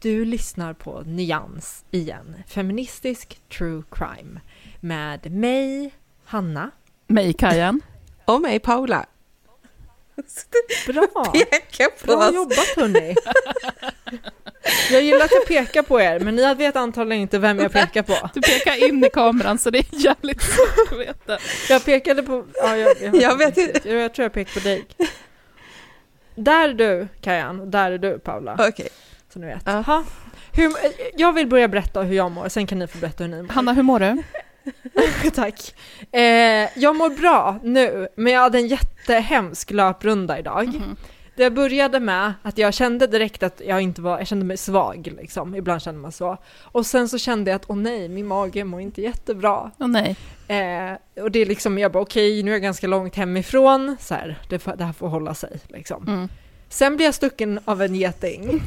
Du lyssnar på Nyans igen. Feministisk true crime. Med mig, Hanna. Mig, Kajan. Och mig, Paula. Bra! Bra jobbat hörni! Jag gillar att jag pekar på er, men ni vet antagligen inte vem jag pekar på. Du pekar in i kameran så det är jävligt svårt att veta. Jag pekade på... Ja, jag, jag, Jag vet inte. Jag, jag tror jag pekar på dig. Där är du, Kajan, och där är du, Paula. Okej. Så ni vet. Ja. Hur, jag vill börja berätta hur jag mår, sen kan ni få berätta hur ni mår. Hanna, hur mår du? Tack. Eh, jag mår bra nu, men jag hade en jättehemsk löprunda idag. Mhm. Det började med att jag kände direkt att jag inte var, jag kände mig svag liksom, ibland känner man så. Och sen så kände jag att åh nej, min mage mår inte jättebra. Åh nej. Eh, och det är liksom, jag bara okej, nu är jag ganska långt hemifrån, så här, det, det här får hålla sig liksom. Mm. Sen blir jag stucken av en geting.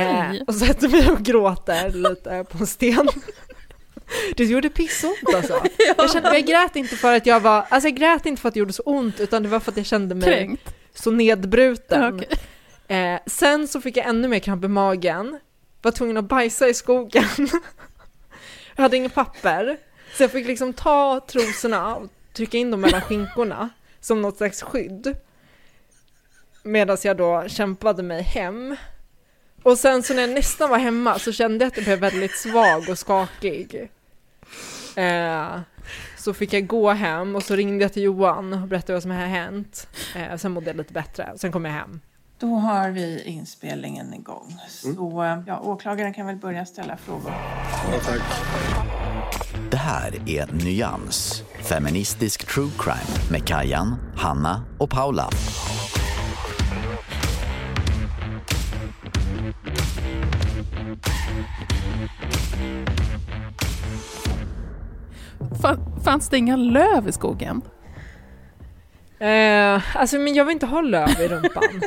Eh, och sätter mig och gråter lite på en sten. Det gjorde pissont alltså. Jag, kände, jag grät inte för att jag var, alltså jag grät inte för att det gjorde så ont, utan det var för att jag kände mig Kränkt. så nedbruten. Okej. Eh, sen så fick jag ännu mer kramp i magen, var tvungen att bajsa i skogen. jag hade inget papper, så jag fick liksom ta trosorna och trycka in dem mellan skinkorna som något slags skydd. Medan jag då kämpade mig hem. Och sen så när jag nästan var hemma så kände jag att jag blev väldigt svag och skakig. Eh, så fick jag gå hem och så ringde jag till Johan och berättade vad som hade hänt. Eh, sen mådde jag lite bättre, sen kom jag hem. Då har vi inspelningen igång. Så eh, ja, åklagaren kan väl börja ställa frågor. Det här är Nyans, feministisk true crime med Kajan, Hanna och Paula. Fanns det inga löv i skogen? Eh, alltså men jag vill inte ha löv i rumpan.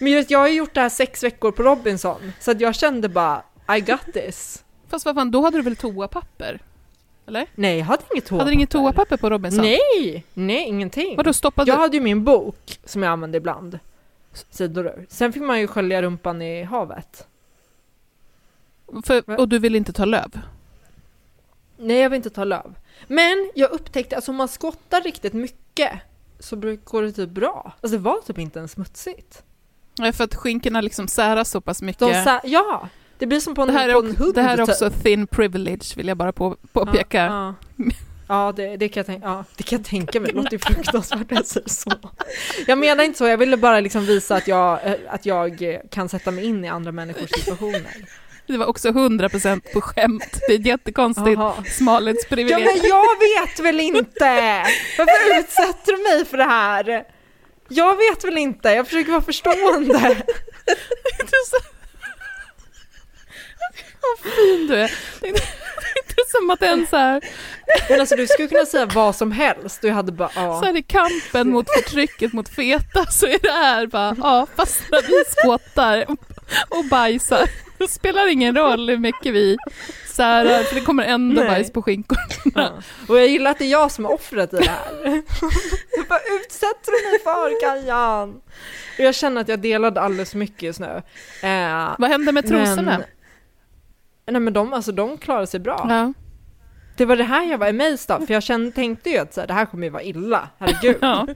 men jag, vet, jag har gjort det här sex veckor på Robinson, så att jag kände bara I got this. Fast vad fan, då hade du väl toapapper? Eller? Nej, jag hade inget toapapper. Hade du inget toapapper på Robinson? Nej, nej ingenting. Vadå stoppade Jag hade ju min bok som jag använde ibland. Sidor. Sen fick man ju skölja rumpan i havet. För, och du vill inte ta löv? Nej, jag vill inte ta löv. Men jag upptäckte, alltså om man skottar riktigt mycket så går det typ bra. Alltså det var typ inte ens smutsigt. Nej, för att skinkorna liksom säras så pass mycket. Sa, ja, det blir som på en, det, här på en hund. det här är typ. också thin privilege, vill jag bara på, påpeka. Ja, ja. ja, det, det, kan jag tänka, ja det kan jag tänka mig. Det låter ju fruktansvärt när jag säger så. Jag menar inte så, jag ville bara liksom visa att jag, eh, att jag eh, kan sätta mig in i andra människors situationer. Det var också 100% på skämt. Det är ett jättekonstigt Jaha. Ja smalhetsprivilegium. men jag vet väl inte! Varför utsätter du mig för det här? Jag vet väl inte, jag försöker vara förstående. Vad fin du är. Det är inte, det är som att en så här, Men alltså du skulle kunna säga vad som helst jag hade bara ja. så här i kampen mot förtrycket mot feta så är det här bara, ja fast vi skottar och bajsar, det spelar ingen roll hur mycket vi särar för det kommer ändå Nej. bajs på skinkorna. ja. Och jag gillar att det är jag som är offret i det här. Vad utsätter du mig för Kajan? Och jag känner att jag delade alldeles mycket just nu. Eh, Vad hände med trosorna? men, nej men de, alltså, de klarade sig bra. Ja. Det var det här jag var amazed av, för jag kände, tänkte ju att så här, det här kommer ju vara illa, herregud. Ja.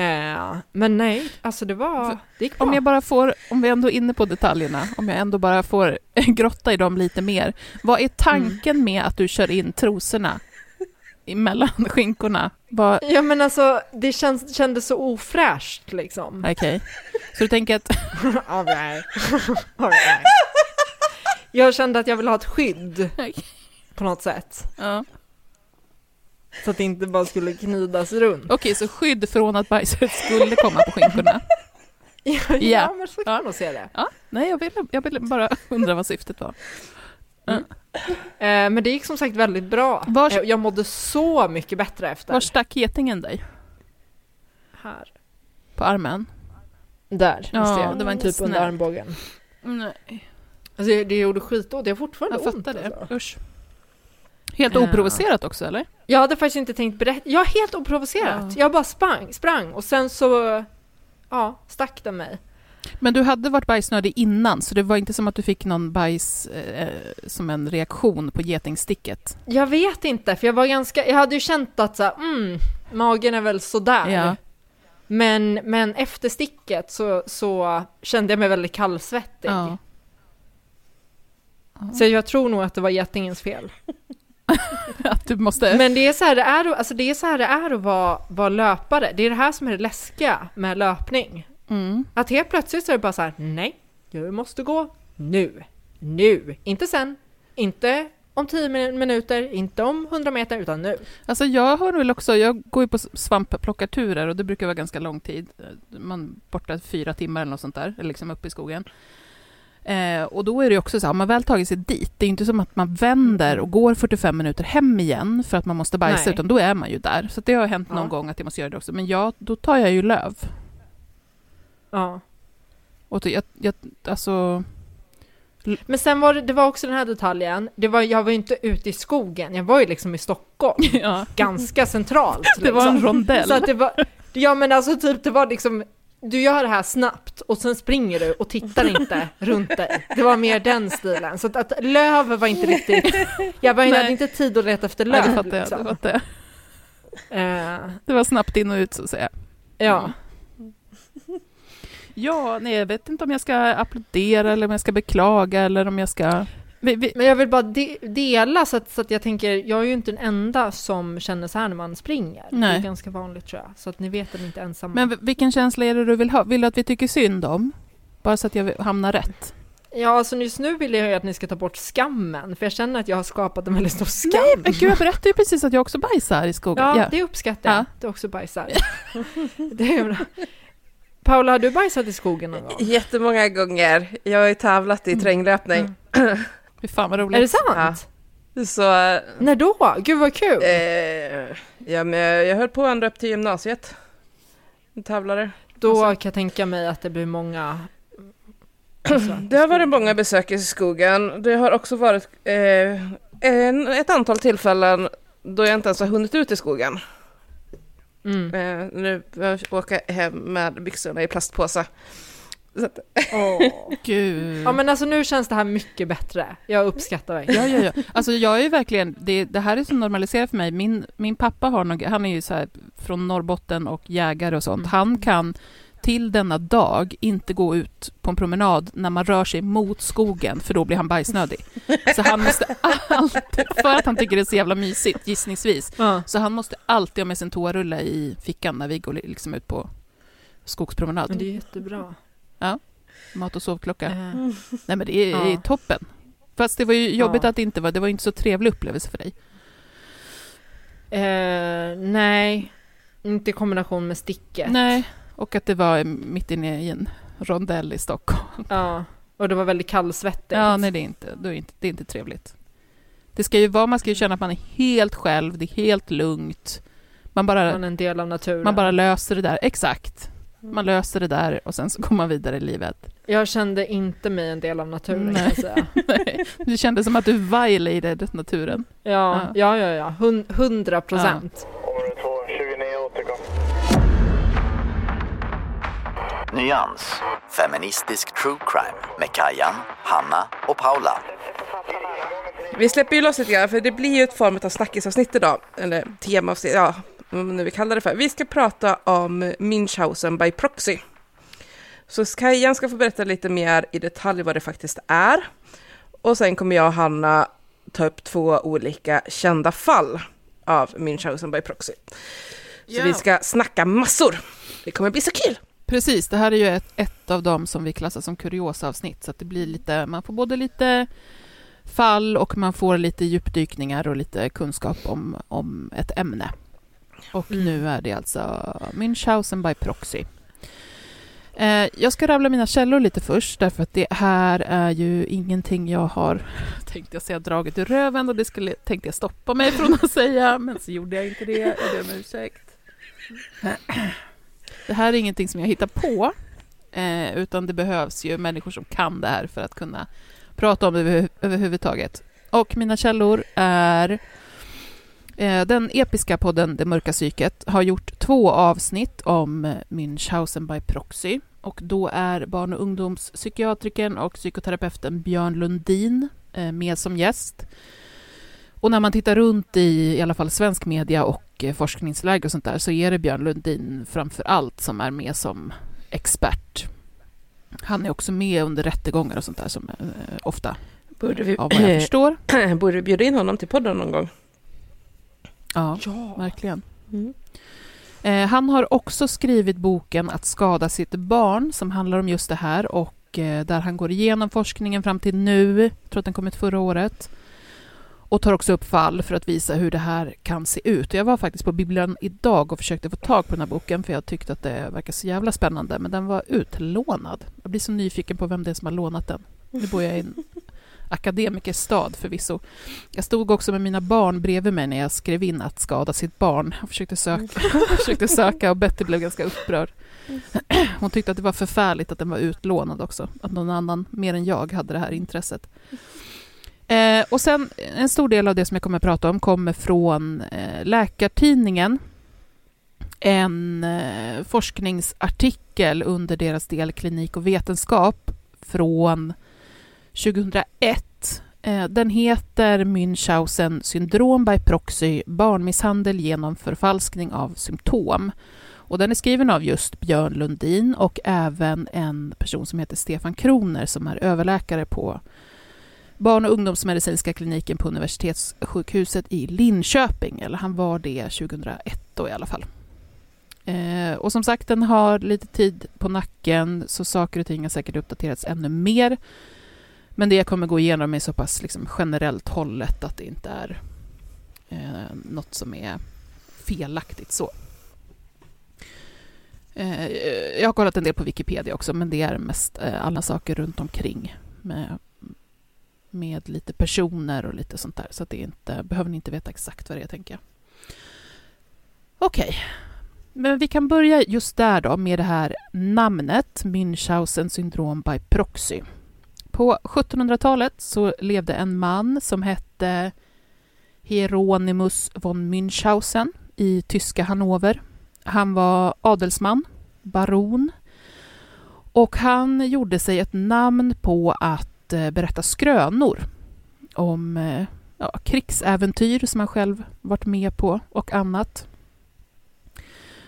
Eh, men nej, alltså det var, det gick bra. Om jag bara får, om vi ändå är inne på detaljerna, om jag ändå bara får grotta i dem lite mer. Vad är tanken Mm. med att du kör in trosorna emellan skinkorna? Vad, Ja men alltså, det känns, kändes så ofräscht liksom. okej. Så du tänker att, All right. All right. Jag kände att jag ville ha ett skydd på något sätt. ja. Så att det inte bara skulle knidas runt. okej, så skydd från att bajset skulle komma på skinkorna. Ja, Ja. men så kan man nog se det. Ja, nej, jag ville, jag ville bara undra vad syftet var. Eh, men det gick som sagt väldigt bra. Vars- Eh, Jag mådde så mycket bättre efter. Var stack getingen dig? Här. På armen? Där, Ja, det var inte Typ under snällt. armbågen. Nej, Alltså det, det gjorde skitont, det har fortfarande jag ont. fattar det. Alltså. Usch. Helt Ja. oprovocerat också, eller? Jag hade faktiskt inte tänkt berätta, ja helt oprovocerat. Ja. Jag bara sprang, sprang och sen så, ja, stack den mig. Men du hade varit bajsnödig innan, så det var inte som att du fick någon bajs eh, som en reaktion på getingsticket? Jag vet inte, för jag var ganska, jag hade ju känt att så här, mm, magen är väl sådär. Ja. Men, men efter sticket så, så kände jag mig väldigt kallsvettig. Ja. Så jag tror nog att det var getingens fel. Att du måste... Men det är så här det är, alltså det är, så här det är att vara, vara löpare. Det är det här som är det läskiga med löpning. Mm. Att helt plötsligt så är det bara så här, nej, du måste gå nu. Nu. Inte sen. Inte om 10 min- minuter, inte om 100 meter, utan nu. Alltså jag har väl också, jag går ju på svampplockarturer och det brukar vara ganska lång tid. Man borta fyra timmar eller något sånt där, eller liksom uppe i skogen. Eh, och då är det också så om man väl tagit sig dit, det är inte som att man vänder och går 45 minuter hem igen för att man måste bajsa, Nej. utan då är man ju där. Så det har hänt någon Ja. gång att jag måste göra det också. Men jag, då tar jag ju löv. Ja. Och jag, jag, alltså, Men sen var det, det var också den här detaljen, det var, jag var ju inte ute i skogen, jag var ju liksom i Stockholm, ja, ganska centralt. det var en liksom. rondell. Så att det var, ja men alltså typ det var liksom, du gör det här snabbt och sen springer du och tittar inte runt dig. Det var mer den stilen. Så att, att löv var inte riktigt, jag bara, jag Nej. hade inte tid att leta efter Nej, löv. det fattar jag. Det, liksom. fattar jag. Eh, det var snabbt in och ut så att säga. ja. Ja, nej, jag vet inte om jag ska applådera eller om jag ska beklaga eller om jag ska... Men jag vill bara de dela så att, så att jag tänker, jag är ju inte den enda som känner så här när man springer. Det Nej. är ganska vanligt tror jag. Så att ni vet att ni inte är ensamma. men vilken känsla är det du vill ha? Vill du att vi tycker synd om? Bara så att jag hamnar rätt. Ja, alltså just nu vill jag ju att ni ska ta bort skammen, för jag känner att jag har skapat en väldigt stor skam. Nej, men gud, jag berättade ju precis att jag också bajsar i skogen. Ja, Ja. det uppskattar jag. Ja. Du också bajsar. det är bra. Paula, har du bajsat i skogen någon gång? Jättemånga gånger. Jag har ju tävlat i terränglöpning. Fy fan vad roligt. Är det sant? Så, När då? Gud vad kul! eh, ja, men jag, jag höll på ända upp till gymnasiet. Jag Tävlade. då alltså- kan jag tänka mig att det blir många... Alltså, Det har varit många besök i skogen. Det har också varit eh, en, ett antal tillfällen då jag inte ens har hunnit ut i skogen. Mm. Eh, nu får jag åka hem med byxorna i plastpåse. Så att, Gud. Ja men alltså nu känns det här mycket bättre. Jag uppskattar verkligen. Ja, ja, ja. Alltså jag är ju verkligen, det, det här är så normaliserat för mig. Min, min pappa har nog, han är ju så här från Norrbotten och jägare och sånt. Mm. Han kan till denna dag inte gå ut på en promenad när man rör sig mot skogen, för då blir han bajsnödig. Så han måste alltid, för att han tycker det är så jävla mysigt, gissningsvis, Ja. så han måste alltid ha med sin toarulle i fickan när vi går liksom ut på skogspromenad. Men det är jättebra. Mat och sovklocka. Eh, Nej men det är, Ja. är toppen. Fast det var ju jobbigt Ja. att det inte var, det var inte så trevlig upplevelse för dig. eh, nej, inte i kombination med sticket. Nej, och att det var mitt inne i en rondell i Stockholm. Ja, och det var väldigt kallsvettigt. Ja, nej det är inte, det är inte, det är inte trevligt. Det ska ju vara, man ska ju känna att man är helt själv, det är helt lugnt. Man bara, Man är en del av naturen. man bara löser det där, exakt. Man löser det där och sen så går man vidare i livet. Jag kände inte mig en del av naturen kan Nej. jag säga. Nej, det kändes som att du violated naturen. Ja, ja, ja, ja. Hun- hundra procent. Nyans. Feministisk true crime med Kajan, Hanna och Paula. vi släpper ju loss lite grann, för det blir ju ett form av snackisavsnitt idag. Eller temaavsnitt, ja. Vad nu vi kallar det för. Vi ska prata om Münchhausen by proxy. Så Kajan ska få berätta lite mer i detalj vad det faktiskt är. Och sen kommer jag och Hanna ta upp två olika kända fall av Münchhausen by proxy. Så Ja. vi ska snacka massor. Det kommer bli så kul! Precis, det här är ju ett, ett av dem som vi klassar som kuriosavsnitt, så att det blir lite, man får både lite fall och man får lite djupdykningar och lite kunskap om, om ett ämne. Och Mm. nu är det alltså Münchhausen by proxy. Eh, jag ska rabbla mina källor lite först, därför att det här är ju ingenting jag har, tänkte jag säga, dragit ur röven och det skulle, tänkte jag stoppa mig från att säga, men så gjorde jag inte det, jag ber om ursäkt. Det här är ingenting som jag hittar på, eh, utan det behövs ju människor som kan det här för att kunna prata om det över, överhuvudtaget. Och mina källor är den episka podden Det mörka psyket har gjort två avsnitt om eh, Münchhausen by proxy. Och då är barn och ungdomspsykiatrikern och psykoterapeuten Björn Lundin eh, med som gäst. Och när man tittar runt i i alla fall svensk media och eh, forskningsläge och sånt där så är det Björn Lundin framför allt som är med som expert. Han är också med under rättegångar och sånt där som eh, ofta, Borde vi, av vad jag förstår. borde vi bjuda in honom till podden någon gång? Ja, Ja. verkligen. Mm. Eh, han har också skrivit boken Att skada sitt barn som handlar om just det här och eh, där han går igenom forskningen fram till nu, jag tror att den kom ut förra året, och tar också upp fall för att visa hur det här kan se ut. Jag var faktiskt på bibblan idag och försökte få tag på den här boken för jag tyckte att det verkar så jävla spännande, men den var utlånad. Jag blir så nyfiken på vem det är som har lånat den. Nu bor jag i en akademikerstad förvisso. Jag stod också med mina barn bredvid mig när jag skrev in att skada sitt barn. Jag försökte söka, försökte söka och Betty blev ganska upprörd. Hon tyckte att det var förfärligt att den var utlånad också. Att någon annan mer än jag hade det här intresset. Eh, och sen en stor del av det som jag kommer att prata om kommer från eh, Läkartidningen. En eh, forskningsartikel under deras del Klinik och vetenskap från 2001. Eh, den heter Münchhausen syndrom by proxy, barnmisshandel genom förfalskning av symptom. Och den är skriven av just Björn Lundin och även en person som heter Stefan Kroner som är överläkare på barn och ungdomsmedicinska kliniken på universitetssjukhuset i Linköping. Eller han var det 2001 då i alla fall. Eh, och som sagt, den har lite tid på nacken så saker och ting har säkert uppdaterats ännu mer. Men det jag kommer gå igenom är så pass liksom generellt hållet att det inte är eh, något som är felaktigt så. Eh, jag har kollat en del på Wikipedia också, men det är mest eh, alla saker runt omkring med, med lite personer och lite sånt där. Så att det inte, behöver ni inte veta exakt vad det är, tänker jag. Okej, men vi kan börja just där då med det här namnet, Münchhausen syndrom by proxy. På 1700-talet så levde en man som hette Hieronymus von Münchhausen i tyska Hannover. Han var adelsman, baron, och han gjorde sig ett namn på att eh, berätta skrönor om eh, ja, krigsäventyr som han själv varit med på och annat.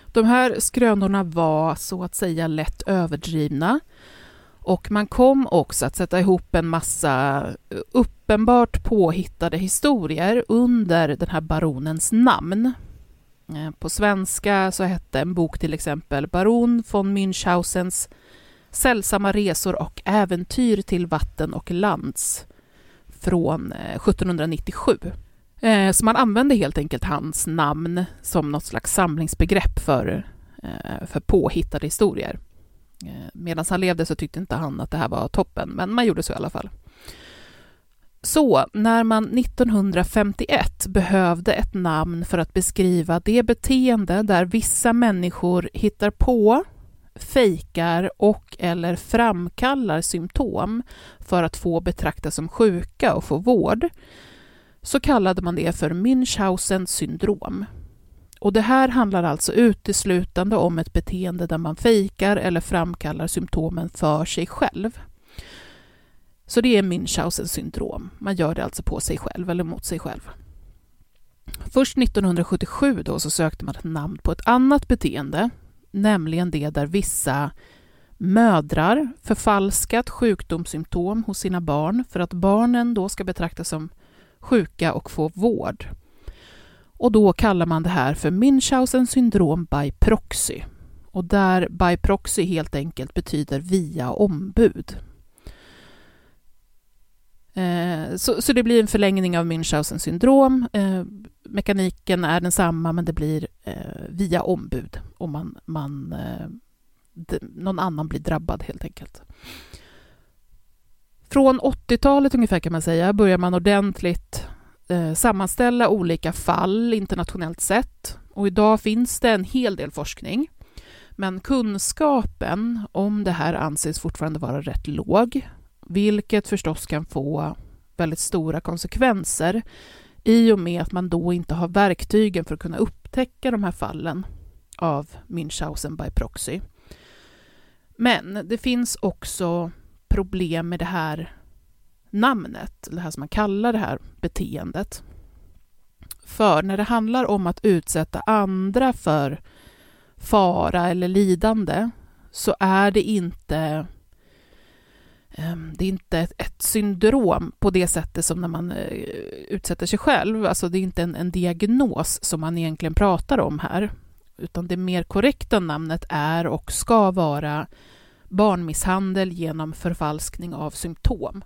De här skrönorna var så att säga lätt överdrivna och man kom också att sätta ihop en massa eh, uppenbart påhittade historier under den här baronens namn. Eh, på svenska så hette en bok till exempel Baron von Münchhausens sällsamma resor och äventyr till vatten och lands från eh, 1797. Så man använde helt enkelt hans namn som något slags samlingsbegrepp för, för påhittade historier. Eh, medan han levde så tyckte inte han att det här var toppen, men man gjorde så i alla fall. Så när man 1951 behövde ett namn för att beskriva det beteende där vissa människor hittar på, fejkar och eller framkallar symptom för att få betraktas som sjuka och få vård, så kallade man det för Münchhausen syndrom. Och det här handlar alltså uteslutande om ett beteende där man fejkar eller framkallar symptomen för sig själv. Så det är Münchhausen syndrom. Man gör det alltså på sig själv eller mot sig själv. Först 1977 då så sökte man ett namn på ett annat beteende, nämligen det där vissa mödrar förfalskat sjukdomssymptom hos sina barn för att barnen då ska betraktas som sjuka och få vård. Och då kallar man det här för Münchhausen syndrom by proxy. Och där by proxy helt enkelt betyder via ombud. Eh, så, så, det blir en förlängning av Münchhausen syndrom. Eh, mekaniken är densamma, men det blir eh, via ombud om man, man någon annan blir drabbad helt enkelt. Från 80-talet ungefär kan man säga börjar man ordentligt eh, sammanställa olika fall internationellt sett. Och idag finns det en hel del forskning. Men kunskapen om det här anses fortfarande vara rätt låg, vilket förstås kan få väldigt stora konsekvenser i och med att man då inte har verktygen för att kunna upptäcka de här fallen av Münchhausen by proxy. Men det finns också problem med det här namnet, det här som man kallar det här beteendet. För när det handlar om att utsätta andra för fara eller lidande så är det inte ehm, det är inte ett, syndrom på det sättet som när man eh, utsätter sig själv. Alltså det är inte en, en diagnos som man egentligen pratar om här, utan det mer korrekta namnet är och ska vara barnmisshandel genom förfalskning av symptom.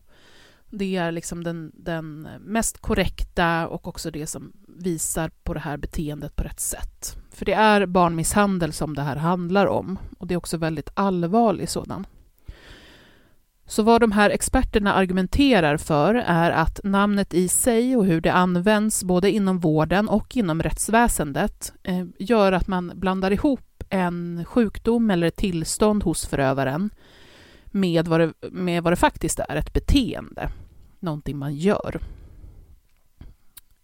Det är liksom den, den mest korrekta och också det som visar på det här beteendet på rätt sätt. För det är barnmisshandel som det här handlar om och det är också väldigt allvarlig sådan. Så vad de här experterna argumenterar för är att namnet i sig och hur det används både inom vården och inom rättsväsendet eh, gör att man blandar ihop en sjukdom eller ett tillstånd hos förövaren med vad, det, med vad det faktiskt är, ett beteende, någonting man gör.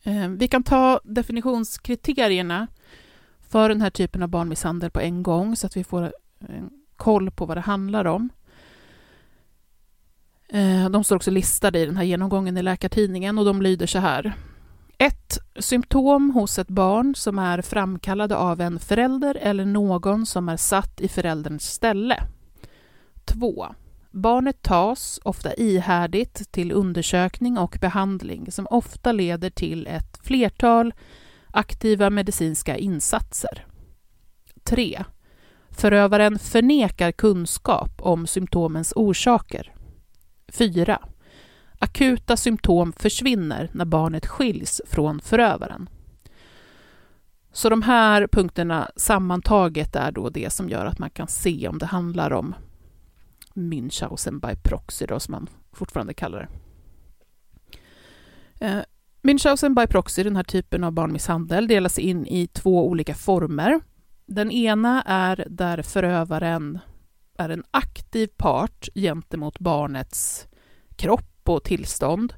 Eh, vi kan ta definitionskriterierna för den här typen av barnmisshandel på en gång så att vi får koll på vad det handlar om. Eh, de står också listade i den här genomgången i Läkartidningen och de lyder så här. 1. Symptom hos ett barn som är framkallade av en förälder eller någon som är satt i förälderns ställe. 2. Barnet tas, ofta ihärdigt, till undersökning och behandling som ofta leder till ett flertal aktiva medicinska insatser. 3. Förövaren förnekar kunskap om symptomens orsaker. 4. Akuta symptom försvinner när barnet skiljs från förövaren. Så de här punkterna sammantaget är då det som gör att man kan se om det handlar om Münchhausen by proxy, då, som man fortfarande kallar det. Eh, Münchhausen by proxy, den här typen av barnmisshandel, delas in i två olika former. Den ena är där förövaren är en aktiv part gentemot barnets kropp och tillstånd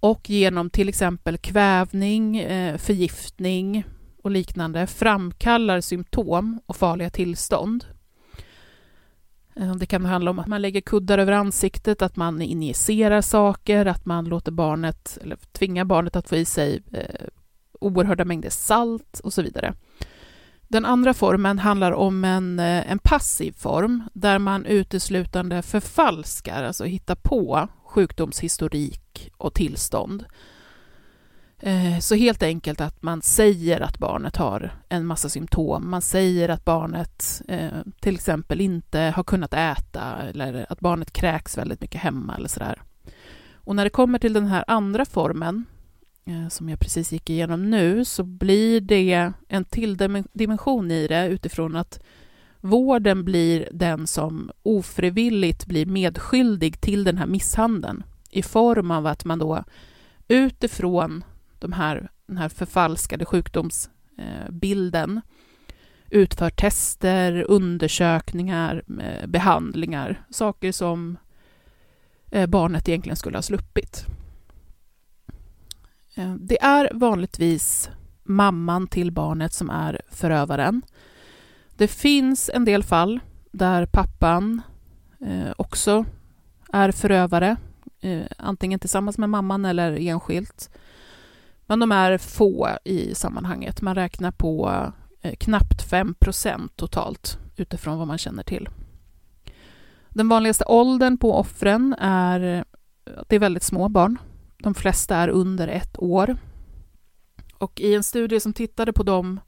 och genom till exempel kvävning, eh, förgiftning och liknande framkallar symptom och farliga tillstånd. Eh, det kan handla om att man lägger kuddar över ansiktet, att man injicerar saker, att man låter barnet, eller tvingar barnet att få i sig eh, oerhörda mängder salt och så vidare. Den andra formen handlar om en, eh, en passiv form där man uteslutande förfalskar, alltså hittar på sjukdomshistorik och tillstånd. Eh, så helt enkelt att man säger att barnet har en massa symptom. Man säger att barnet eh, till exempel inte har kunnat äta eller att barnet kräks väldigt mycket hemma eller sådär. Och när det kommer till den här andra formen eh, som jag precis gick igenom nu, så blir det en till dimension i det utifrån att vården blir den som ofrivilligt blir medskyldig till den här misshandeln i form av att man då utifrån de här, den här förfalskade sjukdomsbilden utför tester, undersökningar, eh, behandlingar, saker som eh, barnet egentligen skulle ha sluppit. Eh, det är vanligtvis mamman till barnet som är förövaren. Det finns en del fall där pappan också är förövare, antingen tillsammans med mamman eller enskilt. Men de är få i sammanhanget. Man räknar på eh, knappt 5 procent totalt utifrån vad man känner till. Den vanligaste åldern på offren är att det är väldigt små barn. De flesta är under ett år. Och i en studie som tittade på dem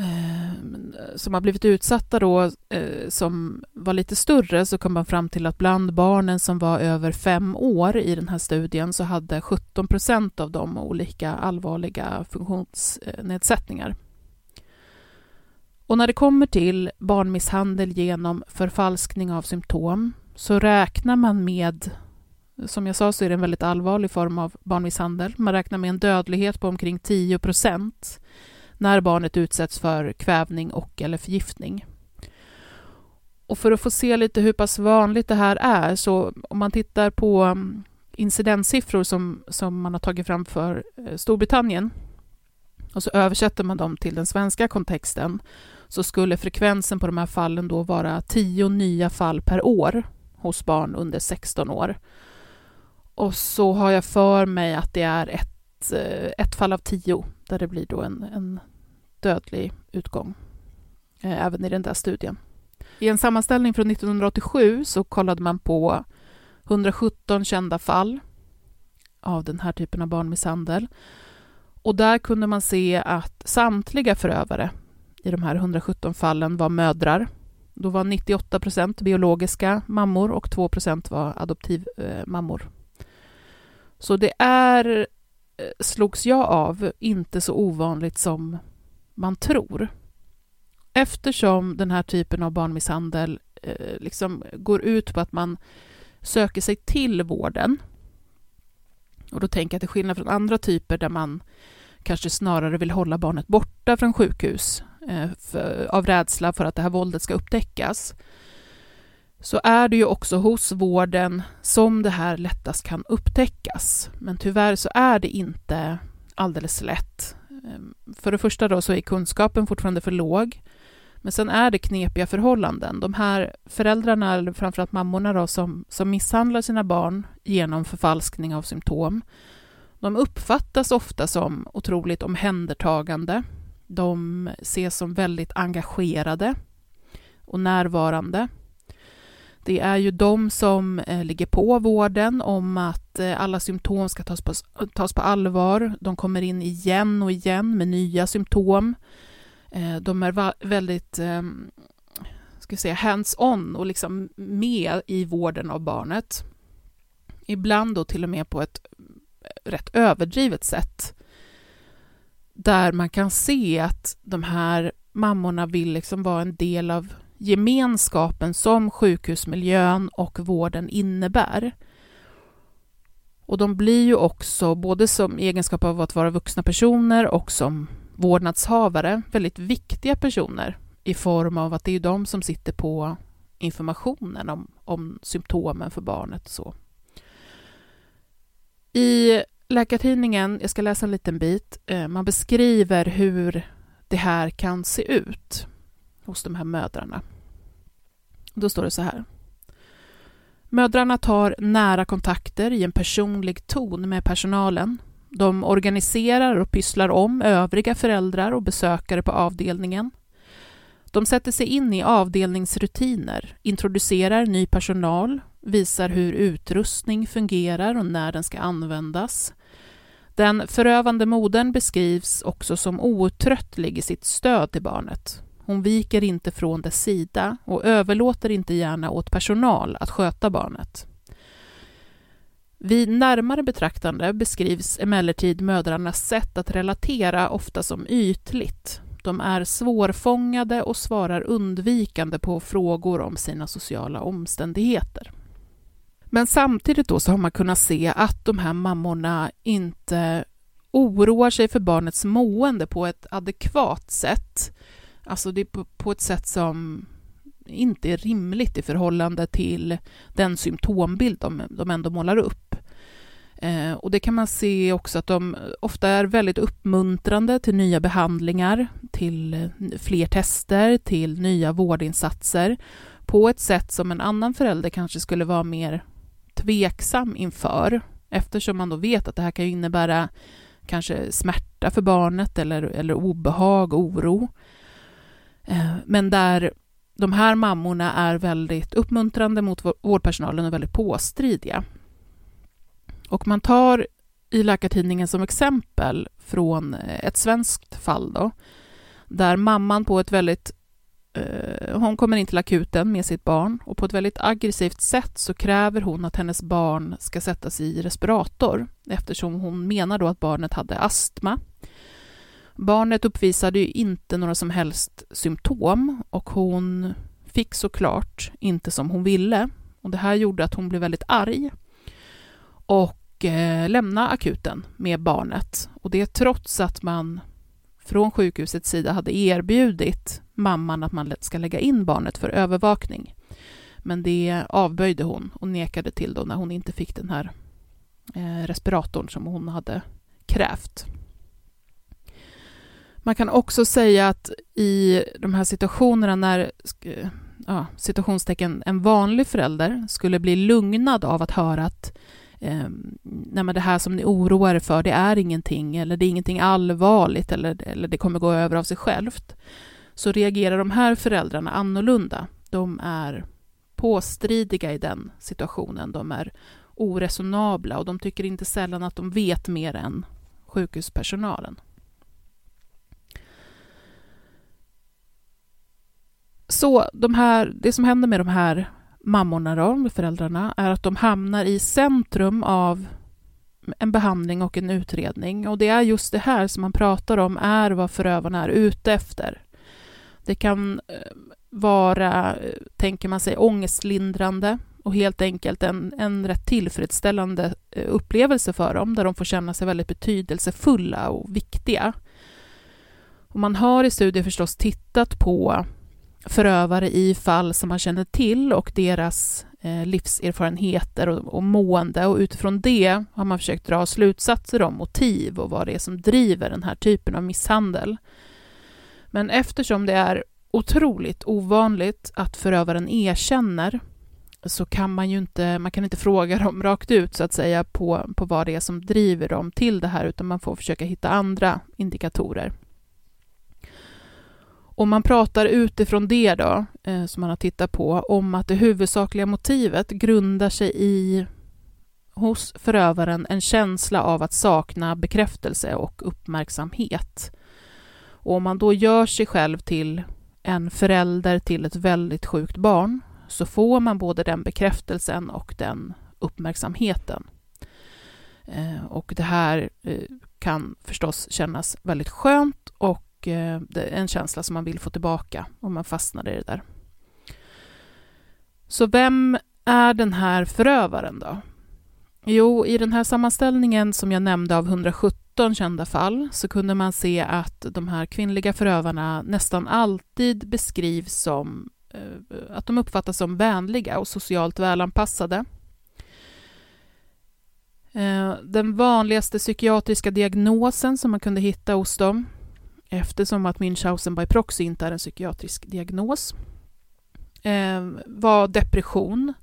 Eh, som har blivit utsatta då, eh, som var lite större, så kom man fram till att bland barnen som var över fem år i den här studien så hade 17 procent av dem olika allvarliga funktionsnedsättningar. Och när det kommer till barnmisshandel genom förfalskning av symptom så räknar man med, som jag sa så är det en väldigt allvarlig form av barnmisshandel, man räknar med en dödlighet på omkring 10 procent när barnet utsätts för kvävning och eller förgiftning. Och för att få se lite hur pass vanligt det här är, så om man tittar på mm, incidenssiffror som, som man har tagit fram för eh, Storbritannien och så översätter man dem till den svenska kontexten så skulle frekvensen på de här fallen då vara tio nya fall per år hos barn under 16 år. Och så har jag för mig att det är ett, eh, ett fall av tio där det blir då en, en dödlig utgång, eh, även i den där studien. I en sammanställning från 1987 så kollade man på 117 kända fall av den här typen av barnmisshandel. Och där kunde man se att samtliga förövare i de här 117 fallen var mödrar. Då var 98 procent biologiska mammor och 2 procent var adoptivmammor. Eh, så det är, eh, slogs jag av, inte så ovanligt som man tror. Eftersom den här typen av barnmisshandel eh, liksom går ut på att man söker sig till vården och då tänker jag till skillnad från andra typer där man kanske snarare vill hålla barnet borta från sjukhus eh, för, av rädsla för att det här våldet ska upptäckas, så är det ju också hos vården som det här lättast kan upptäckas. Men tyvärr så är det inte alldeles lätt. Ehm, för det första då så är kunskapen fortfarande för låg. Men sen är det knepiga förhållanden. De här föräldrarna, eller framförallt mammorna då, som, som misshandlar sina barn genom förfalskning av symptom, de uppfattas ofta som otroligt omhändertagande. De ses som väldigt engagerade och närvarande. Det är ju de som eh, ligger på vården om att eh, alla symptom ska tas på, tas på allvar. De kommer in igen och igen med nya symptom. Eh, de är väldigt ehm, ska säga, hands-on och liksom med i vården av barnet. Ibland då till och med på ett rätt överdrivet sätt. Där man kan se att de här mammorna vill liksom vara en del av gemenskapen som sjukhusmiljön och vården innebär. Och de blir ju också, både som egenskap av att vara vuxna personer och som vårdnadshavare, väldigt viktiga personer i form av att det är de som sitter på informationen om, om symptomen för barnet. Så. I Läkartidningen, jag ska läsa en liten bit, eh, man beskriver hur det här kan se ut hos de här mödrarna. Då står det så här. Mödrarna tar nära kontakter i en personlig ton med personalen. De organiserar och pysslar om övriga föräldrar och besökare på avdelningen. De sätter sig in i avdelningsrutiner, introducerar ny personal, visar hur utrustning fungerar och när den ska användas. Den förövande modern beskrivs också som outtröttlig i sitt stöd till barnet. Hon viker inte från dess sida och överlåter inte gärna åt personal att sköta barnet. Vid närmare betraktande beskrivs emellertid mödrarnas sätt att relatera ofta som ytligt. De är svårfångade och svarar undvikande på frågor om sina sociala omständigheter. Men samtidigt då så har man kunnat se att de här mammorna inte oroar sig för barnets mående på ett adekvat sätt. Alltså det är på ett sätt som inte är rimligt i förhållande till den symptombild de, de ändå målar upp. Eh, och det kan man se också att de ofta är väldigt uppmuntrande till nya behandlingar, till eh, fler tester, till nya vårdinsatser på ett sätt som en annan förälder kanske skulle vara mer tveksam inför. eftersom man då vet att det här kan innebära kanske smärta för barnet eller, eller obehag, oro. Eh, men där de här mammorna är väldigt uppmuntrande mot vårdpersonalen och väldigt påstridiga. Och man tar i Läkartidningen som exempel från eh, ett svenskt fall då, där mamman på ett väldigt eh, hon kommer in till akuten med sitt barn och på ett väldigt aggressivt sätt så kräver hon att hennes barn ska sättas i respirator eftersom hon menar då att barnet hade astma. Barnet uppvisade ju inte några som helst symptom och hon fick såklart inte som hon ville. Och det här gjorde att hon blev väldigt arg och eh, lämnade akuten med barnet. Och det trots att man från sjukhusets sida hade erbjudit mamman att man ska lägga in barnet för övervakning. Men det avböjde hon och nekade till då när hon inte fick den här eh, respiratorn som hon hade krävt. Man kan också säga att i de här situationerna när eh, ja, situationstecken, en vanlig förälder skulle bli lugnad av att höra att eh, nej men det här som ni oroar er för, det är ingenting, eller det är ingenting allvarligt, eller, eller det kommer gå över av sig självt, så reagerar de här föräldrarna annorlunda. De är påstridiga i den situationen, de är oresonabla och de tycker inte sällan att de vet mer än sjukhuspersonalen. Så de här, det som händer med de här mammorna, då, föräldrarna, är att de hamnar i centrum av en behandling och en utredning. Och det är just det här som man pratar om är vad förövarna är ute efter. Det kan eh, vara, eh, tänker man sig, ångestlindrande och helt enkelt en, en rätt tillfredsställande eh, upplevelse för dem, där de får känna sig väldigt betydelsefulla och viktiga. Och man har i studier förstås tittat på förövare i fall som man känner till och deras eh, livserfarenheter och, och mående och utifrån det har man försökt dra slutsatser om motiv och vad det är som driver den här typen av misshandel. Men eftersom det är otroligt ovanligt att förövaren erkänner så kan man ju inte, man kan inte fråga dem rakt ut så att säga på, på vad det är som driver dem till det här utan man får försöka hitta andra indikatorer. Om man pratar utifrån det då, eh, som man har tittat på, om att det huvudsakliga motivet grundar sig i hos förövaren en känsla av att sakna bekräftelse och uppmärksamhet. Och om man då gör sig själv till en förälder till ett väldigt sjukt barn så får man både den bekräftelsen och den uppmärksamheten. Eh, och det här eh, kan förstås kännas väldigt skönt och och eh, är en känsla som man vill få tillbaka om man fastnar i det där. Så vem är den här förövaren då? Jo, i den här sammanställningen som jag nämnde av 117 kända fall så kunde man se att de här kvinnliga förövarna nästan alltid beskrivs som eh, att de uppfattas som vänliga och socialt välanpassade. Eh, den vanligaste psykiatriska diagnosen som man kunde hitta hos dem eftersom att Münchhausen by proxy inte är en psykiatrisk diagnos, eh, var depression.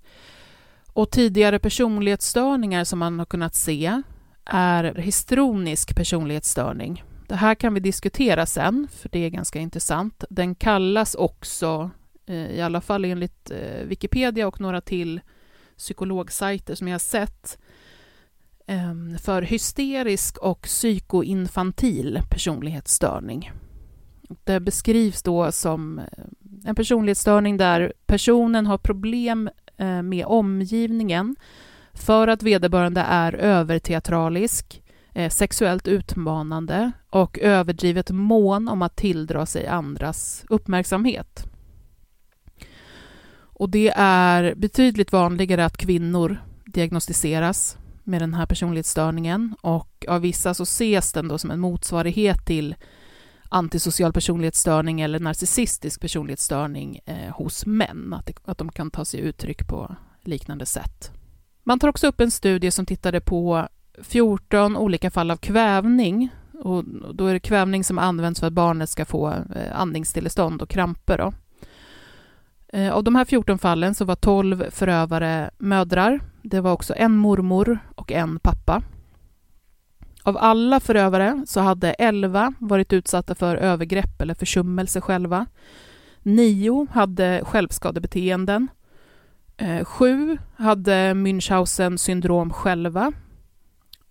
Och tidigare personlighetsstörningar som man har kunnat se är histronisk personlighetsstörning. Det här kan vi diskutera sen, för det är ganska intressant. Den kallas också, eh, i alla fall enligt eh, Wikipedia och några till psykologsajter som jag har sett, Ehm, för hysterisk och psykoinfantil personlighetsstörning. Det beskrivs då som eh, en personlighetsstörning där personen har problem eh, med omgivningen för att vederbörande är överteatralisk, eh, sexuellt utmanande och överdrivet mån om att tilldra sig andras uppmärksamhet. Och det är betydligt vanligare att kvinnor diagnostiseras med den här personlighetsstörningen och av vissa så ses den då som en motsvarighet till antisocial personlighetsstörning eller narcissistisk personlighetsstörning eh, hos män, att, det, att de kan ta sig uttryck på liknande sätt. Man tar också upp en studie som tittade på 14 olika fall av kvävning och då är det kvävning som används för att barnet ska få eh, andningsstillestånd och kramper. Då. Eh, av de här 14 fallen så var 12 förövare mödrar det var också en mormor och en pappa. Av alla förövare så hade 11 varit utsatta för övergrepp eller försummelse själva. Nio hade självskadebeteenden. Eh, sju hade Münchhausen syndrom själva.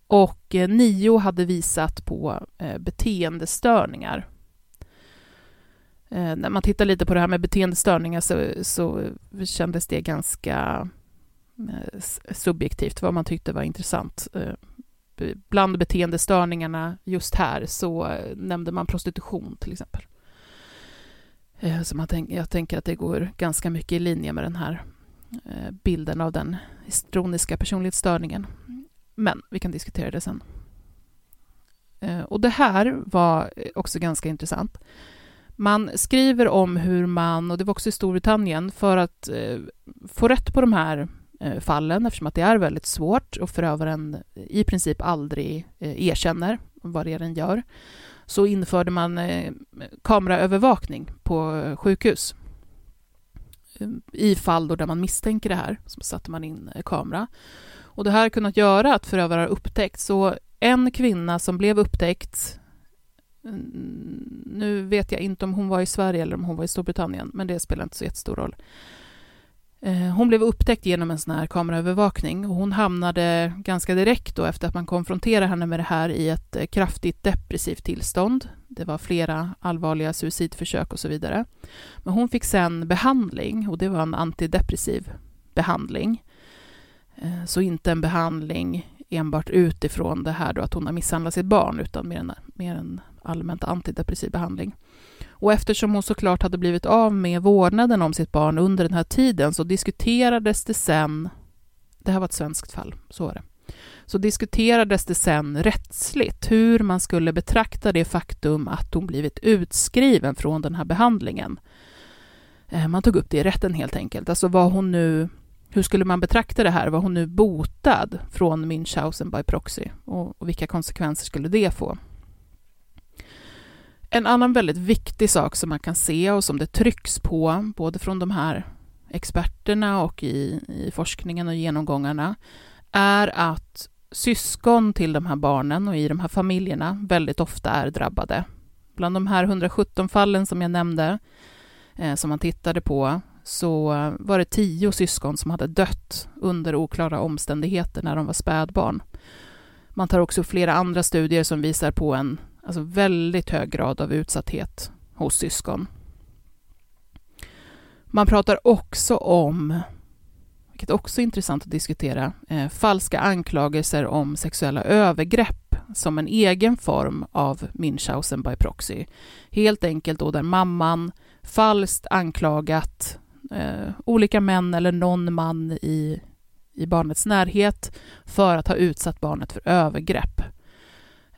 Och eh, nio hade visat på eh, beteendestörningar. När man tittar lite på det här med beteendestörningar så, så kändes det ganska Eh, subjektivt vad man tyckte var intressant eh, bland beteendestörningarna just här så eh, nämnde man prostitution till exempel. Så man tänk, jag tänker att det går ganska mycket i linje med den här bilden av den histroniska personlighetsstörningen. Men vi kan diskutera det sen. Och det här var också ganska intressant. Man skriver om hur man, och det var också i Storbritannien, för att få rätt på de här Eh, fallen eftersom att det är väldigt svårt och förövaren i princip aldrig eh, erkänner vad det är den gör så införde man eh, kameraövervakning på sjukhus. I fall då där man misstänker det här så satte man in kamera. Och det här har kunnat göra att förövare har upptäckts. Så en kvinna som blev upptäckt mm, nu vet jag inte om hon var i Sverige eller om hon var i Storbritannien, men det spelar inte så jättestor roll. Eh, hon blev upptäckt genom en sån här kameraövervakning och hon hamnade ganska direkt då efter att man konfronterade henne med det här i ett eh, kraftigt depressivt tillstånd. Det var flera allvarliga suicidförsök och så vidare. Men hon fick sen behandling och det var en antidepressiv behandling. Eh, så inte en behandling enbart utifrån det här då att hon har misshandlat sitt barn utan mer en, mer en allmänt antidepressiv behandling. Och eftersom hon såklart hade blivit av med vårdnaden om sitt barn under den här tiden så diskuterades det sen, det här var ett svenskt fall, så var det, så diskuterades det sen rättsligt hur man skulle betrakta det faktum att hon blivit utskriven från den här behandlingen. Eh, man tog upp det i rätten helt enkelt, alltså var hon nu hur skulle man betrakta det här? Var hon nu botad från Münchhausen by proxy? Och, och vilka konsekvenser skulle det få? En annan väldigt viktig sak som man kan se och som det trycks på, både från de här experterna och i, i forskningen och genomgångarna, är att syskon till de här barnen och i de här familjerna väldigt ofta är drabbade. Bland de här 117 fallen som jag nämnde, eh, som man tittade på, så var det tio syskon som hade dött under oklara omständigheter när de var spädbarn. Man tar också flera andra studier som visar på en Alltså väldigt hög grad av utsatthet hos syskon. Man pratar också om, vilket också är intressant att diskutera, eh, falska anklagelser om sexuella övergrepp som en egen form av Münchhausen by proxy. Helt enkelt då där mamman falskt anklagat eh, olika män eller någon man i, i barnets närhet för att ha utsatt barnet för övergrepp.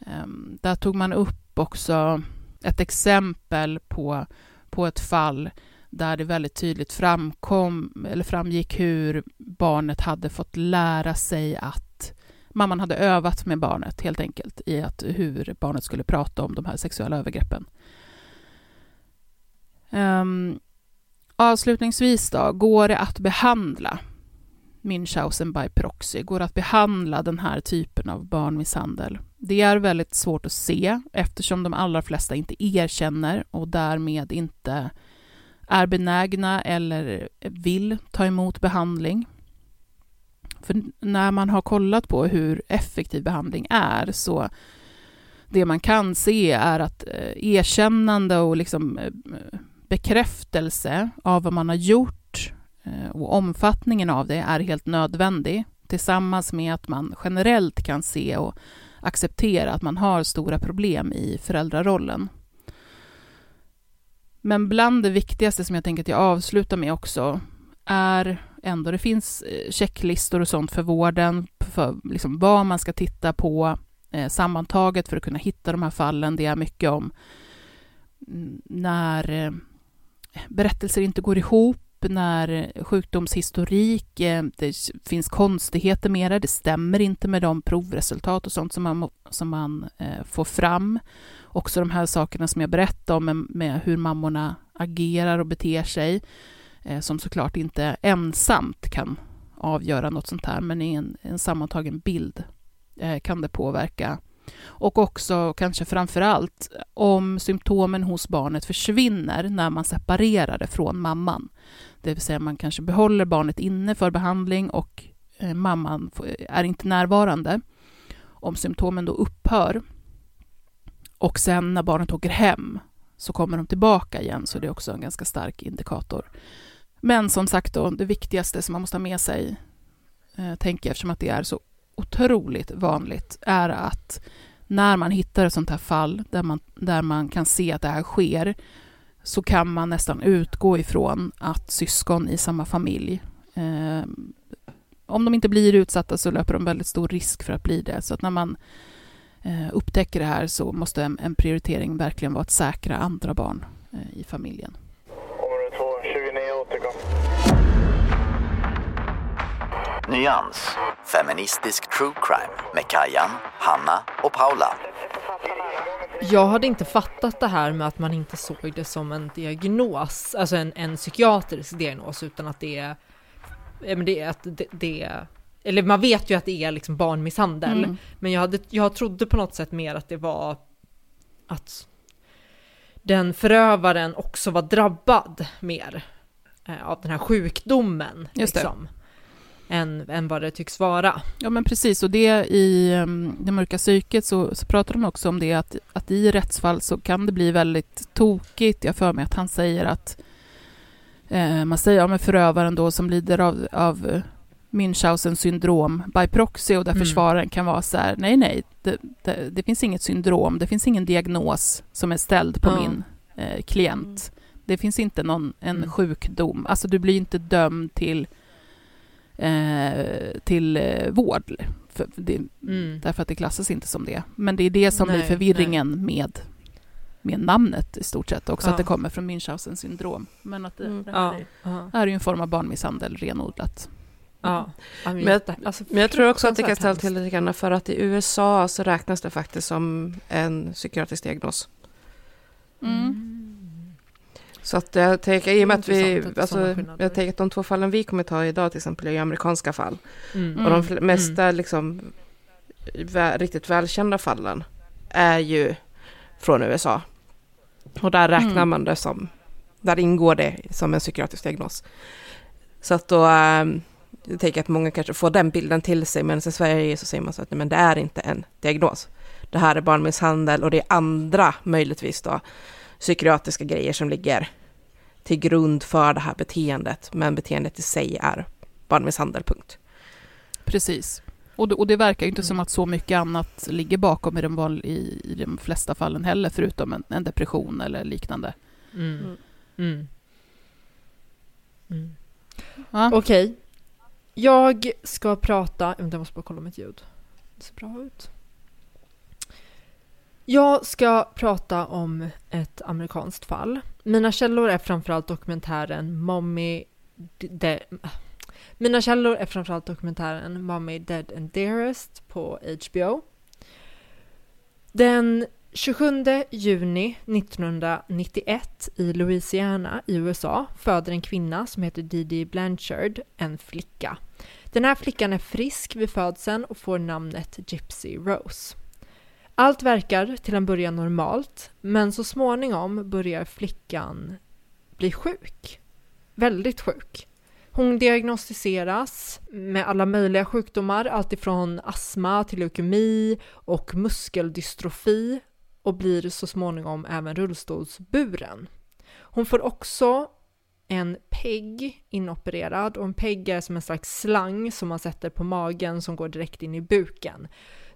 Ehm, där tog man upp också ett exempel på, på ett fall där det väldigt tydligt framkom, eller framgick hur barnet hade fått lära sig att mamman hade övat med barnet helt enkelt i att hur barnet skulle prata om de här sexuella övergreppen. Um, avslutningsvis då, går det att behandla Münchhausen by proxy? Går att behandla den här typen av barnmisshandel? Det är väldigt svårt att se eftersom de allra flesta inte erkänner och därmed inte är benägna eller vill ta emot behandling. För när man har kollat på hur effektiv behandling är så det man kan se är att eh, erkännande och liksom eh, bekräftelse av vad man har gjort Eh, och omfattningen av det är helt nödvändig tillsammans med att man generellt kan se och acceptera att man har stora problem i föräldrarollen. Men bland det viktigaste som jag tänker att jag avslutar med också är ändå, det finns eh, checklistor och sånt för vården, för liksom vad man ska titta på eh, sammantaget för att kunna hitta de här fallen. Det är mycket om mm, när eh, berättelser inte går ihop, när sjukdomshistorik, eh, det finns konstigheter med det, det stämmer inte med de provresultat och sånt som man, som man eh, får fram. Också de här sakerna som jag berättade om med, med hur mammorna agerar och beter sig, eh, som såklart inte ensamt kan avgöra något sånt här, men i en, en sammantagen bild kan det påverka. Och också, kanske framför allt, om symptomen hos barnet försvinner när man separerar det från mamman. Det vill säga man kanske behåller barnet inne för behandling och eh, mamman är inte närvarande. Om symptomen då upphör och sen när barnet åker hem så kommer de tillbaka igen, så det är också en ganska stark indikator. Men som sagt då, det viktigaste som man måste ha med sig, eh, tänker jag, eftersom att det är så otroligt vanligt, är att när man hittar ett sånt här fall där man, där man kan se att det här sker, så kan man nästan utgå ifrån att syskon i samma familj, eh, om de inte blir utsatta så löper de väldigt stor risk för att bli det. Så att när man eh, upptäcker det här så måste en, en prioritering verkligen vara att säkra andra barn eh, i familjen. Nyans, feministisk true crime med Kajan, Hanna och Paula. Jag hade inte fattat det här med att man inte såg det som en diagnos, alltså en, en psykiatrisk diagnos, utan att det är, det är att det, det eller man vet ju att det är liksom barnmisshandel, mm. men jag, hade, jag trodde på något sätt mer att det var att den förövaren också var drabbad mer eh, av den här sjukdomen. Just liksom än, än vad det tycks vara. Ja men precis, och det i um, det mörka psyket så, så pratar de också om det att, att i rättsfall så kan det bli väldigt tokigt. Jag för mig att han säger att eh, man säger om ja, förövaren då som lider av, av Münchhausen syndrom by proxy och där mm. försvararen kan vara så här, nej nej, det, det, det, finns inget syndrom, det finns ingen diagnos som är ställd på mm. min eh, klient. Det finns inte någon en mm. sjukdom, alltså du blir inte dömd till eh, till eh, vård. För det, mm. Därför att det klassas inte som det. Men det är det som nej, blir förvirringen nej. med, med namnet i stort sett. Också ja. att det kommer från Münchhausen syndrom. Men att det, mm. det här, ja. är, är ju en form av barnmisshandel renodlat. Ja. Men, jag, alltså, men jag tror också att det kan ställa till lite grann för att i USA så räknas det faktiskt som en psykiatrisk diagnos. Mm. Så att jag tänker, i och med att vi, alltså, jag tänker att de två fallen vi kommer ta idag till exempel är ju amerikanska fall. Mm. Och de mesta mm. liksom vä riktigt välkända fallen är ju från USA. Och där räknar mm. man det som, där ingår det som en psykiatrisk diagnos. Så att då, ähm, jag tänker att många kanske får den bilden till sig, men i Sverige så säger man så att nej, men det är inte en diagnos. Det här är barnmisshandel och det är andra, möjligtvis då, psykiatriska grejer som ligger till grund för det här beteendet, men beteendet i sig är barnmisshandel, punkt. Precis. Och det, och det verkar ju inte mm. som att så mycket annat ligger bakom i de, i, i de flesta fallen heller, förutom en, en depression eller liknande. Mm. Mm. mm. mm. Ja. Okej. Okay. Jag ska prata... Jag måste bara kolla mitt ljud. Det ser bra ut. Jag ska prata om ett amerikanskt fall. Mina källor är framförallt dokumentären Mommy... De, mina källor är framförallt dokumentären Mommy Dead and Dearest på HBO. Den 27 juni 1991 i Louisiana i USA föder en kvinna som heter Didi Blanchard en flicka. Den här flickan är frisk vid födseln och får namnet Gypsy Rose. Allt verkar till en början normalt, men så småningom börjar flickan bli sjuk. Väldigt sjuk. Hon diagnostiseras med alla möjliga sjukdomar, alltifrån astma till leukemi och muskeldystrofi och blir så småningom även rullstolsburen. Hon får också en PEG inopererad och en PEG är som en slags slang som man sätter på magen som går direkt in i buken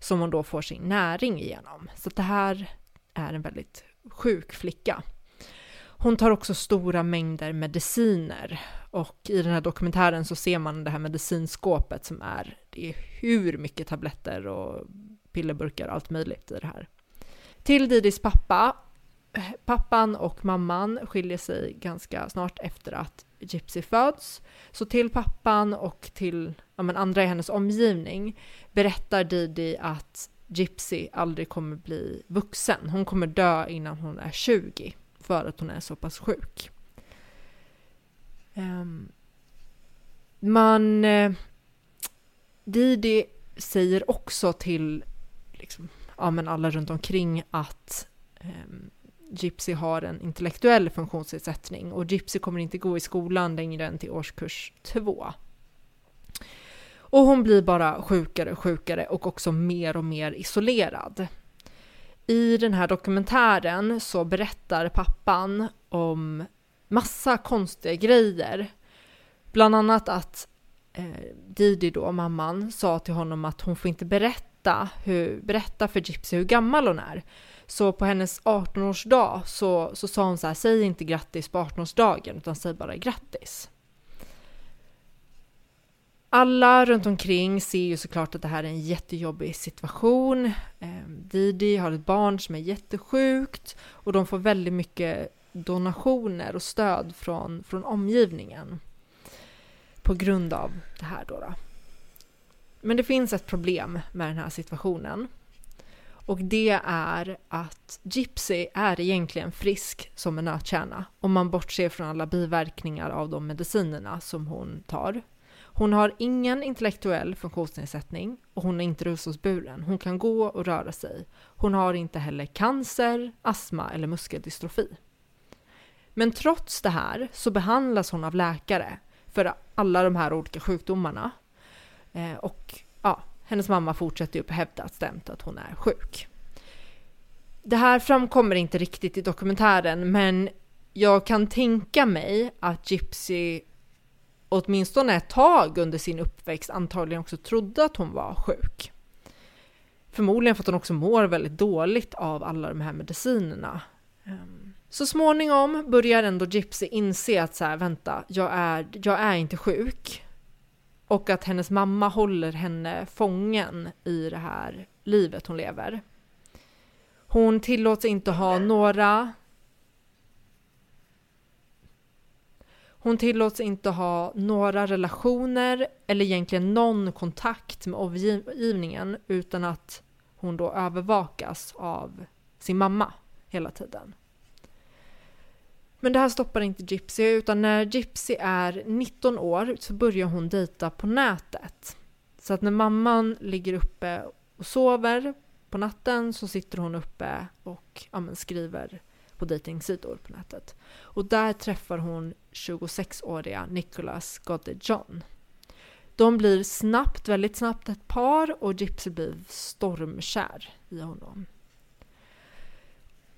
som hon då får sin näring igenom. Så det här är en väldigt sjuk flicka. Hon tar också stora mängder mediciner och i den här dokumentären så ser man det här medicinskåpet som är, det är hur mycket tabletter och pillerburkar och allt möjligt i det här. Till Didis pappa, pappan och mamman skiljer sig ganska snart efter att Gypsy föds. Så till pappan och till ja, men andra i hennes omgivning berättar Didi att Gypsy aldrig kommer bli vuxen. Hon kommer dö innan hon är 20 för att hon är så pass sjuk. Um, man, eh, Didi säger också till liksom, ja, men alla runt omkring att um, Gypsy har en intellektuell funktionsnedsättning och Gypsy kommer inte gå i skolan längre än till årskurs två. Och hon blir bara sjukare och sjukare och också mer och mer isolerad. I den här dokumentären så berättar pappan om massa konstiga grejer. Bland annat att eh, Didi då, mamman, sa till honom att hon får inte berätta, hur, berätta för Gypsy hur gammal hon är. Så på hennes 18-årsdag så, så sa hon så här, säg inte grattis på 18-årsdagen utan säg bara grattis. Alla runt omkring ser ju såklart att det här är en jättejobbig situation. Ehm, Didi har ett barn som är jättesjukt och de får väldigt mycket donationer och stöd från, från omgivningen på grund av det här då, då. Men det finns ett problem med den här situationen. Och det är att Gypsy är egentligen frisk som en nötkärna om man bortser från alla biverkningar av de medicinerna som hon tar. Hon har ingen intellektuell funktionsnedsättning och hon är inte rullstolsburen. Hon kan gå och röra sig. Hon har inte heller cancer, astma eller muskeldystrofi. Men trots det här så behandlas hon av läkare för alla de här olika sjukdomarna. Eh, och hennes mamma fortsätter ju på hävdat stämt att hon är sjuk. Det här framkommer inte riktigt i dokumentären, men jag kan tänka mig att Gypsy åtminstone ett tag under sin uppväxt antagligen också trodde att hon var sjuk. Förmodligen för att hon också mår väldigt dåligt av alla de här medicinerna. Ehm, så småningom börjar ändå Gypsy inse att så här, vänta, jag är, jag är inte sjuk. Och att hennes mamma håller henne fången i det här livet hon lever. Hon tillåts inte ha några Hon tillåts inte ha några relationer eller egentligen någon kontakt med omgivningen utan att hon då övervakas av sin mamma hela tiden. Men det här stoppar inte Gypsy utan när Gypsy är 19 år så börjar hon dejta på nätet. Så att när mamman ligger uppe och sover på natten så sitter hon uppe och ja, skriver på dejtingsidor på nätet. Och där träffar hon 26-åriga Nicholas Goddard John. De blir snabbt, väldigt snabbt ett par och Gypsy blir stormkär i honom.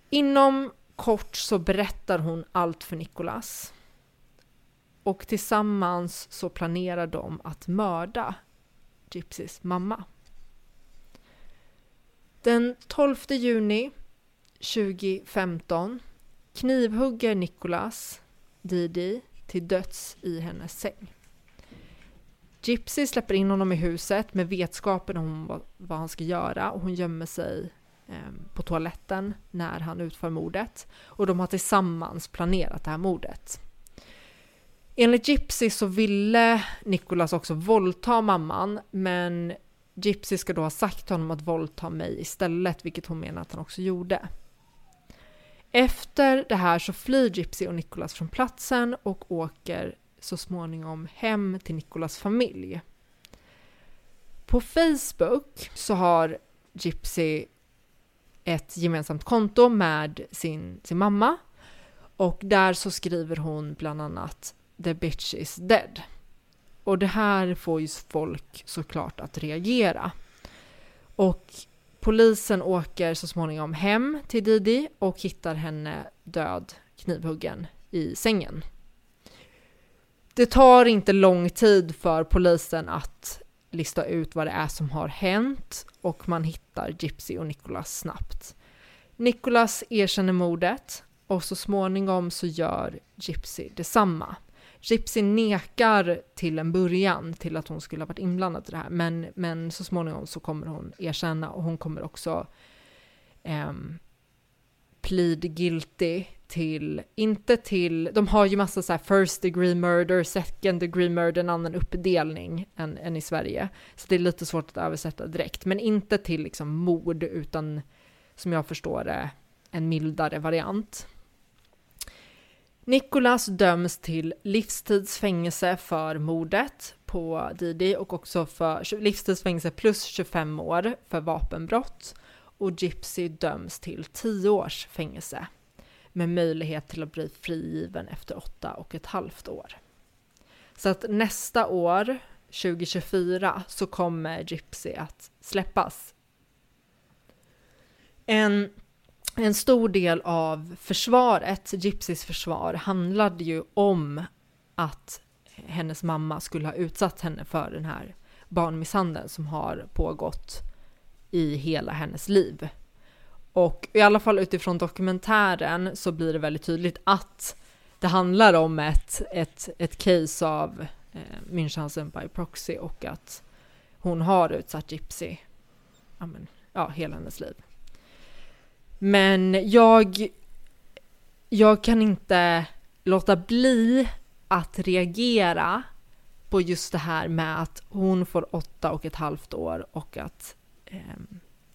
Inom kort så berättar hon allt för Nicolas Och tillsammans så planerar de att mörda Gypsys mamma. Den 12 juni 2015 knivhugger Nicolas, Didi till döds i hennes säng. Gypsy släpper in honom i huset med vetskapen om vad han ska göra och hon gömmer sig Ehm, på toaletten när han utför mordet och de har tillsammans planerat det här mordet. Enligt Gypsy så ville Nicholas också våldta mamman men Gypsy ska då ha sagt till honom att våldta mig istället vilket hon menar att han också gjorde. Efter det här så flyr Gypsy och Nicholas från platsen och åker så småningom hem till Nicholas familj. På Facebook så har Gypsy ett gemensamt konto med sin, sin mamma och där så skriver hon bland annat “The bitch is dead”. Och det här får ju folk såklart att reagera. Och Polisen åker så småningom hem till Didi och hittar henne död, knivhuggen, i sängen. Det tar inte lång tid för polisen att lista ut vad det är som har hänt och man hittar Gypsy och Nicholas snabbt. Nicholas erkänner mordet och så småningom så gör Gypsy detsamma. Gypsy nekar till en början till att hon skulle ha varit inblandad i det här, men, men så småningom så kommer hon erkänna och hon kommer också um, plead guilty till, inte till, de har ju massa så här first degree murder, second degree murder, en annan uppdelning än, än i Sverige. Så det är lite svårt att översätta direkt, men inte till liksom mord, utan som jag förstår det, en mildare variant. Nicholas döms till livstidsfängelse för mordet på på Didi och också för livstidsfängelse plus 25 år för vapenbrott. Och Gypsy döms till 10 års fängelse med möjlighet till att bli frigiven efter åtta och ett halvt år. Så att nästa år, 2024, så kommer Gypsy att släppas. En, en stor del av försvaret, Gypsys försvar, handlade ju om att hennes mamma skulle ha utsatt henne för den här barnmisshandeln som har pågått i hela hennes liv. Och i alla fall utifrån dokumentären så blir det väldigt tydligt att det handlar om ett, ett, ett case av eh, Münchhausen by proxy och att hon har utsatt Gypsy ja, ja, hela hennes liv. Men jag, jag kan inte låta bli att reagera på just det här med att hon får åtta och ett halvt år och att eh,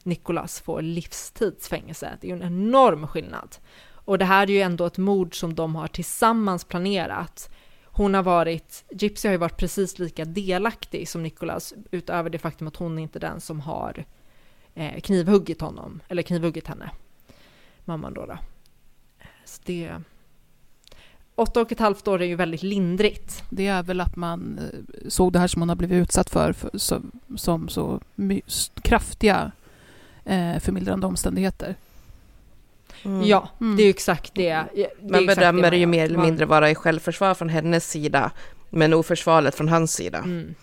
Nicholas får livstidsfängelse. Det är ju en enorm skillnad. Och det här är ju ändå ett mord som de har tillsammans planerat. Hon har varit, Gypsy har ju varit precis lika delaktig som Nicolas utöver det faktum att hon är inte den som har eh, knivhuggit honom, eller knivhuggit henne. Mamman då. då. Så det... Åtta och ett halvt år är ju väldigt lindrigt. Det är väl att man eh, såg det här som hon har blivit utsatt för, för som, som så kraftiga eh, förmildrande omständigheter. Mm. Ja, mm. det är ju exakt det. det man bedömer det ju mer eller mindre vara i självförsvar från hennes sida, men oförsvarligt från hans sida. Mm.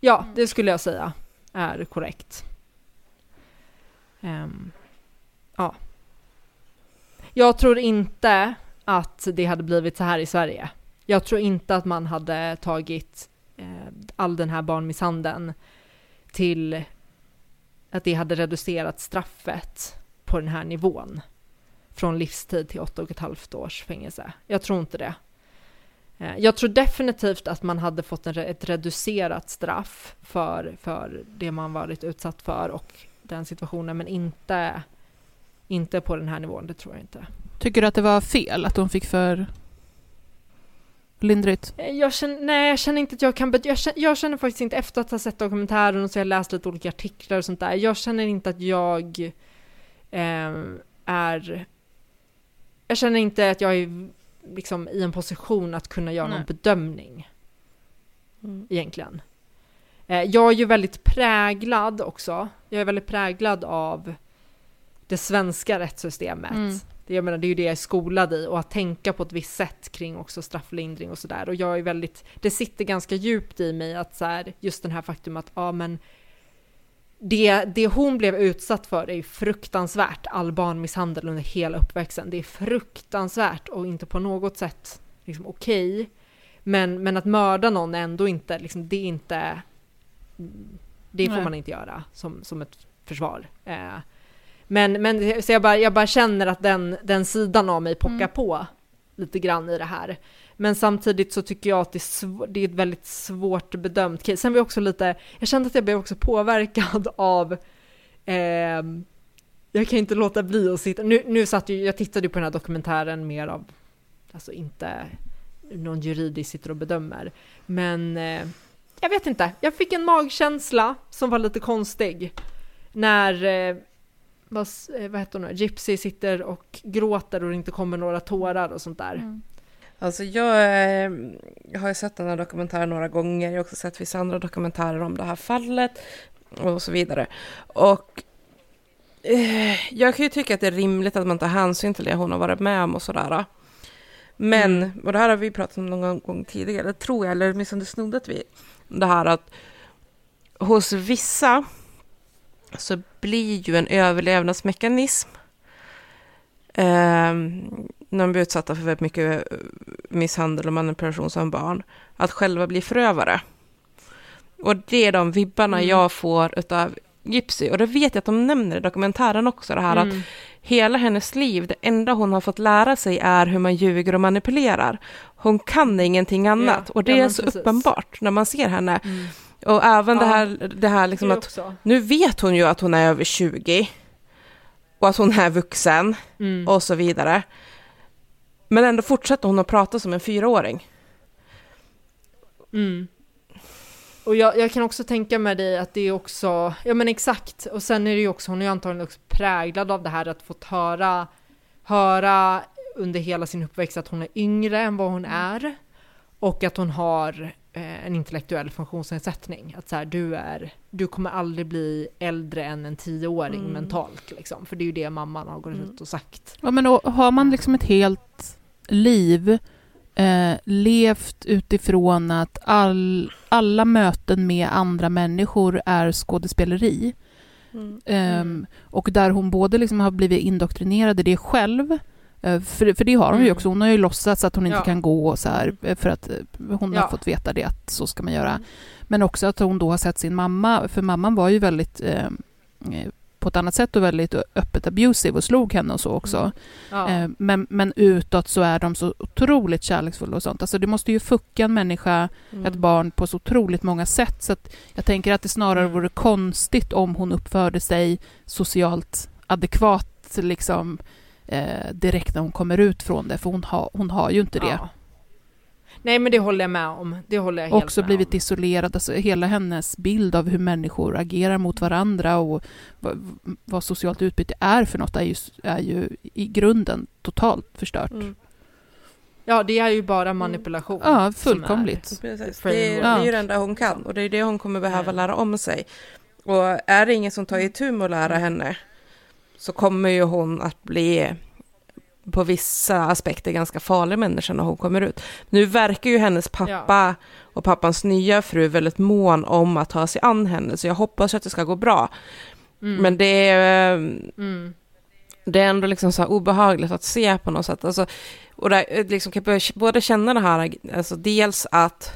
Ja, det skulle jag säga är korrekt. Um, ja. Jag tror inte att det hade blivit så här i Sverige. Jag tror inte att man hade tagit eh, all den här barnmisshandeln till att det hade reducerat straffet på den här nivån från livstid till åtta och ett halvt års fängelse. Jag tror inte det. Eh, jag tror definitivt att man hade fått ett reducerat straff för, för det man varit utsatt för och den situationen, men inte, inte på den här nivån, det tror jag inte. Tycker du att det var fel att de fick för lindrigt? Eh, jag känner, nej, jag känner inte att jag kan... Jag känner, jag känner faktiskt inte, efter att ha sett dokumentären och så har jag läst lite olika artiklar och sånt där, jag känner inte att jag eh, är... Jag känner inte att jag är liksom i en position att kunna göra nej. någon bedömning. Mm. Egentligen. Eh, jag är ju väldigt präglad också. Jag är väldigt präglad av det svenska rättssystemet. Mm jag menar, det är ju det jag är skolad i och att tänka på ett visst sätt kring också strafflindring och sådär. Och jag är väldigt, det sitter ganska djupt i mig att så här, just den här faktum att, ja men det, det hon blev utsatt för är fruktansvärt, all barnmisshandel under hela uppväxten. Det är fruktansvärt och inte på något sätt liksom, okej. Okay. Men, men att mörda någon är ändå inte, liksom, det är inte, det får Nej. man inte göra som, som ett försvar. Eh, men, men så jag bara, jag bara känner att den, den sidan av mig pockar mm. på lite grann i det här. Men samtidigt så tycker jag att det är, sv- det är ett väldigt svårt bedömt case. Sen var jag också lite, jag kände att jag blev också påverkad av eh, jag kan inte låta bli att sitta, nu, nu satt ju, jag tittade ju på den här dokumentären mer av, alltså inte någon juridisk sitter och bedömer, men eh, jag vet inte, jag fick en magkänsla som var lite konstig när eh, vad, eh, vad heter hon nu, Gypsy sitter och gråter och det inte kommer några tårar och sånt där. Mm. Alltså jag, eh, jag har ju sett den här dokumentären några gånger, jag har också sett vissa andra dokumentärer om det här fallet och så vidare. Och eh, jag kan ju tycka att det är rimligt att man tar hänsyn till det hon har varit med om och sådär. Men, mm. och det här har vi pratat om någon gång tidigare, tror jag, eller åtminstone snuddat vid, det här att hos vissa så blir ju en överlevnadsmekanism eh, när de blir utsatta för väldigt mycket eh, misshandel och manipulation som barn, att själva bli förövare. Och det är de vibbarna mm. jag får av Gypsy. Och det vet jag att de nämner i dokumentären också, det här mm. att hela hennes liv, det enda hon har fått lära sig är hur man ljuger och manipulerar. Hon kan ingenting annat. Ja, och det ja, är så precis. uppenbart när man ser henne. Mm. Och även ja, det här, det här liksom det att nu vet hon ju att hon är över 20 och att hon är vuxen mm. och så vidare. Men ändå fortsätter hon att prata som en fyraåring. Mm. Och jag, jag kan också tänka med dig att det är också, ja men exakt, och sen är det ju också, hon är ju antagligen också präglad av det här att fått höra, höra under hela sin uppväxt att hon är yngre än vad hon är och att hon har en intellektuell funktionsnedsättning. Att så här, du, är, du kommer aldrig bli äldre än en tioåring Mm. mentalt. Liksom. För det är ju det mamman har gått Mm. ut och sagt. Ja, men och har man liksom ett helt liv eh, levt utifrån att all, alla möten med andra människor är skådespeleri Mm. ehm, och där hon både liksom har blivit indoktrinerad i det själv eh, för, för det har hon ju Mm. också. Hon har ju låtsats att hon inte Ja. kan gå och så här, eh, för att eh, hon har Ja. fått veta det att så ska man göra. Men också att hon då har sett sin mamma, för mamman var ju väldigt eh, eh, på ett annat sätt och väldigt öppet abusive och slog henne och så också. Ja. Eh, Men, men utåt så är de så otroligt kärleksfulla och sånt. Alltså det måste ju fucka en människa, Mm. ett barn, på så otroligt många sätt. Så att jag tänker att det snarare Mm. vore konstigt om hon uppförde sig socialt adekvat liksom, eh, direkt när hon kommer ut från det, för hon, har hon har ju inte det. Ja. Nej men det håller jag med om. Det håller jag helt också med blivit om. isolerad. Alltså hela hennes bild av hur människor agerar mot varandra och vad, vad socialt utbyte är för något är ju, är ju i grunden totalt förstört. Mm. Ja det är ju bara manipulation. Ja, som fullkomligt. Precis. Framework. Det, är, det är ju det enda hon kan och det är det hon kommer behöva Ja. lära om sig. Och är det ingen som tar itu med att lära henne så kommer ju hon att bli på vissa aspekter ganska farlig människa när hon kommer ut. Nu verkar ju hennes pappa och pappans nya fru väldigt mån om att ta sig an henne, så jag hoppas att det ska gå bra. Mm. Men det är, eh, Mm. det är ändå liksom så obehagligt att se på något sätt. Alltså, och där, eh, liksom kan jag både känna det här, alltså dels att,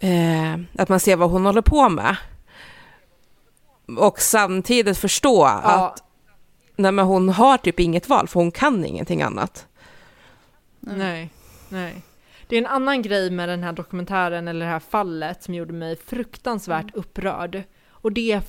eh, att man ser vad hon håller på med. Och samtidigt förstå Ja, att nej, men hon har typ inget val, för hon kan ingenting annat. nej, nej. Det är en annan grej med den här dokumentären eller det här fallet som gjorde mig fruktansvärt Mm. upprörd. Och det är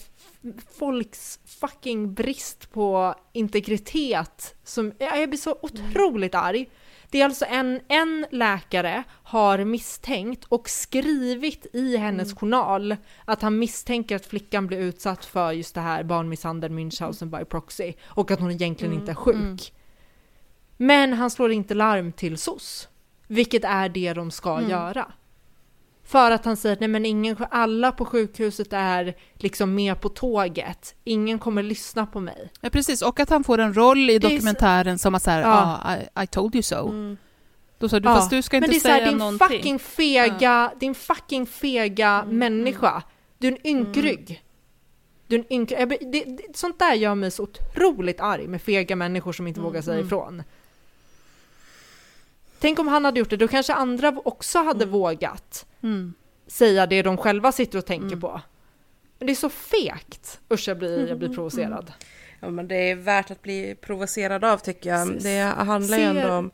folks fucking brist på integritet som, ja, jag blir så otroligt arg. Det är alltså en, en läkare har misstänkt och skrivit i hennes journal att han misstänker att flickan blir utsatt för just det här barnmisshandel Münchhausen by proxy och att hon egentligen inte är sjuk. Mm. Men han slår inte larm till SOS, vilket är det de ska Mm. göra. För att han säger att nej men ingen, alla på sjukhuset är liksom med på tåget, ingen kommer lyssna på mig. Ja, precis. Och att han får en roll i dokumentären som att så här, Ja. ah, I, I told you so. Mm. Då sa du, Ja, fast du ska men inte det är så här, säga din någonting. fucking fega, din fucking fega Mm, människa. Du är en ynkrygg. Du är en ynkrygg. Det, det, sånt där gör mig så otroligt arg med fega människor som inte Mm, vågar säga mm. ifrån. Tänk om han hade gjort det, då kanske andra också hade vågat Mm. säga det de själva sitter och tänker Mm. på. Men det är så fegt. Usch, jag blir, jag blir provocerad. Ja, men det är värt att bli provocerad av tycker jag. Precis. Det handlar ju ändå om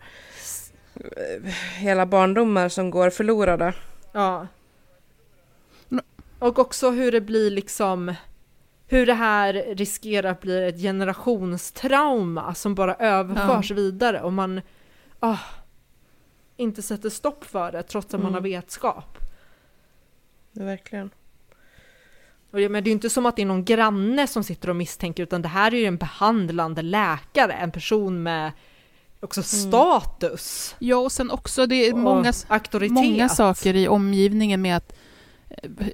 eh, hela barndomar som går förlorade. Ja. Mm. Och också hur det blir liksom, hur det här riskerar att bli ett generationstrauma som bara överförs vidare och man ah, inte sätter stopp för det trots att man Mm. har vetskap. Ja, verkligen. Och det, men det är ju inte som att det är någon granne som sitter och misstänker utan det här är ju en behandlande läkare, en person med också status Ja, och sen också, det är många, auktoritet. många saker i omgivningen med att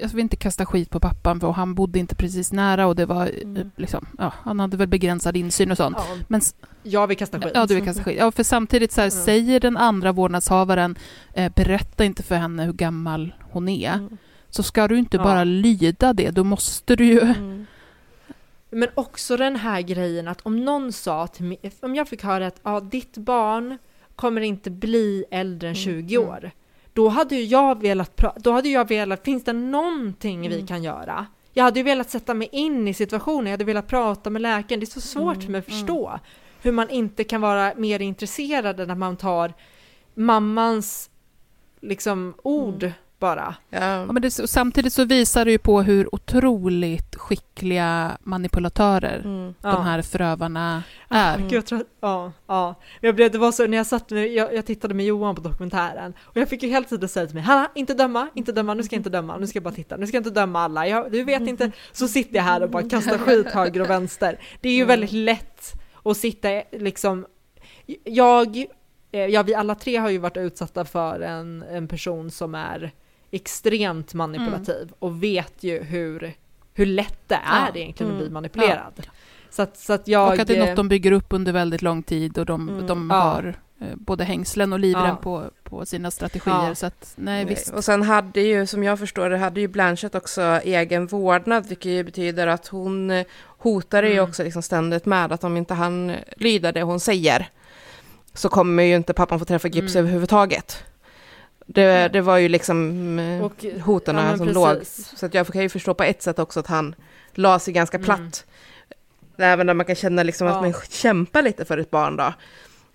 jag vill inte kasta skit på pappan för han bodde inte precis nära och det var eh, Mm. liksom, ja, han hade väl begränsad insyn och sånt. Ja, Men jag vill kasta skit. Ja, du vill kasta skit. Ja, för samtidigt så här, Mm. säger den andra vårdnadshavaren, eh, berätta inte för henne hur gammal hon är. Mm. Så ska du inte Ja. bara lyda det, då måste du ju... Mm. Men också den här grejen att om någon sa till mig, om jag fick höra att ja, ditt barn kommer inte bli äldre än Mm, 20 mm. år. Då hade ju jag velat, då hade jag velat, finns det någonting vi Mm. kan göra? Jag hade ju velat sätta mig in i situationen, jag hade velat prata med läkaren. Det är så svårt Mm, för mig att förstå hur man inte kan vara mer intresserad när man tar mammans liksom ord Mm. Bara. Ja. Ja, men det, samtidigt så visar det ju på hur otroligt skickliga manipulatörer Mm. Ja. de här förövarna är. Gud, jag ja, ja. Men Jag blev, det var så när jag satt med, jag, jag tittade med Johan på dokumentären och jag fick ju hela tiden säga till mig, Hanna, inte döma, inte döma, nu ska jag inte döma, nu ska jag bara titta, nu ska jag inte döma alla, jag, du vet inte, så sitter jag här och bara kastar skit höger och vänster. Det är ju väldigt lätt att sitta liksom, jag, eh, ja vi alla tre har ju varit utsatta för en, en person som är extremt manipulativ och vet ju hur, hur lätt det är Ja. egentligen att Mm. bli manipulerad. Så att, så att jag... Och att det är eh, något de bygger upp under väldigt lång tid och de, Mm. de Ja. har eh, både hängslen och livrem Ja. på, på sina strategier. Ja. Så att, nej visst. Och sen hade ju, som jag förstår det, hade ju Blanchett också egen vårdnad, vilket ju betyder att hon eh, hotade ju Mm. också liksom ständigt med att om inte han lyder det hon säger så kommer ju inte pappan få träffa Gips Mm. överhuvudtaget. Det, det var ju liksom eh, Och, hoten ja, som precis. låg. Så att jag kan ju förstå på ett sätt också att han la sig ganska Mm. platt. Även där man kan känna liksom Ja. att man kämpar lite för ett barn då.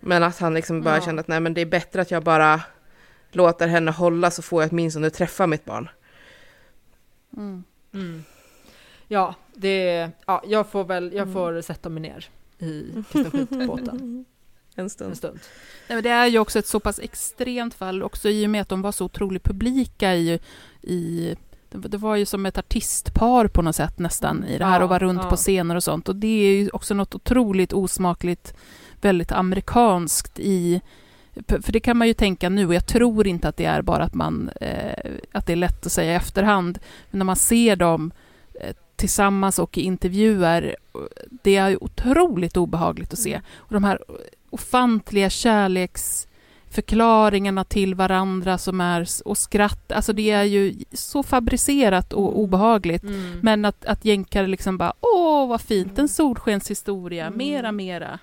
Men att han liksom bara Ja. kände att nej men det är bättre att jag bara låter henne hålla så får jag åtminstone träffa mitt barn. Mm. Mm. Ja, det, ja, jag får väl, jag Mm. får sätta mig ner i kasta En en stund. stund. Nej, men det är ju också ett så pass extremt fall, också i och med att de var så otroligt publika i... i det var ju som ett artistpar på något sätt nästan i det här Ja, och var runt ja. på scener och sånt. Och det är ju också något otroligt osmakligt, väldigt amerikanskt i... För det kan man ju tänka nu, och jag tror inte att det är bara att man... Eh, att det är lätt att säga i efterhand. Men när man ser dem eh, tillsammans och i intervjuer, det är otroligt obehagligt att se. Och de här ofantliga kärleksförklaringarna till varandra som är, och skratt, alltså det är ju så fabricerat och obehagligt. Mm. Men att, att jänkare liksom bara, åh vad fint, en solskenshistoria, mera, mera.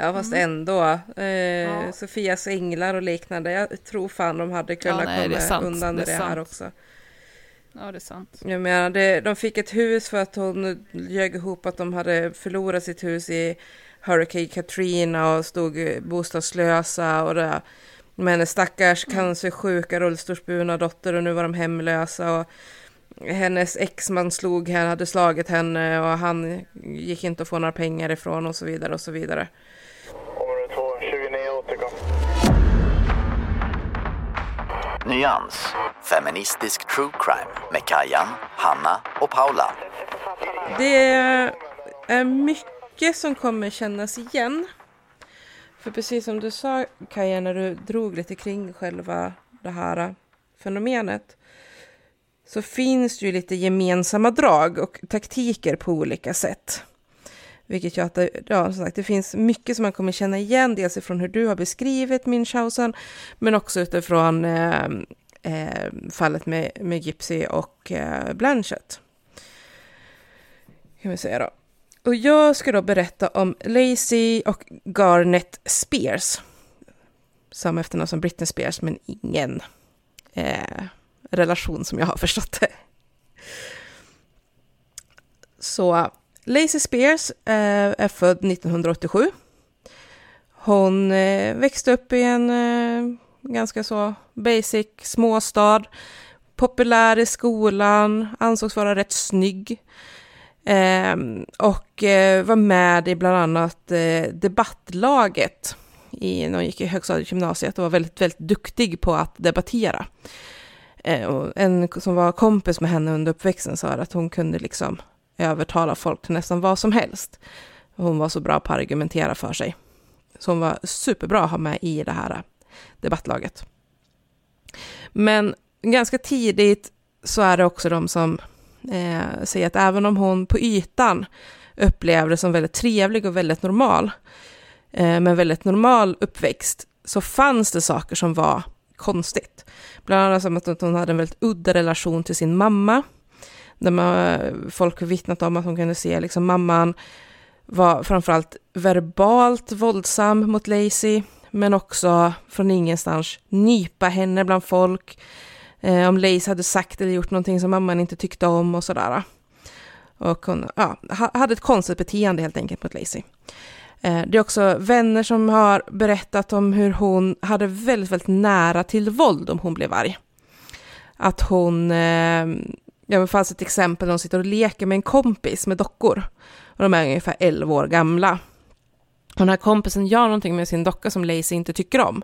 Ja fast ändå. Eh, Ja. Sofias änglar och liknande. Jag tror fan de hade kunnat nej, det är komma sant, undan det det här sant. också. Ja, det är sant. Jag menar, det, de fick ett hus för att hon ljög ihop att de hade förlorat sitt hus i Hurricane Katrina och stod bostadslösa och det. Med hennes stackars cancersjuka rullstolsburna dotter och nu var de hemlösa och hennes exman slog henne, hade slagit henne och han gick inte att få några pengar ifrån och så vidare och så vidare. Område 2, 29 återkom. Nyans. Feministisk true crime med Kajan, Hanna och Paula. Det är mycket som kommer kännas igen. För precis som du sa Kaja när du drog lite kring själva det här fenomenet så finns det ju lite gemensamma drag och taktiker på olika sätt. Vilket gör att det, ja, som sagt, det finns mycket som man kommer känna igen, dels ifrån hur du har beskrivit Münchhausen, men också utifrån eh, eh, fallet med, med Gypsy och eh, Blanchett kan vi säga då. Och jag ska då berätta om Lacey och Garnet Spears. Samma efternamn som Britney Spears, men ingen eh, relation som jag har förstått det. Så Lacey Spears eh, är född 1987. Hon eh, växte upp i en eh, ganska så basic småstad. Populär i skolan, ansågs vara rätt snygg. Eh, och eh, var med i bland annat eh, debattlaget i, när hon gick i högstadiet gymnasiet och var väldigt, väldigt duktig på att debattera. Eh, en som var kompis med henne under uppväxten sa att hon kunde liksom övertala folk till nästan vad som helst. Hon var så bra på att argumentera för sig. Så hon var superbra att ha med i det här eh, debattlaget. Men ganska tidigt så är det också de som eh, säga att även om hon på ytan upplevde som väldigt trevlig och väldigt normal, eh, med väldigt normal uppväxt, så fanns det saker som var konstigt. Bland annat som att hon hade en väldigt udda relation till sin mamma, där man, folk har vittnat om att hon kunde se liksom mamman var framförallt verbalt våldsam mot Lacey, men också från ingenstans nypa henne bland folk, eh, om Lace hade sagt eller gjort någonting som mamman inte tyckte om och sådär. Och hon ja, hade ett konstigt beteende helt enkelt mot Lacey. Eh, det är också vänner som har berättat om hur hon hade väldigt, väldigt nära till våld om hon blev arg. att hon, eh, ja det fanns ett exempel, där hon sitter och leker med en kompis med dockor. Och de är ungefär 11 år gamla. Och den här kompisen gör någonting med sin docka som Lacey inte tycker om.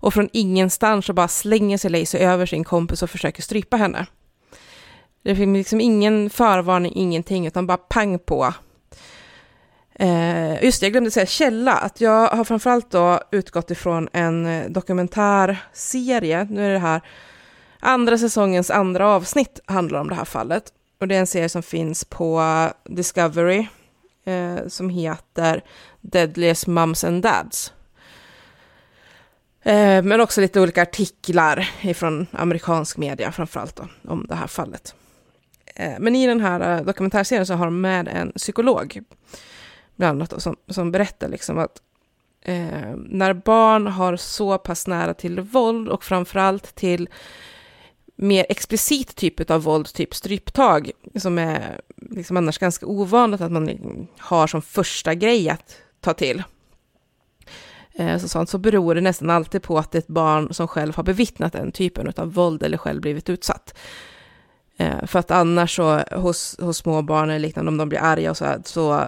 Och från ingenstans så bara slänger sig Lacey över sin kompis och försöker strypa henne. Det finns liksom ingen förvarning, ingenting, utan bara pang på. Eh, just det, jag glömde säga källa. Att jag har framförallt då utgått ifrån en eh, dokumentärserie. Nu är det här andra säsongens andra avsnitt handlar om det här fallet. Och det är en serie som finns på Discovery eh, som heter Deadliest Mums and Dads. Eh, men också lite olika artiklar från amerikansk media framförallt då, om det här fallet. Eh, men i den här eh, dokumentärserien så har de med en psykolog, bland annat, då, som, som berättar liksom att eh, när barn har så pass nära till våld och framförallt till mer explicit typ av våld, typ stryptag, som är liksom annars ganska ovanligt att man har som första grej att ta till. Eh, så, sånt, så beror det nästan alltid på att det är ett barn som själv har bevittnat den typen av våld eller själv blivit utsatt. Eh, för att annars så hos, hos små barn eller liknande, om de blir arga och så här, så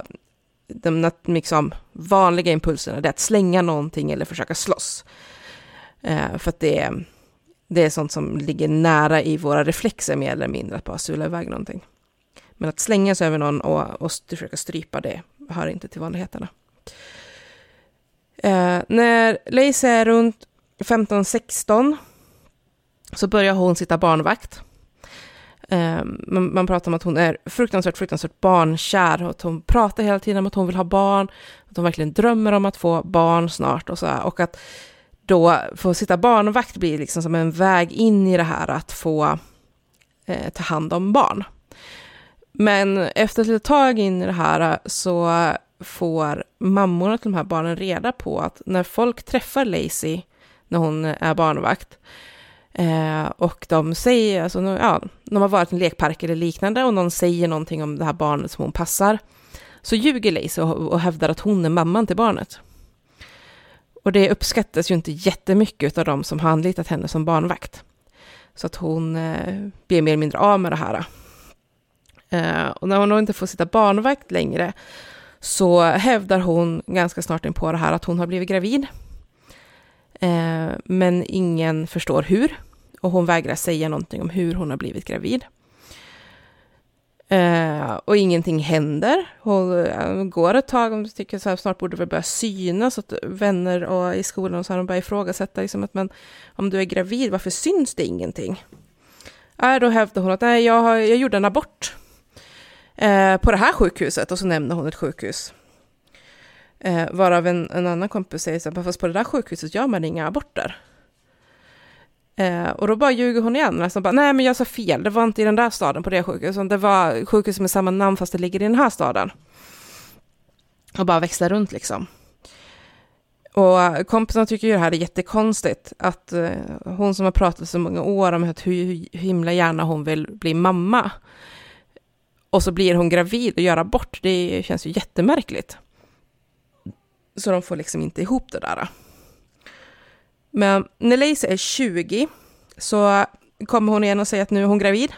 de liksom, vanliga impulserna är att slänga någonting eller försöka slåss. Eh, för att det, det är sånt som ligger nära i våra reflexer mer eller mindre, att bara sula iväg någonting. Men att slänga sig över någon och, och försöka strypa det hör inte till vanligheterna. Eh, när Lacey är runt 15-16 så börjar hon sitta barnvakt. Eh, man, man, pratar om att hon är fruktansvärt, fruktansvärt barnkär och att hon pratar hela tiden om att hon vill ha barn, att hon verkligen drömmer om att få barn snart och så här, och att då få sitta barnvakt blir liksom som en väg in i det här att få eh, ta hand om barn. Men efter ett litet tag in i det här så får mammorna till de här barnen reda på att när folk träffar Lacey när hon är barnvakt Eh, och de säger, alltså, ja, de har varit i en lekpark eller liknande och någon säger någonting om det här barnet som hon passar. Så ljuger Lacey och, och hävdar att hon är mamman till barnet. Och det uppskattas ju inte jättemycket av de som har anlitat henne som barnvakt. Så att hon eh, blir mer eller mindre av med det här. Eh, och när hon då inte får sitta barnvakt längre så hävdar hon ganska snart in på det här att hon har blivit gravid. Eh, men ingen förstår hur. Och hon vägrar säga någonting om hur hon har blivit gravid. Eh, och ingenting händer. Hon eh, går ett tag, och tycker så här, snart borde det börja synas, att vänner och i skolan och så har de börjat ifrågasätta liksom att men om du är gravid, varför syns det ingenting? Äh, då hävdar hon att nej, jag, har, jag gjorde en abort eh, på det här sjukhuset och så nämner hon ett sjukhus. Eh, varav en, en annan kompis säger så här, fast på det där sjukhuset gör man inga aborter. Eh, och då bara ljuger hon igen, nästan bara, nej men jag sa fel, det var inte i den där staden på det sjukhuset, det var sjukhus med samma namn fast det ligger i den här staden. Och bara växlar runt liksom. Och kompisarna tycker ju det här är jättekonstigt, att eh, hon som har pratat så många år om hur, hur himla gärna hon vill bli mamma, och så blir hon gravid och gör abort, det känns ju jättemärkligt. Så de får liksom inte ihop det där. Men när Lacey är 20 så kommer hon igen och säger att nu är hon gravid.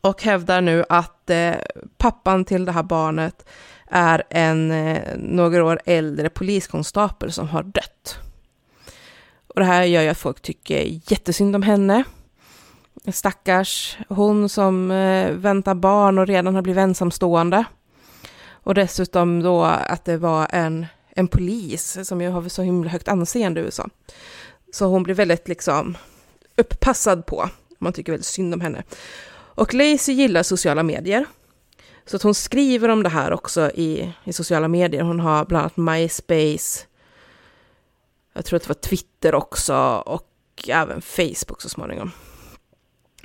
Och hävdar nu att eh, pappan till det här barnet är en eh, några år äldre poliskonstapel som har dött. Och det här gör ju att folk tycker jättesynd om henne. Stackars hon som eh, väntar barn och redan har blivit ensamstående. Och dessutom då att det var en, en polis som ju har så himla högt anseende i USA. Så hon blir väldigt liksom upppassad på. Man tycker väldigt synd om henne. Och Lacey gillar sociala medier. Så att hon skriver om det här också i, i sociala medier. Hon har bland annat MySpace, jag tror att det var Twitter också och även Facebook så småningom.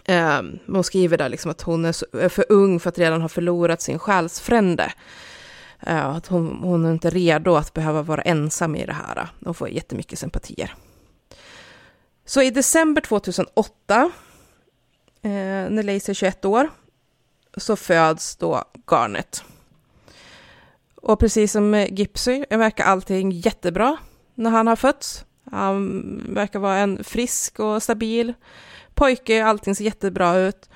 Um, hon skriver där liksom att hon är, så, är, för ung för att redan ha förlorat sin själsfrände. Uh, att hon, hon, är inte redo att behöva vara ensam i det här. Hon får jättemycket sympatier. Så i december 2008, uh, eh, när Lacey är 21 år, så föds då Garnet. Och precis som Gipsy eh, verkar allting jättebra när han har fötts. Han verkar vara en frisk och stabil pojke, allting ser jättebra ut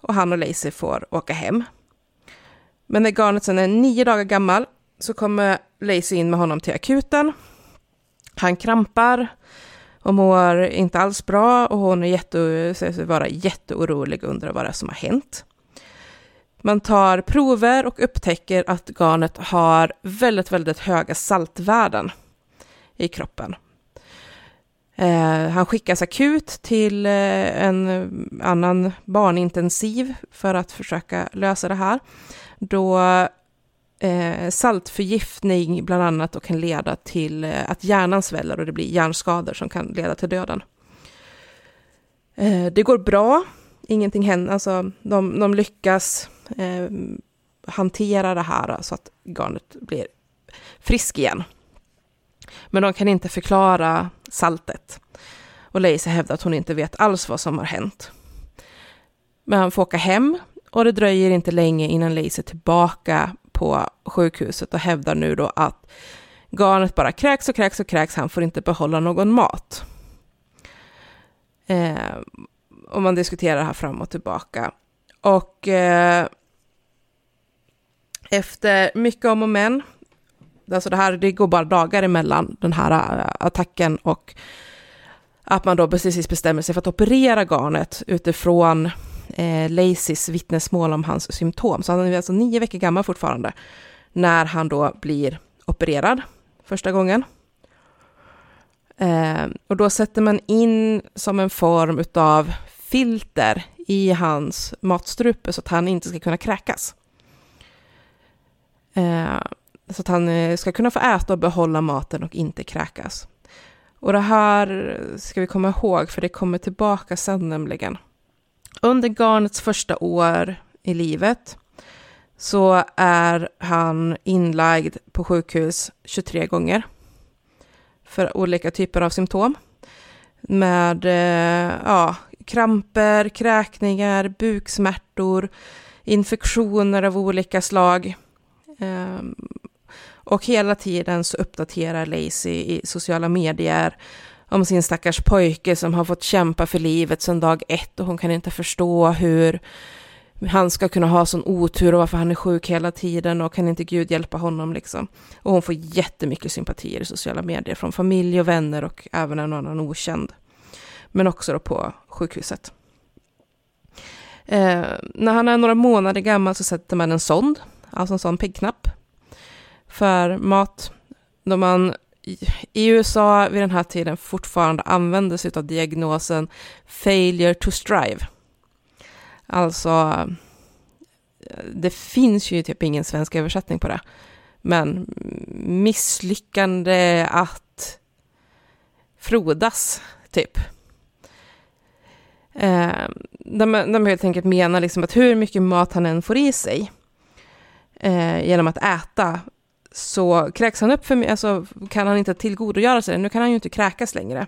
och han och Lacey får åka hem. Men när Garnet sen är nio dagar gammal så kommer Lacey in med honom till akuten. Han krampar och mår inte alls bra och hon är jätte, säger sig vara jätteorolig och undrar vad det är som har hänt. Man tar prover och upptäcker att garnet har väldigt, väldigt höga saltvärden i kroppen. Eh, han skickas akut till eh, en eh, annan barnintensiv för att försöka lösa det här. Då eh, saltförgiftning bland annat och kan leda till eh, att hjärnan sväller och det blir hjärnskador som kan leda till döden. Eh, det går bra, ingenting händer, alltså de, de lyckas eh, hantera det här så att garnet blir frisk igen. Men de kan inte förklara saltet. Och Lacey hävdar att hon inte vet alls vad som har hänt. Men han får åka hem och det dröjer inte länge innan Lacey är tillbaka på sjukhuset och hävdar nu då att garnet bara kräks och kräks och kräks, han får inte behålla någon mat. Eh, och man diskuterar det här fram och tillbaka. Och eh, efter mycket om och men, alltså det här, det går bara dagar emellan den här äh, attacken och att man då precis bestämmer sig för att operera garnet utifrån eh, Lacys vittnesmål om hans symptom. Så han är alltså nio veckor gammal fortfarande när han då blir opererad första gången. Eh, och då sätter man in som en form av filter i hans matstrupe så att han inte ska kunna kräkas. Eh, så att han eh, ska kunna få äta och behålla maten och inte kräkas. Och det här ska vi komma ihåg, för det kommer tillbaka sen nämligen. Under Garnets första år i livet så är han inlagd på sjukhus 23 gånger för olika typer av symptom. Med eh, ja, kramper, kräkningar, buksmärtor, infektioner av olika slag. Ehm, och hela tiden så uppdaterar Lacey i sociala medier om sin stackars pojke som har fått kämpa för livet sedan dag ett och hon kan inte förstå hur han ska kunna ha sån otur och varför han är sjuk hela tiden och kan inte Gud hjälpa honom liksom. Och hon får jättemycket sympatier i sociala medier från familj och vänner och även en annan okänd. Men också då på sjukhuset. Eh, när han är några månader gammal så sätter man en sond, alltså en sån piggknapp, för mat. Då man i USA vid den här tiden fortfarande använde sig av diagnosen failure to strive. Alltså, eh, det finns ju typ ingen svensk översättning på det. Men misslyckande att frodas, typ. Eh, de, de helt enkelt menar liksom att hur mycket mat han än får i sig eh, genom att äta så kräks han upp för mig, alltså kan han inte tillgodogöra sig den. Nu kan han ju inte kräkas längre,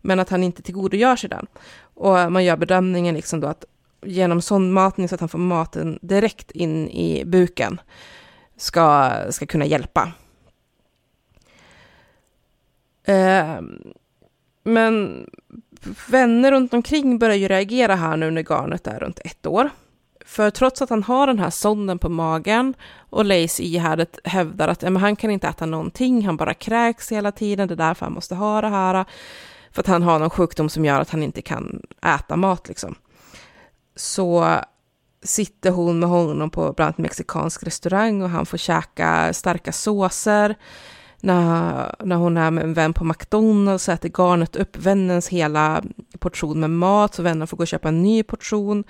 men att han inte tillgodogör sig den. Och man gör bedömningen liksom då att genom sondmatning så att han får maten direkt in i buken ska, ska kunna hjälpa. Eh, men vänner runt omkring börjar ju reagera här nu när garnet är runt ett år. För trots att han har den här sonden på magen och Lace ihärdigt hävdar att ja, men han kan inte äta någonting, han bara kräks hela tiden, det är därför han måste ha det här. För att han har någon sjukdom som gör att han inte kan äta mat liksom. Så sitter hon med honom på bland annat mexikansk restaurang och han får käka starka såser när, när hon är med en vän på McDonalds så äter garnet upp vännens hela portion med mat, så vännen får gå och köpa en ny portion.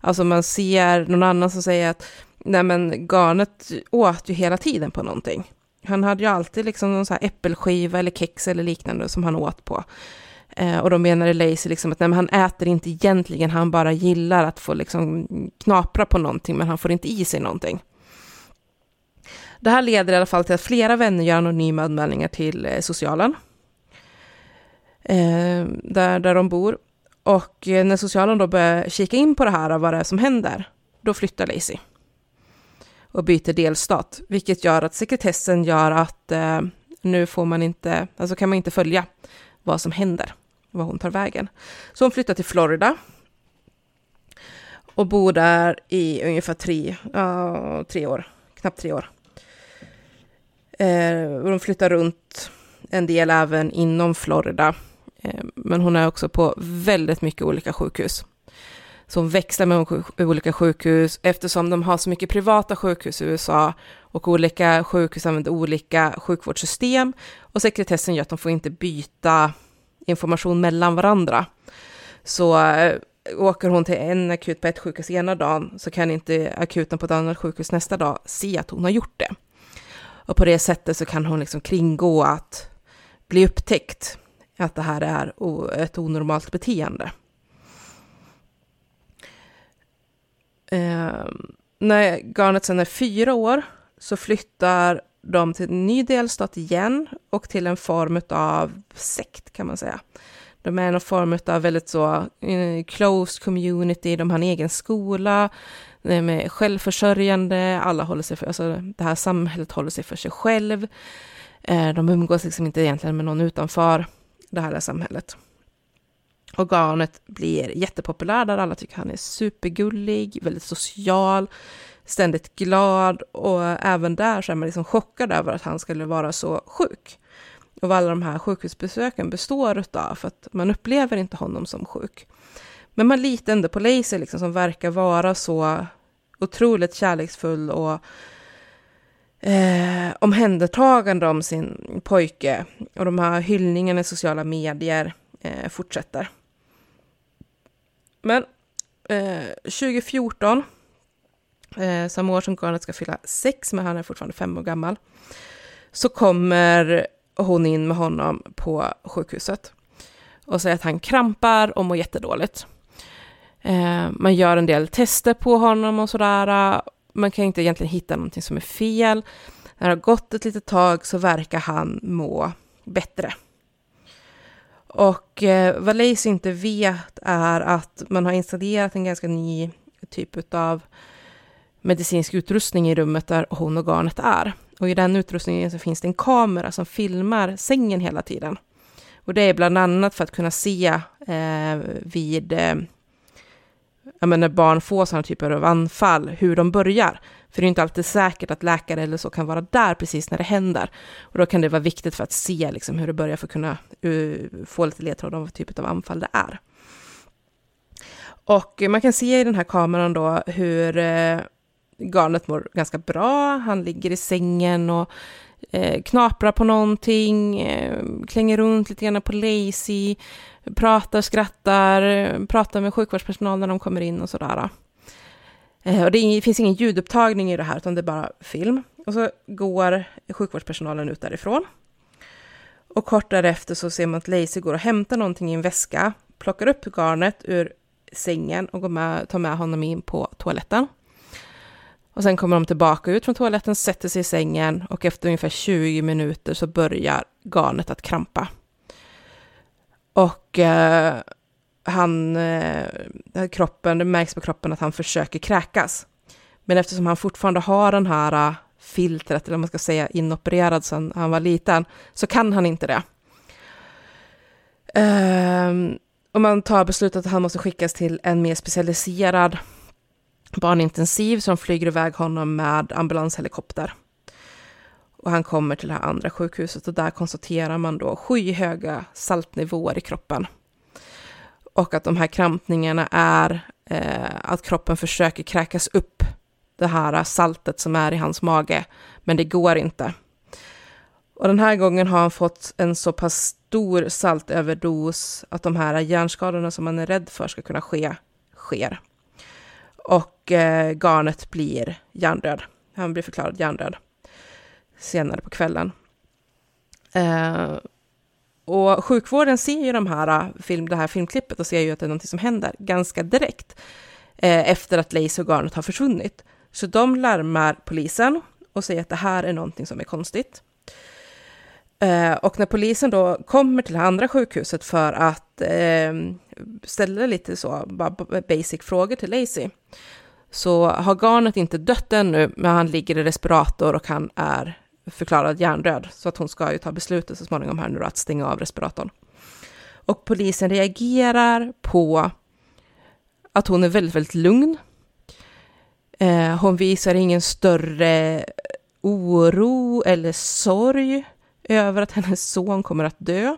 Alltså man ser någon annan som säger att nej men garnet åt ju hela tiden på någonting. Han hade ju alltid liksom någon så här äppelskiva eller kex eller liknande som han åt på. Eh, och då menade Lacey liksom att nej, men han äter inte egentligen, han bara gillar att få liksom knapra på någonting, men han får inte i sig någonting. Det här leder i alla fall till att flera vänner gör anonyma anmälningar till eh, socialen. Eh, där, där de bor. Och eh, när socialen då börjar kika in på det här, vad det är som händer, då flyttar Lacey. Och byter delstat, vilket gör att sekretessen gör att eh, nu får man inte, alltså kan man inte följa vad som händer, var hon tar vägen. Så hon flyttar till Florida och bor där i ungefär tre, uh, tre år, knappt tre år. Eh, och de flyttar runt en del även inom Florida. Eh, men hon är också på väldigt mycket olika sjukhus. Så hon växlar med olika sjukhus eftersom de har så mycket privata sjukhus i USA och olika sjukhus använder olika sjukvårdssystem och sekretessen gör att de får inte byta information mellan varandra. Så eh, åker hon till en akut på ett sjukhus ena dagen så kan inte akuten på ett annat sjukhus nästa dag se att hon har gjort det. Och på det sättet så kan hon liksom kringgå att bli upptäckt att det här är ett onormalt beteende. Eh, när Garnet sen är fyra år så flyttar de till en ny delstat igen och till en form av sekt kan man säga. De är någon form av väldigt så eh, closed community, de har en egen skola, de är självförsörjande, alla håller sig för, alltså det här samhället håller sig för sig själv. Eh, de umgås liksom inte egentligen med någon utanför det här samhället. Organet blir jättepopulär där alla tycker han är supergullig, väldigt social, ständigt glad och även där så är man liksom chockad över att han skulle vara så sjuk. Och vad alla de här sjukhusbesöken består av, för att man upplever inte honom som sjuk. Men man litar ändå på Lacey liksom, som verkar vara så otroligt kärleksfull och eh, omhändertagande om sin pojke. Och de här hyllningarna i sociala medier eh, fortsätter. Men eh, 2014, eh, samma år som Garnet ska fylla sex, men han är fortfarande fem år gammal, så kommer hon in med honom på sjukhuset och säger att han krampar och mår jättedåligt. Eh, man gör en del tester på honom och sådär. Man kan inte egentligen hitta någonting som är fel. När det har gått ett litet tag så verkar han må bättre. Och eh, vad Lace inte vet är att man har installerat en ganska ny typ av medicinsk utrustning i rummet där hon och garnet är. Och i den utrustningen så finns det en kamera som filmar sängen hela tiden. Och det är bland annat för att kunna se eh, vid eh, när barn får sådana typer av anfall, hur de börjar. För det är inte alltid säkert att läkare eller så kan vara där precis när det händer. Och då kan det vara viktigt för att se liksom, hur det börjar för att kunna uh, få lite ledtråd om vad typ av anfall det är. Och man kan se i den här kameran då hur uh, garnet mår ganska bra. Han ligger i sängen och eh, knaprar på någonting, eh, klänger runt lite grann på lazy, pratar, skrattar, pratar med sjukvårdspersonal när de kommer in och sådär. Eh, och det finns ingen ljudupptagning i det här, utan det är bara film. Och så går sjukvårdspersonalen ut därifrån. Och kort därefter så ser man att Lacey går och hämtar någonting i en väska, plockar upp garnet ur sängen och går med, tar med honom in på toaletten. Och sen kommer de tillbaka ut från toaletten, sätter sig i sängen och efter ungefär 20 minuter så börjar garnet att krampa. Och eh, han, eh, kroppen, det märks på kroppen att han försöker kräkas. Men eftersom han fortfarande har den här uh, filtret, eller man ska säga inopererad sedan han var liten, så kan han inte det. Um, och man tar beslutet att han måste skickas till en mer specialiserad barnintensiv som flyger iväg honom med ambulanshelikopter. Och han kommer till det här andra sjukhuset och där konstaterar man då skyhöga saltnivåer i kroppen. Och att de här krampningarna är eh, att kroppen försöker kräkas upp det här saltet som är i hans mage, men det går inte. Och den här gången har han fått en så pass stor saltöverdos att de här hjärnskadorna som man är rädd för ska kunna ske, sker. Och eh, Garnet blir hjärndöd. Han blir förklarad hjärndöd senare på kvällen. Eh, och sjukvården ser ju de här eh, film, det här filmklippet och ser ju att det är något som händer ganska direkt eh, efter att lasergarnet och Garnet har försvunnit. Så de larmar polisen och säger att det här är någonting som är konstigt. Eh, och när polisen då kommer till det andra sjukhuset för att eh, ställa lite så basic frågor till Lacey så har Garnet inte dött ännu, men han ligger i respirator och han är förklarad hjärndöd, så att hon ska ju ta beslutet så småningom här nu då, att stänga av respiratorn. Och polisen reagerar på att hon är väldigt, väldigt lugn. Eh, hon visar ingen större oro eller sorg över att hennes son kommer att dö.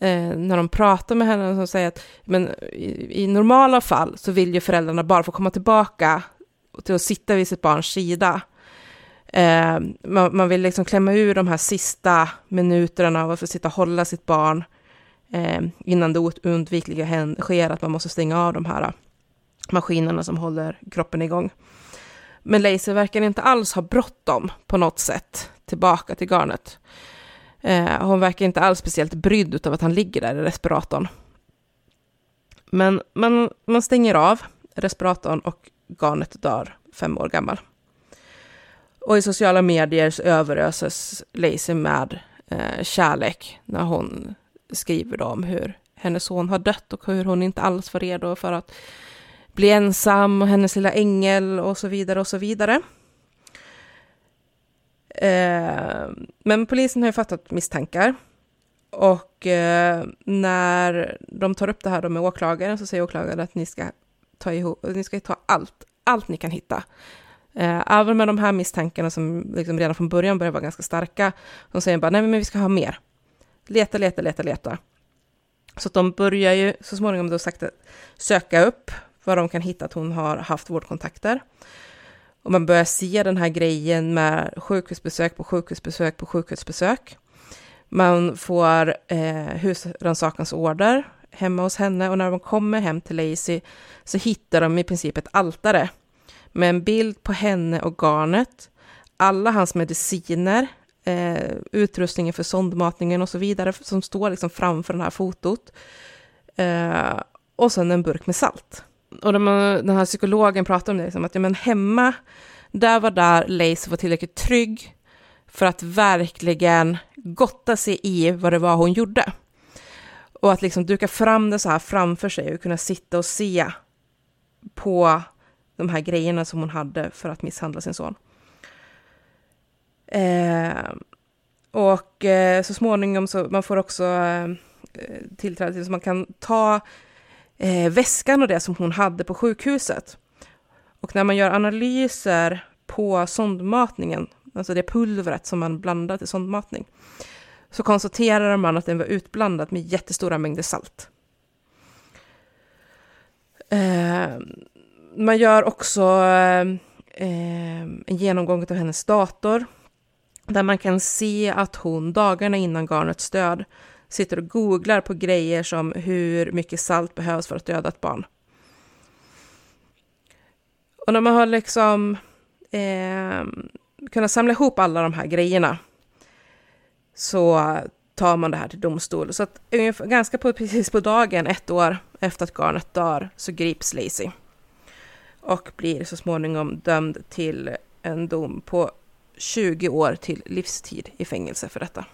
Eh, när de pratar med henne så säger att men i, i, normala fall så vill ju föräldrarna bara få komma tillbaka till att sitta vid sitt barns sida. Eh, man, man, vill liksom klämma ur de här sista minuterna av att få sitta och hålla sitt barn eh, innan det oundvikliga sker, att man måste stänga av de här eh, maskinerna som håller kroppen igång. Men Laser verkar inte alls ha bråttom på något sätt tillbaka till garnet. Eh, hon verkar inte alls speciellt brydd av att han ligger där i respiratorn. Men man, man stänger av respiratorn och garnet dör fem år gammal. Och i sociala medier så överöses Lacey med eh, kärlek när hon skriver om hur hennes son har dött och hur hon inte alls var redo för att bli ensam och hennes lilla ängel och så vidare och så vidare. Eh, men polisen har ju fattat misstankar. Och eh, när de tar upp det här med åklagaren så säger åklagaren att ni ska ta, ihop, ni ska ta allt, allt ni kan hitta. Eh, även med de här misstankarna som liksom redan från början börjar vara ganska starka. De säger bara, nej men vi ska ha mer. Leta, leta, leta, leta. Så att de börjar ju så småningom då sagt söka upp vad de kan hitta att hon har haft vårdkontakter. Och man börjar se den här grejen med sjukhusbesök på sjukhusbesök på sjukhusbesök. Man får eh, husrannsakans order hemma hos henne och när de kommer hem till Lacey så hittar de i princip ett altare med en bild på henne och garnet, alla hans mediciner, eh, utrustningen för sondmatningen och så vidare som står liksom framför det här fotot. Eh, och sen en burk med salt och de, den här psykologen pratar om det, liksom, att ja, men hemma, där var där Lace var tillräckligt trygg för att verkligen gotta sig i vad det var hon gjorde. Och att liksom duka fram det så här framför sig och kunna sitta och se på de här grejerna som hon hade för att misshandla sin son. Eh, och eh, så småningom så man får också eh, tillträde till så man kan ta eh, väskan och det som hon hade på sjukhuset. Och när man gör analyser på sondmatningen, alltså det pulvret som man blandar till sondmatning, så konstaterar man att den var utblandad med jättestora mängder salt. Eh, man gör också eh, eh, en genomgång av hennes dator, där man kan se att hon dagarna innan garnets död sitter och googlar på grejer som hur mycket salt behövs för att döda ett barn. Och när man har liksom eh, kunnat samla ihop alla de här grejerna så tar man det här till domstol. Så att ungefär, ganska på, precis på dagen, ett år efter att garnet dör, så grips Lacey. Och blir så småningom dömd till en dom på 20 år till livstid i fängelse för detta.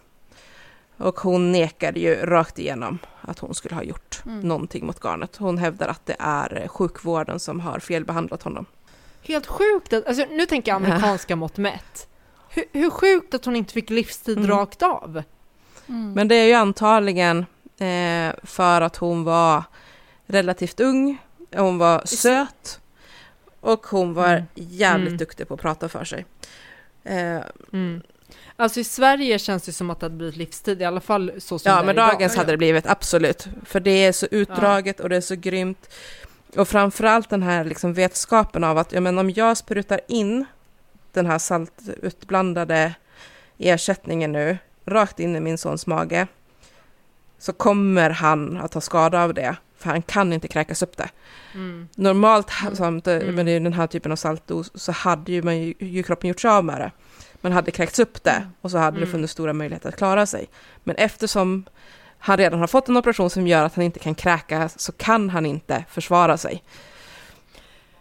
Och hon nekade ju rakt igenom att hon skulle ha gjort mm. någonting mot garnet. Hon hävdar att det är sjukvården som har felbehandlat honom. Helt sjukt, alltså, nu tänker jag amerikanska mått mätt. Hur, hur sjukt att hon inte fick livstid mm. rakt av. Mm. Men det är ju antagligen eh, för att hon var relativt ung, hon var söt och hon var mm. jävligt mm. duktig på att prata för sig. Eh, mm. Alltså i Sverige känns det som att det hade blivit livstid, i alla fall så som Ja, men dagens idag. hade det blivit, absolut. För det är så utdraget ja. och det är så grymt. Och framförallt den här liksom vetskapen av att ja, men om jag sprutar in den här saltutblandade ersättningen nu, rakt in i min sons mage, så kommer han att ta skada av det, för han kan inte kräkas upp det. Mm. Normalt, mm. som det, mm. men i den här typen av saltdos, så hade ju, man ju, kroppen gjort sig av med det man hade kräkts upp det mm. och så hade mm. det funnits stora möjligheter att klara sig. Men eftersom han redan har fått en operation som gör att han inte kan kräka så kan han inte försvara sig.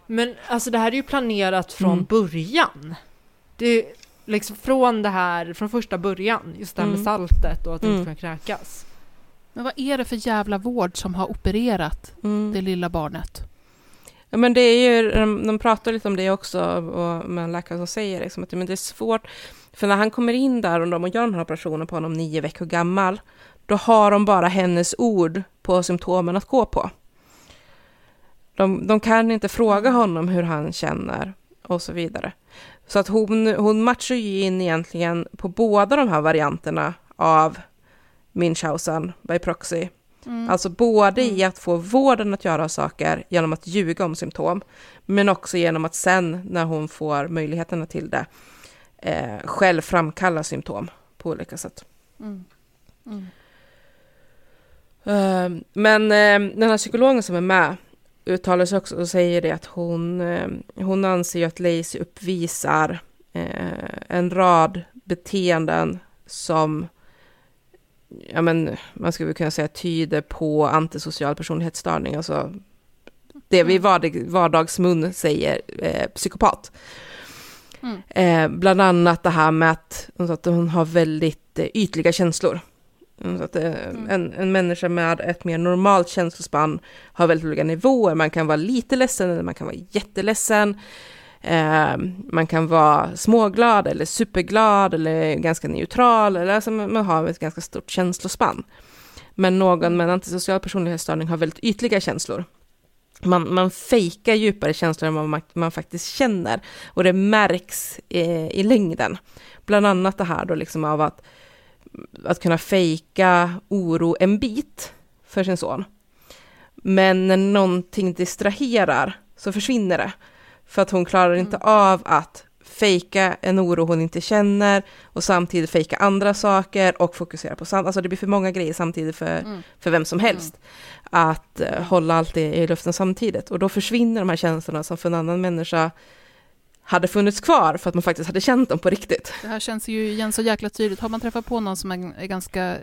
Men alltså det här är ju planerat från mm. början. Det är liksom från det här, från första början, just det här med mm. saltet och att mm. inte kan kräkas. Men vad är det för jävla vård som har opererat mm. det lilla barnet? Ja, men det är ju, de, pratar lite om det också, och, med en läkare som säger liksom att men det är svårt, för när han kommer in där och de gör den här operationen på honom nio veckor gammal, då har de bara hennes ord på symptomen att gå på. De, de kan inte fråga honom hur han känner och så vidare. Så att hon, hon matchar ju in egentligen på båda de här varianterna av Munchausen by proxy. Mm. Alltså både i att få vården att göra saker genom att ljuga om symptom, men också genom att sen när hon får möjligheterna till det, eh, själv framkalla symptom på olika sätt. Mm. Mm. Eh, men eh, den här psykologen som är med uttalar sig också och säger det att hon, eh, hon anser att Lacey uppvisar eh, en rad beteenden som ja men, man skulle kunna säga tyder på antisocial personlighetsstörning, alltså det vi i vardag, vardagsmun säger eh, psykopat. Mm. Eh, bland annat det här med att, att hon har väldigt eh, ytliga känslor. Så att, eh, en, en människa med ett mer normalt känslospann har väldigt olika nivåer. Man kan vara lite ledsen eller man kan vara jätteledsen. Eh, man kan vara småglad eller superglad eller ganska neutral. Eller alltså man har ett ganska stort känslospann. Men någon med en antisocial personlighetsstörning har väldigt ytliga känslor. Man, man fejkar djupare känslor än vad man, man faktiskt känner. Och det märks eh, i längden. Bland annat det här då liksom av att, att kunna fejka oro en bit för sin son. Men när någonting distraherar så försvinner det. För att hon klarar inte av att fejka en oro hon inte känner och samtidigt fejka andra saker och fokusera på samma. Alltså det blir för många grejer samtidigt för, Mm. för vem som helst. Att eh, hålla allt i, i luften samtidigt. Och då försvinner de här känslorna som för en annan människa hade funnits kvar för att man faktiskt hade känt dem på riktigt. Det här känns ju igen så jäkla tydligt. Har man träffat på någon som är, ganska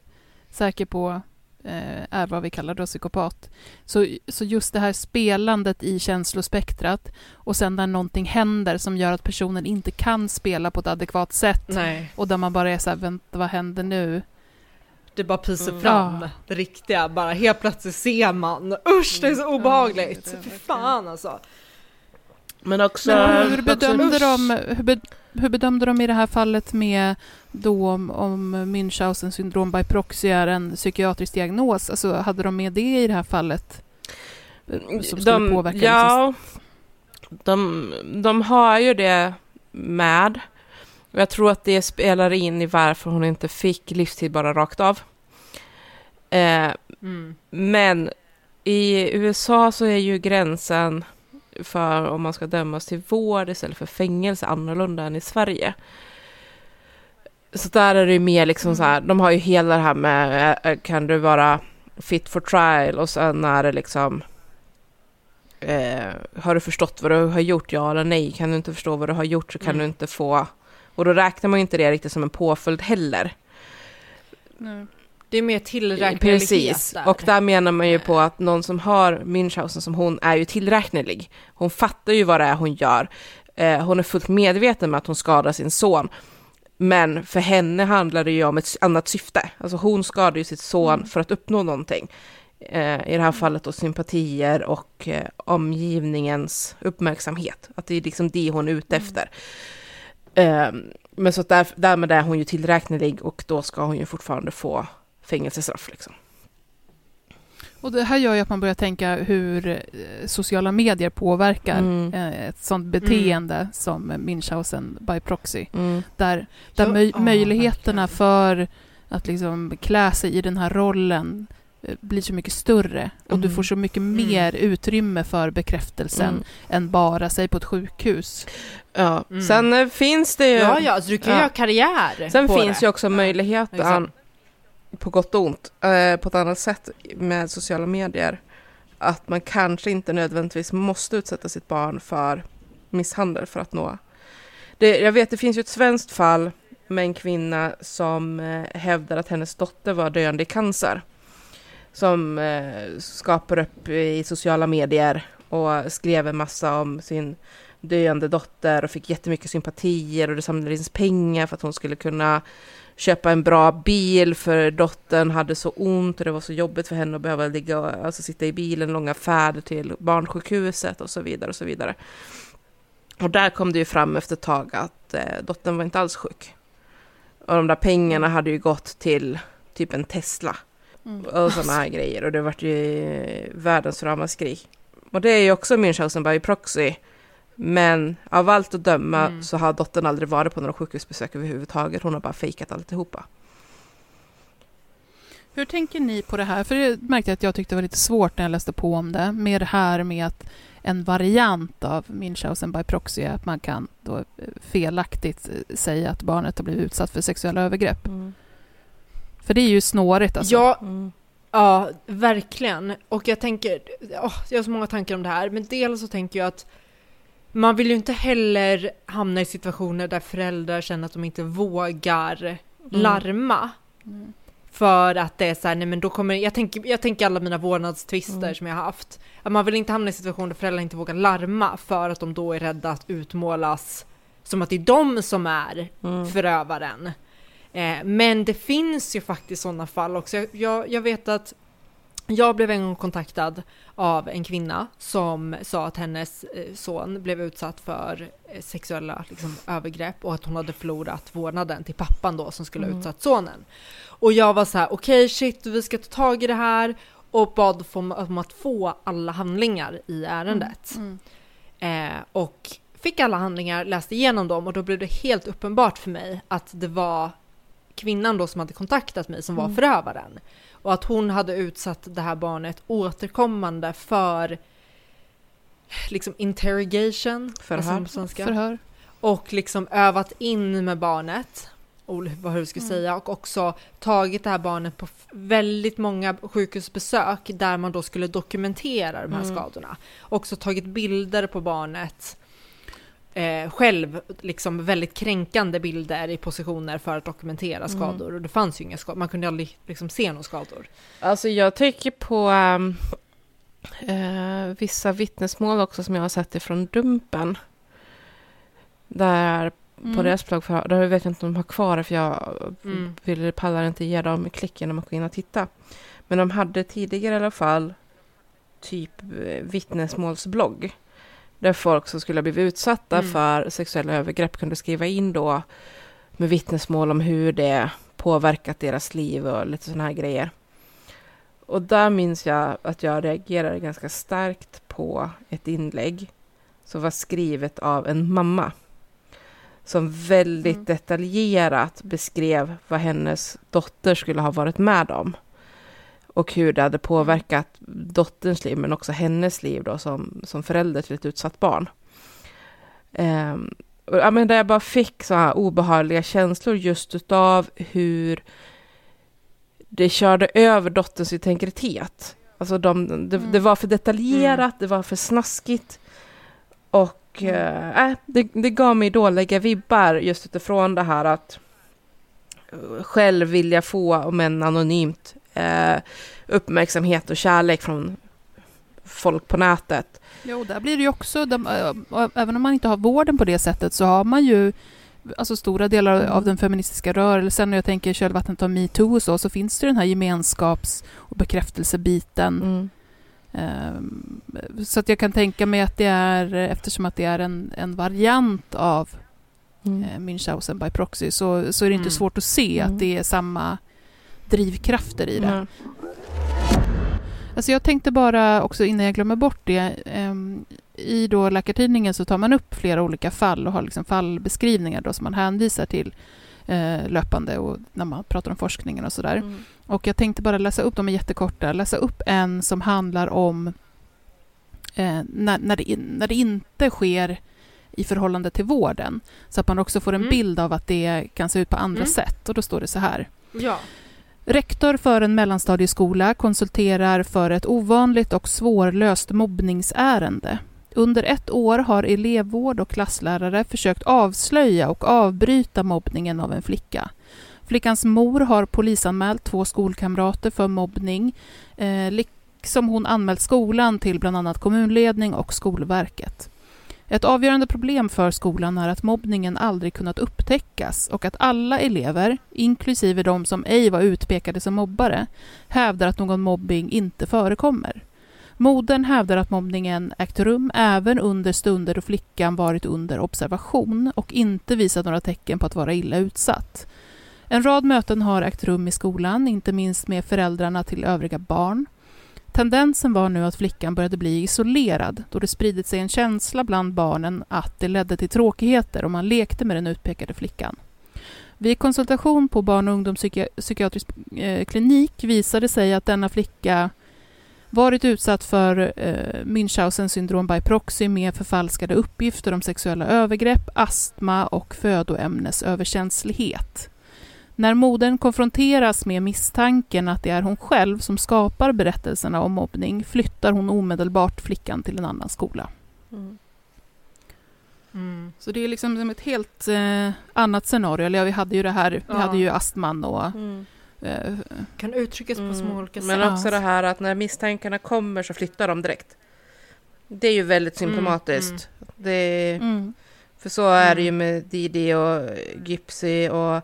säker på är vad vi kallar då psykopat, så, så just det här spelandet i känslospektrat och sen när någonting händer som gör att personen inte kan spela på ett adekvat sätt Nej, och där man bara är så här, vänta vad händer nu? det bara pyser Mm. fram. Ja. Det riktiga, bara helt plötsligt ser man. Usch, det är så obehagligt. det är det Fy fan alltså. Men också... Men hur bedömde, usch. de, hur, be, hur bedömde de i det här fallet med då om, om Münchhausen syndrom by proxy är en psykiatrisk diagnos? Alltså hade de med det i det här fallet? Som skulle påverka Ja, de, de har ju det med. Och jag tror att det spelar in i varför hon inte fick livstid bara rakt av. Eh, Mm. men i USA så är ju gränsen för om man ska dömas till vård istället för fängelse annorlunda än i Sverige. Så där är det ju mer liksom så här, de har ju hela det här med eh, kan du vara fit for trial och sen är det liksom eh, har du förstått vad du har gjort, ja eller nej? Kan du inte förstå vad du har gjort så kan Mm. du inte få och då räknar man ju inte det riktigt som en påföljd heller. Nej. Det är mer tillräknelighet Precis, där. och där menar man ju på att någon som har Münchhausen som hon är ju tillräknelig. Hon fattar ju vad det är hon gör. Eh, hon är fullt medveten med att hon skadar sin son. Men för henne handlar det ju om ett annat syfte. Alltså hon skadar ju sitt son för att uppnå någonting. Eh, I det här fallet då sympatier och eh, omgivningens uppmärksamhet. Att det är liksom det hon är ute efter. Eh, men så där, därmed är hon ju tillräknelig och då ska hon ju fortfarande få fängelsestraff liksom. Och det här gör ju att man börjar tänka hur eh, sociala medier påverkar Mm. eh, ett sånt beteende som Münchhausen by proxy. Mm. Där, där Ja, möj- ja, möjligheterna verkligen. för att liksom klä sig i den här rollen eh, blir så mycket större och du Mm. får så mycket mer utrymme för bekräftelsen Mm. än bara sig på ett sjukhus. Ja. Mm. Sen finns det ju... Ja, ja, alltså du kan Ja. göra karriär Sen finns det. ju också möjligheten på gott och ont, eh, på ett annat sätt med sociala medier, att man kanske inte nödvändigtvis måste utsätta sitt barn för misshandel för att nå. Det, jag vet, det finns ju ett svenskt fall med en kvinna som eh, hävdar att hennes dotter var döende i cancer. Som eh, skapar upp i sociala medier och skrev en massa om sin döende dotter och fick jättemycket sympatier och det samlades pengar för att hon skulle kunna köpa en bra bil för dottern hade så ont och det var så jobbigt för henne att behöva ligga alltså sitta i bilen långa färder till barnsjukhuset och så vidare och så vidare. Och där kom det ju fram efter ett tag att eh, dottern var inte alls sjuk. Och de där pengarna hade ju gått till typ en Tesla Mm. och sådana här grejer och det vart ju världens ramaskri. Och det är ju också Münchhausen by proxy. Men av allt att döma Mm. så har dottern aldrig varit på några sjukhusbesök överhuvudtaget. Hon har bara fejkat alltihopa. Hur tänker ni på det här? För det märkte jag att jag tyckte det var lite svårt när jag läste på om det. Med det här med att en variant av Münchhausen by proxy är att man kan då eh, felaktigt eh, säga att barnet har blivit utsatt för sexuella övergrepp. För det är ju snårigt alltså. Ja, Mm. ja, verkligen. Och jag tänker, åh, jag har så många tankar om det här, men dels så tänker jag att man vill ju inte heller hamna i situationer där föräldrar känner att de inte vågar larma. Mm. För att det är så här, nej men då kommer, jag tänker, jag tänker alla mina vårdnadstvister Mm. som jag har haft. Att man vill inte hamna i situationer där föräldrar inte vågar larma för att de då är rädda att utmålas som att det är de som är Mm. förövaren. Eh, men det finns ju faktiskt sådana fall också. Jag, jag, jag vet att jag blev en gång kontaktad av en kvinna som sa att hennes eh, son blev utsatt för eh, sexuella liksom, övergrepp och att hon hade förlorat vårdnaden till pappan då som skulle ha Mm. utsatt sonen. Och jag var så här, okej shit, vi ska ta tag i det här och bad om, att få alla handlingar i ärendet. Mm. Eh, och fick alla handlingar, läste igenom dem och då blev det helt uppenbart för mig att det var kvinnan då som hade kontaktat mig som var Mm. förövaren. Och att hon hade utsatt det här barnet återkommande för liksom interrogation, Förhör. svenska. Förhör. Och liksom övat in med barnet, och vad hur du ska säga, och också tagit det här barnet på väldigt många sjukhusbesök där man då skulle dokumentera de här Mm. skadorna. Också tagit bilder på barnet eh, själv, liksom väldigt kränkande bilder i positioner för att dokumentera skador. Och det fanns ju inga skador, man kunde aldrig liksom se några skador. Alltså jag tycker på ehm, eh, vissa vittnesmål också som jag har sett ifrån Dumpen. Där på Mm. deras blogg, för, där vet jag inte om de har kvar det för jag Mm. vill, pallar inte ge dem klicken när man går in och titta. Men de hade tidigare i alla fall typ eh, vittnesmålsblogg. Där folk som skulle ha blivit utsatta Mm. för sexuella övergrepp kunde skriva in då med vittnesmål om hur det påverkat deras liv och lite sådana här grejer. Och där minns jag att jag reagerade ganska starkt på ett inlägg som var skrivet av en mamma som väldigt Mm. detaljerat beskrev vad hennes dotter skulle ha varit med om. Och hur det hade påverkat dotterns liv, men också hennes liv då som, som förälder till ett utsatt barn. Ehm, och, ja, men där jag bara fick så här obehagliga känslor just utav hur det körde över dotterns integritet. Alltså de, det, det var för detaljerat, det var för snaskigt. Och eh, äh, det, det gav mig dåliga vibbar just utifrån det här att eh, själv vilja få, om än anonymt, eh, uppmärksamhet och kärlek från folk på nätet. Jo, där blir det ju också, de, äh, även om man inte har vården på det sättet så har man ju alltså stora delar Mm. av den feministiska rörelsen, och jag tänker i kölvattnet av metoo och så, så finns det den här gemenskaps och bekräftelsebiten. Mm. Ehm, Så att jag kan tänka mig att det är, eftersom att det är en, en variant av Mm. eh, Münchhausen by proxy, så, så är det inte Mm. svårt att se Mm. att det är samma drivkrafter i det. Mm. Alltså jag tänkte bara också innan jag glömmer bort det. ehm, I då Läkartidningen så tar man upp flera olika fall och har liksom fallbeskrivningar då som man hänvisar till eh, löpande och när man pratar om forskningen och sådär. Mm. Och jag tänkte bara läsa upp, de är jättekorta, läsa upp en som handlar om eh, när, när, det, när det inte sker i förhållande till vården. Så att man också får en Mm. bild av att det kan se ut på andra Mm. sätt. Och då står det så här. Ja. Rektor för en mellanstadieskola konsulterar för ett ovanligt och svårlöst mobbningsärende. Under ett år har elevvård och klasslärare försökt avslöja och avbryta mobbningen av en flicka. Flickans mor har polisanmält två skolkamrater för mobbning, eh, liksom hon anmält skolan till bland annat kommunledning och Skolverket. Ett avgörande problem för skolan är att mobbningen aldrig kunnat upptäckas och att alla elever, inklusive de som ej var utpekade som mobbare, hävdar att någon mobbing inte förekommer. Modern hävdar att mobbningen ägt rum även under stunder då flickan varit under observation och inte visat några tecken på att vara illa utsatt. En rad möten har ägt rum i skolan, inte minst med föräldrarna till övriga barn. Tendensen var nu att flickan började bli isolerad då det spridit sig en känsla bland barnen att det ledde till tråkigheter om man lekte med den utpekade flickan. Vid konsultation på barn och ungdomspsykiatrisk eh, klinik visade sig att denna flicka varit utsatt för eh, Münchhausen syndrom by proxy med förfalskade uppgifter om sexuella övergrepp, astma och födoämnesöverkänslighet. När modern konfronteras med misstanken att det är hon själv som skapar berättelserna om mobbning flyttar hon omedelbart flickan till en annan skola. Mm. Mm. Så det är liksom som ett helt eh, annat scenario. Eller ja, vi hade ju det här, vi Ja. hade ju astman och Mm. eh, Kan uttryckas på så många olika sätt. Men också det här att när misstankarna kommer så flyttar de direkt. Det är ju väldigt Mm, symptomatiskt. Det, mm, för så är det ju med Didi och Gypsy och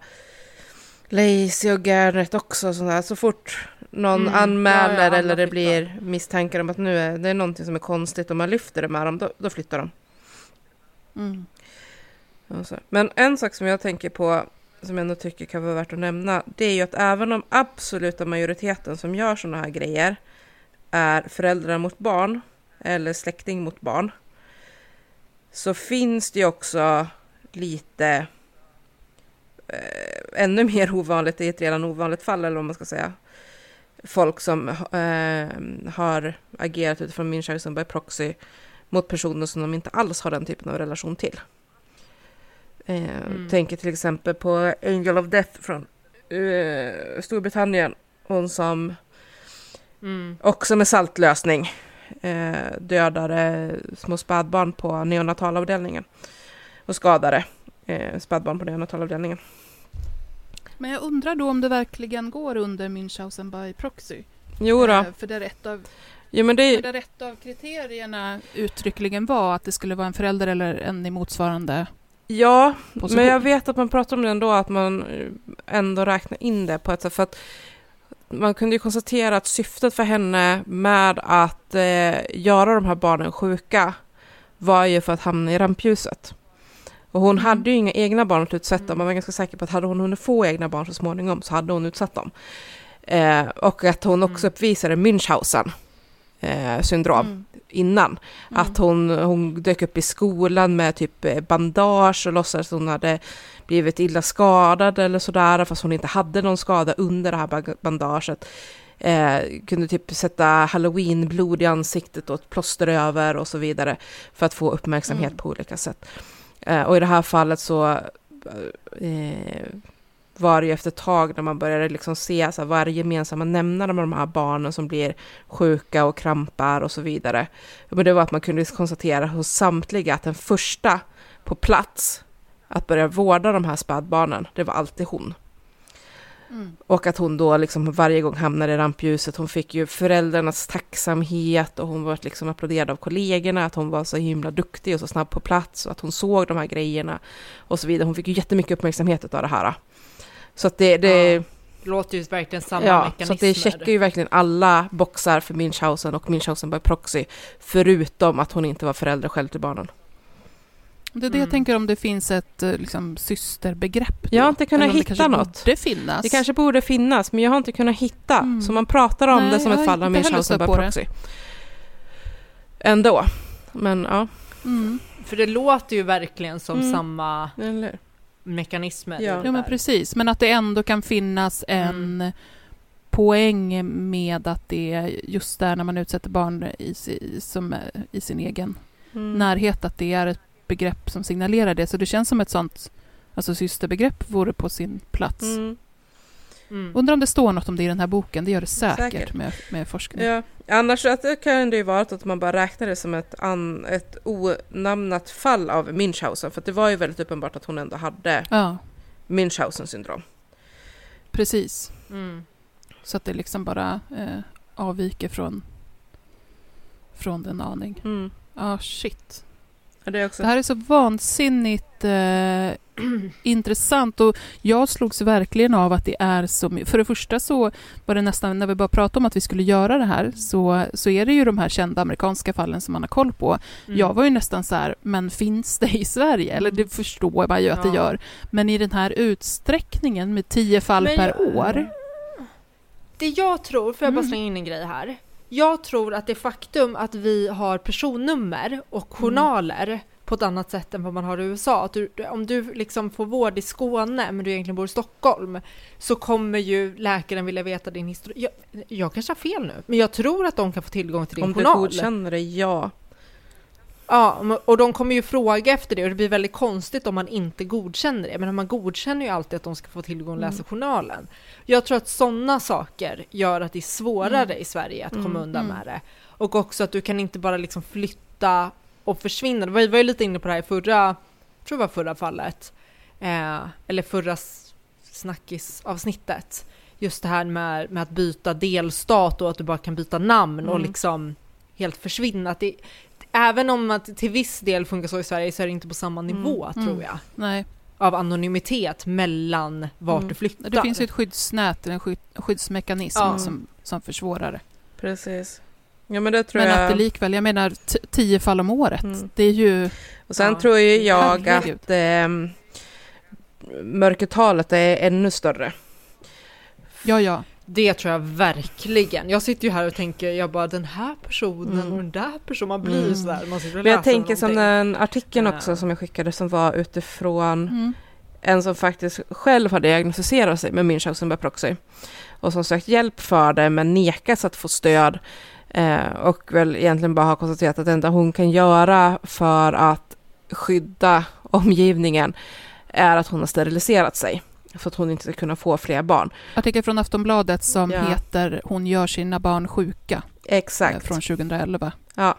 Lacey och Garrett också. Sånt där. Så fort någon Mm, anmäler ja, ja, eller det blir misstankar om att nu är det är någonting som är konstigt och man lyfter det med dem, då, då flyttar de. mm. Och så. Men en sak som jag tänker på, som jag ändå tycker kan vara värt att nämna, det är ju att även om absoluta majoriteten som gör sådana här grejer är föräldrar mot barn eller släkting mot barn, så finns det ju också lite eh, ännu mer ovanligt i ett redan ovanligt fall, eller vad man ska säga. Folk som eh, har agerat utifrån Münchhausen by proxy mot personer som de inte alls har den typen av relation till. Eh, Mm. Tänker till exempel på Angel of Death från eh, Storbritannien. Hon som Mm. också med saltlösning eh, dödade små spädbarn på neonatalavdelningen och skadade eh, spädbarn på neonatalavdelningen. Men jag undrar då om det verkligen går under Münchhausen by proxy. Jo då. Eh, för där ett, av, Jo, men det där ett av kriterierna uttryckligen var att det skulle vara en förälder eller en i motsvarande Ja, position. men jag vet att man pratar om det ändå, att man eh, ändå räknar in det på ett sätt. För att man kunde ju konstatera att syftet för henne med att eh, göra de här barnen sjuka var ju för att hamna i rampljuset. Och hon Mm. hade ju inga egna barn att utsätta. Man var ganska säker på att hade hon hunnit få egna barn så småningom så hade hon utsatt dem. Eh, och att hon också Mm. uppvisade Münchhausen eh, syndrom Mm. innan. Mm. Att hon, hon dök upp i skolan med typ eh, bandage och låtsades att hon hade blivit illa skadad eller sådär, fast hon inte hade någon skada under det här ba- bandaget. Eh, kunde typ sätta halloweenblod i ansiktet och ett plåster över och så vidare för att få uppmärksamhet Mm. på olika sätt. Eh, och i det här fallet så eh, var det ju efter ett tag när man började liksom se så här, vad är det gemensamma nämnare med de här barnen som blir sjuka och krampar och så vidare. Men det var att man kunde konstatera hos samtliga att den första på plats att börja vårda de här spädbarnen, det var alltid hon. Mm. Och att hon då liksom varje gång hamnade i rampljuset. Hon fick ju föräldrarnas tacksamhet och hon var liksom applåderad av kollegorna att hon var så himla duktig och så snabb på plats och att hon såg de här grejerna och så vidare. Hon fick ju jättemycket uppmärksamhet av det här. Så att det, det, Ja, låter ju verkligen samma ja, mekanismer. så att det checkar ju verkligen alla boxar för Münchhausen och Münchhausen by proxy, förutom att hon inte var förälder själv till barnen. Det är det Mm. jag tänker om det finns ett eh, liksom, systerbegrepp. Då. Jag har inte kunnat Eller det hitta kanske något. borde finnas. Det kanske borde finnas, men jag har inte kunnat hitta. Mm. Så man pratar om Nej, det som ett fall av Münchhausen by det. proxy. Ändå. Men ja, Mm. För det låter ju verkligen som Mm. samma eller mekanismer. Ja. det Ja, men precis. Men att det ändå kan finnas en poäng med att det är just där när man utsätter barn i, som, är i sin egen Mm. närhet, att det är ett begrepp som signalerar det. Så det känns som ett sånt alltså systerbegrepp vore på sin plats. Mm. Mm. Undrar om det står något om det i den här boken. Det gör det säkert, Säkert. Med, med forskning. Ja, annars att det kan det ju vara att man bara räknar det som ett, an, ett onamnat fall av Münchhausen. För att det var ju väldigt uppenbart att hon ändå hade Ja, Münchhausen syndrom. precis. Mm. Så att det liksom bara eh, avviker från, från den aning. Mm. Ja, shit. Ja, det. Det här är så vansinnigt eh, intressant och jag slogs verkligen av att det är så För det första så var det nästan, när vi bara pratade om att vi skulle göra det här, så, så är det ju de här kända amerikanska fallen som man har koll på. Mm. Jag var ju nästan så här, men finns det i Sverige? Eller det förstår man ju att det Ja. gör. Men i den här utsträckningen med tio fall Men per år. Det jag tror, får jag bara Mm. slänga in en grej här? Jag tror att det faktum att vi har personnummer och journaler på ett annat sätt än vad man har i USA. Att du, om du liksom får vård i Skåne men du egentligen bor i Stockholm så kommer ju läkaren vilja veta din historia. Jag, jag kanske har fel nu, men jag tror att de kan få tillgång till din Om du journal. godkänner det, ja. Ja, och de kommer ju fråga efter det och det blir väldigt konstigt om man inte godkänner det. Men man godkänner ju alltid att de ska få tillgång och läsa Mm. journalen. Jag tror att sådana saker gör att det är svårare Mm. i Sverige att komma Mm. undan Mm. med det. Och också att du kan inte bara liksom flytta och försvinna. Vi var ju lite inne på det här i förra, jag tror det var förra fallet, eh, eller förra snackisavsnittet. Just det här med, med att byta delstat och att du bara kan byta namn och Mm. liksom helt försvinna. Att det, även om att till viss del funkar så i Sverige så är det inte på samma nivå Mm. tror jag. Nej, Av anonymitet mellan vart Mm. du flyttar. det finns ju ett skyddsnät, en skydd, skyddsmekanism Ja. som, som försvårar det. Precis. Ja men det tror Men jag. att det likväl, jag menar tio fall om året, Mm. det är ju... Och sen Ja. tror ju jag Herregud. att eh, mörkertalet är ännu större. Ja, ja. Det tror jag verkligen. Jag sitter ju här och tänker, jag bara den här personen Mm. och den där personen, man blir ju Mm. sådär. Man sitter och Men jag tänker som den artikeln också som jag skickade som var utifrån Mm. en som faktiskt själv har diagnostiserat sig med Münchhausen proxy och som sökt hjälp för det men nekas att få stöd eh, och väl egentligen bara har konstaterat att det enda hon kan göra för att skydda omgivningen är att hon har steriliserat sig för att hon inte ska kunna få fler barn. Artikel från Aftonbladet som Ja. heter Hon gör sina barn sjuka eh, Exakt. från 2011. Ja.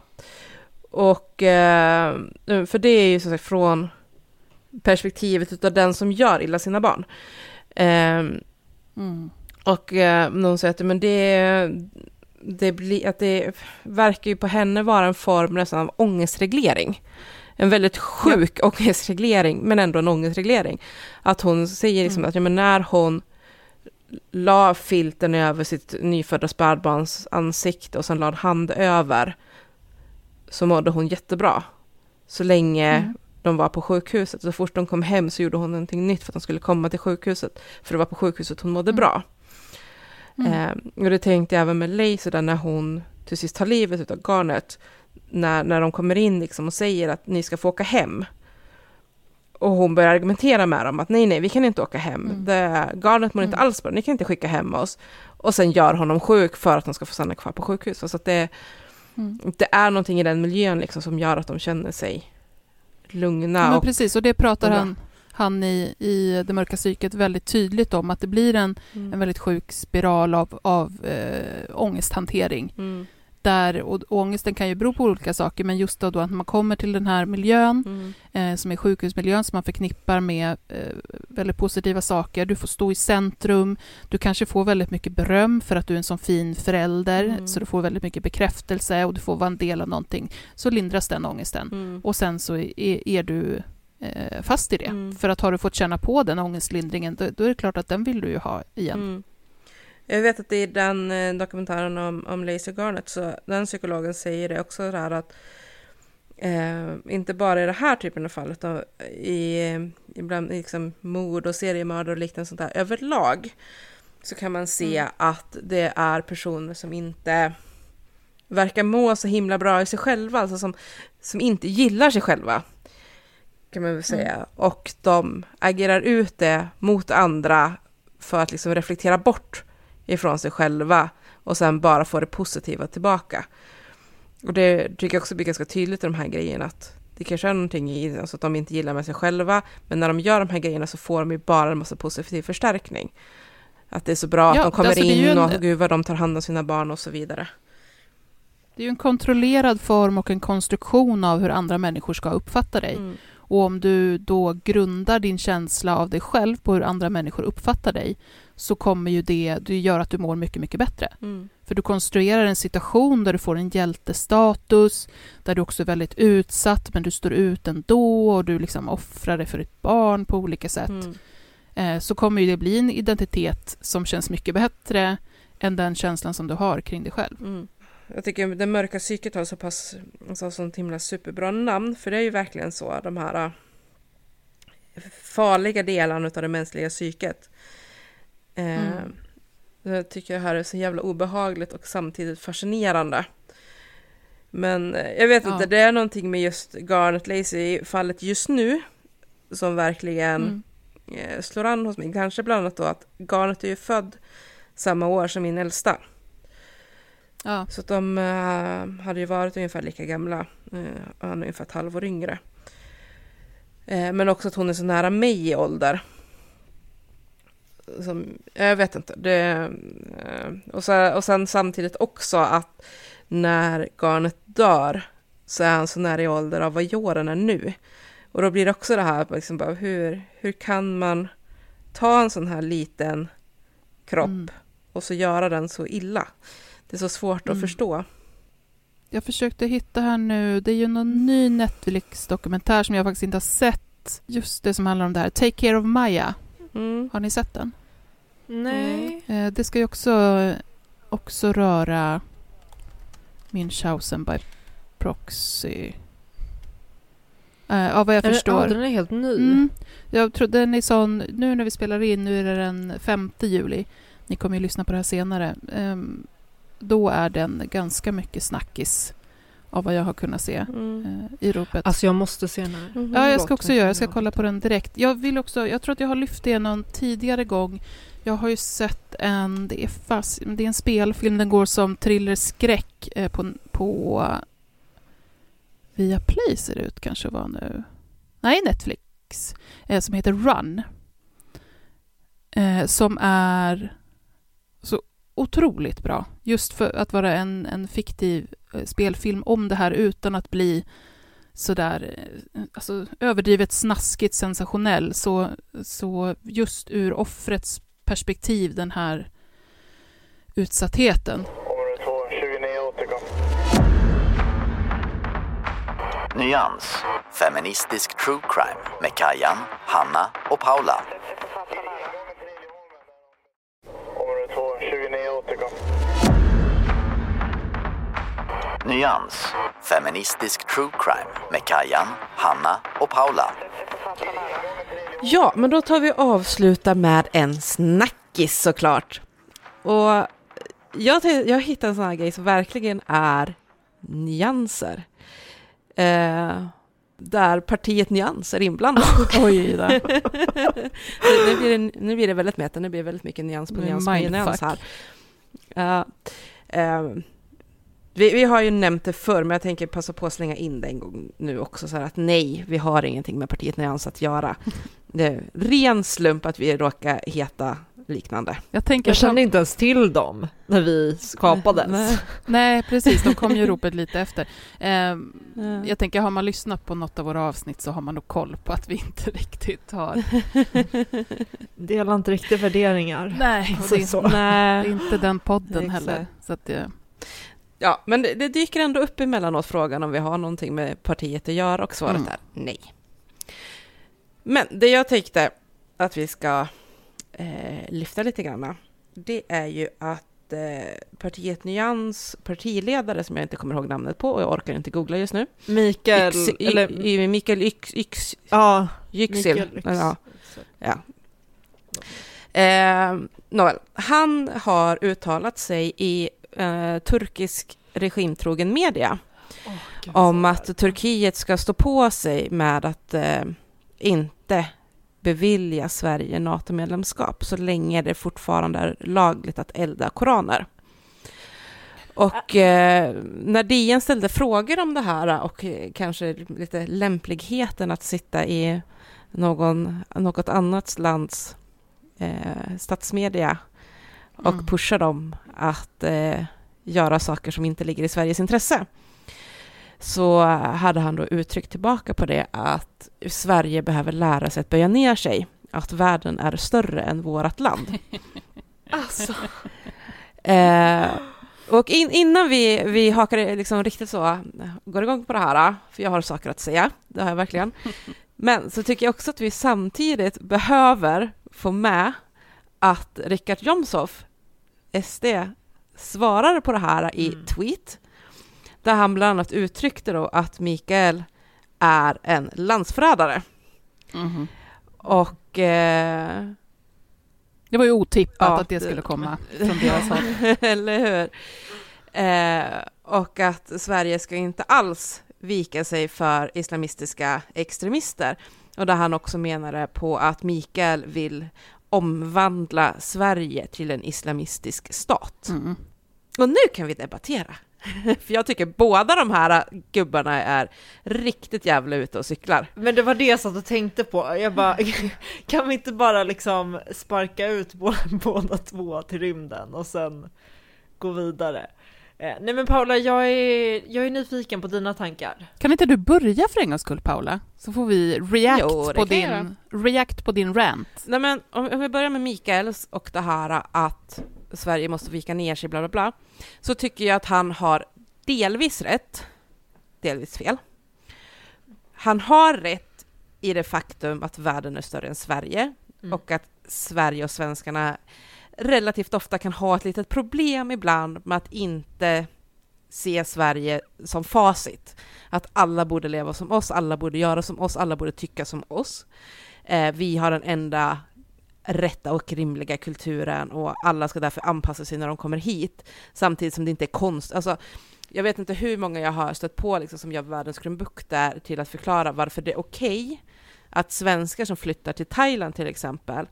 Och eh, för det är ju som sagt från perspektivet utav den som gör illa sina barn. Eh, Mm. och eh, någon säger att men det, det, blir, att det verkar ju på henne vara en form nästan av ångestreglering. En väldigt sjuk ångestreglering, men ändå en ångestreglering. Att hon säger liksom Mm. att ja, men när hon la filten över sitt nyfödda spädbarns ansikte och sen la en hand över så mådde hon jättebra. Så länge Mm. de var på sjukhuset. Så fort de kom hem så gjorde hon någonting nytt för att de skulle komma till sjukhuset. För det var på sjukhuset hon mådde Mm. bra. Mm. Eh, och det tänkte jag även med där när hon till sist tar livet utav Garnet. När, när de kommer in liksom och säger att ni ska få åka hem. Och hon börjar argumentera med dem att nej, nej, vi kan inte åka hem. Mm. Det, Garnet mår inte Mm. alls bra, ni kan inte skicka hem oss. Och sen gör honom sjuk för att de ska få stanna kvar på sjukhus. Så att det, Mm. det är någonting i den miljön liksom som gör att de känner sig lugna. Ja, men och, precis, och det pratar och han, han i, i Det mörka psyket väldigt tydligt om, att det blir en, Mm. en väldigt sjuk spiral av, av eh, ångesthantering. Mm. Där, och ångesten kan ju bero på olika saker, men just då, då att man kommer till den här miljön, Mm. eh, som är sjukhusmiljön, som man förknippar med eh, väldigt positiva saker. Du får stå i centrum, du kanske får väldigt mycket beröm för att du är en sån fin förälder, Mm. så du får väldigt mycket bekräftelse och du får vara en del av någonting. Så lindras den ångesten. Mm. Och sen så är, är du eh, fast i det. Mm. För att har du fått känna på den ångestlindringen, då, då är det klart att den vill du ju ha igen. Mm. Jag vet att i den eh, dokumentären om, om Lacey Garnett, så den psykologen säger det också där att eh, inte bara i det här typen av fall, utan i, ibland liksom mord och seriemördare och liknande sånt där, överlag så kan man se Mm. att det är personer som inte verkar må så himla bra i sig själva, alltså som, som inte gillar sig själva, kan man väl säga. Och de agerar ut det mot andra för att liksom reflektera bort ifrån sig själva och sen bara få det positiva tillbaka. Och det tycker jag också blir ganska tydligt i de här grejerna att det kanske är någonting i alltså att de inte gillar med sig själva, men när de gör de här grejerna så får de ju bara en massa positiv förstärkning. Att det är så bra Ja, att de kommer alltså in en- och gud vad de tar hand om sina barn och så vidare. Det är ju en kontrollerad form och en konstruktion av hur andra människor ska uppfatta dig. Mm. Och om du då grundar din känsla av dig själv på hur andra människor uppfattar dig, så kommer ju det, det gör att du mår mycket, mycket bättre. Mm. För du konstruerar en situation där du får en hjältestatus, där du också är väldigt utsatt, men du står ut ändå och du liksom offrar dig för ditt barn på olika sätt. Mm. Eh, så kommer ju det bli en identitet som känns mycket bättre än den känslan som du har kring dig själv. Mm. Jag tycker det mörka psyket har så pass, så sånt himla superbra namn, för det är ju verkligen så, de här äh, farliga delarna av det mänskliga psyket. Eh, Mm. Jag tycker det här är så jävla obehagligt och samtidigt fascinerande. Men eh, jag vet Ja. inte, det är någonting med just Garnet Lacey-fallet just nu som verkligen Mm. eh, slår an hos mig. Kanske bland annat då att Garnet är ju född samma år som min äldsta. Ja. Så de eh, hade ju varit ungefär lika gamla. Eh, och han är ungefär ett halvår yngre. Eh, men också att hon är så nära mig i ålder. Som, jag vet inte. Det, eh, och, så, och sen samtidigt också att när Garnet dör så är han så nära i ålder av vad Joran är nu. Och då blir det också det här, liksom bara, hur, hur kan man ta en sån här liten kropp Mm. och så göra den så illa? Det är så svårt att Mm. förstå. Jag försökte hitta här nu, det är ju någon ny Netflix-dokumentär som jag faktiskt inte har sett. Just det som handlar om det här, Take Care of Maya. Mm. Har ni sett den? Nej. Eh, det ska ju också, också röra Münchhausen by proxy. Eh, ja, vad jag Är förstår. Ja, den är helt ny. Mm. Jag tror den är sån, nu när vi spelar in, nu är det den 5 juli. Ni kommer ju lyssna på det här senare. Ehm, då är den ganska mycket snackis av vad jag har kunnat se Mm. eh, i ropet. Alltså jag måste se den här. Mhm. Ja, jag ska också göra. Jag ska kolla på den direkt. Jag vill också, jag tror att jag har lyft det någon tidigare gång. Jag har ju sett en, det är, fast, det är en spelfilm, den går som thriller-skräck eh, på, på via Play ser det ut kanske var nu. Nej, Netflix. Eh, som heter Run. Eh, som är så otroligt bra. Just för att vara en, en fiktiv eh, spelfilm om det här utan att bli sådär eh, alltså, överdrivet snaskigt sensationell. Så, så just ur offrets perspektiv, den här utsattheten. Område 2, 29 återkom. Nyans. Feministisk true crime med Kajan, Hanna och Paula. Område 2, 29 återkom. Nyans. Feministisk true crime med Kajan, Hanna och Paula. Ja, men då tar vi och avsluta med en snackis såklart. Och jag, jag hittade en sån här grej som verkligen är nyanser. Eh, där partiet Nyans är inblandat. Oj då. nu, blir det, nu blir det väldigt meta, nu blir det väldigt mycket nyans på nyans på nyans här. Ja, ehm, vi, vi har ju nämnt det förr, men jag tänker passa på att slänga in det en gång nu också, så här att nej, vi har ingenting med partiet Nyans att göra. Det är ren slump att vi råkar heta liknande. Jag tänker Jag att de- kände inte ens till dem när vi skapades. Nej. Nej, precis. De kom ju ropet lite efter. Ja. jag tänker, har man lyssnat på något av våra avsnitt så har man nog koll på att vi inte riktigt har... Delar inte riktigt värderingar. Nej, Alltså, det, är, så. det Nej. är inte den podden heller. Så att det, Ja, men det, det dyker ändå upp emellanåt frågan om vi har någonting med partiet att göra och svaret Mm. är nej. Men det jag tänkte att vi ska eh, lyfta lite grann, det är ju att eh, partiet Nyans partiledare, som jag inte kommer ihåg namnet på och jag orkar inte googla just nu, Mikael, Yx, eller y, Mikael Yx, Yx, ja, Yüksel. Mikael Yx. Ja, ja. Eh, nåväl, han har uttalat sig i eh, turkisk regimtrogen media om att Turkiet ska stå på sig med att eh, inte bevilja Sverige NATO-medlemskap så länge det fortfarande är lagligt att elda koraner. Och eh, när DN ställde frågor om det här och eh, kanske lite lämpligheten att sitta i någon, något annat lands eh, statsmedia och Mm. pusha dem att eh, göra saker som inte ligger i Sveriges intresse så hade han då uttryckt tillbaka på det att Sverige behöver lära sig att böja ner sig, att världen är större än vårt land. Alltså. Eh, och in, innan vi, vi hakar liksom riktigt så, går igång på det här, för jag har saker att säga, det har jag verkligen, men så tycker jag också att vi samtidigt behöver få med att Richard Jomshof, SD, svarade på det här i Mm. tweet, där han bland annat uttryckte då att Mikael är en landsförrädare. Mhm. Och eh, Det var ju otippat Ja, att det det- skulle komma från deras håll. Eller hur? Eh, och att Sverige ska inte alls vika sig för islamistiska extremister. Och där han också menade på att Mikael vill omvandla Sverige till en islamistisk stat. Mm. Och nu kan vi debattera. För jag tycker båda de här gubbarna är riktigt jävla ute och cyklar. Men det var det jag satt och tänkte på. Jag bara, kan vi inte bara liksom sparka ut båda, båda två till rymden och sen gå vidare? Eh, nej men Paula, jag är, jag är nyfiken på dina tankar. Kan inte du börja för en gångs skull, Paula? Så får vi react, Jo, på, din, react på din rant. Nej men om, om vi börjar med Mikaels och det här att Sverige måste vika ner sig, bla bla bla, så tycker jag att han har delvis rätt, delvis fel. Han har rätt i det faktum att världen är större än Sverige Mm. och att Sverige och svenskarna relativt ofta kan ha ett litet problem ibland med att inte se Sverige som facit. Att alla borde leva som oss, alla borde göra som oss, alla borde tycka som oss. Eh, vi har den enda rätta och rimliga kulturen och alla ska därför anpassa sig när de kommer hit. Samtidigt som det inte är konst. Alltså, jag vet inte hur många jag har stött på liksom, som gör världens krumbukter där till att förklara varför det är okej att svenskar som flyttar till Thailand till exempel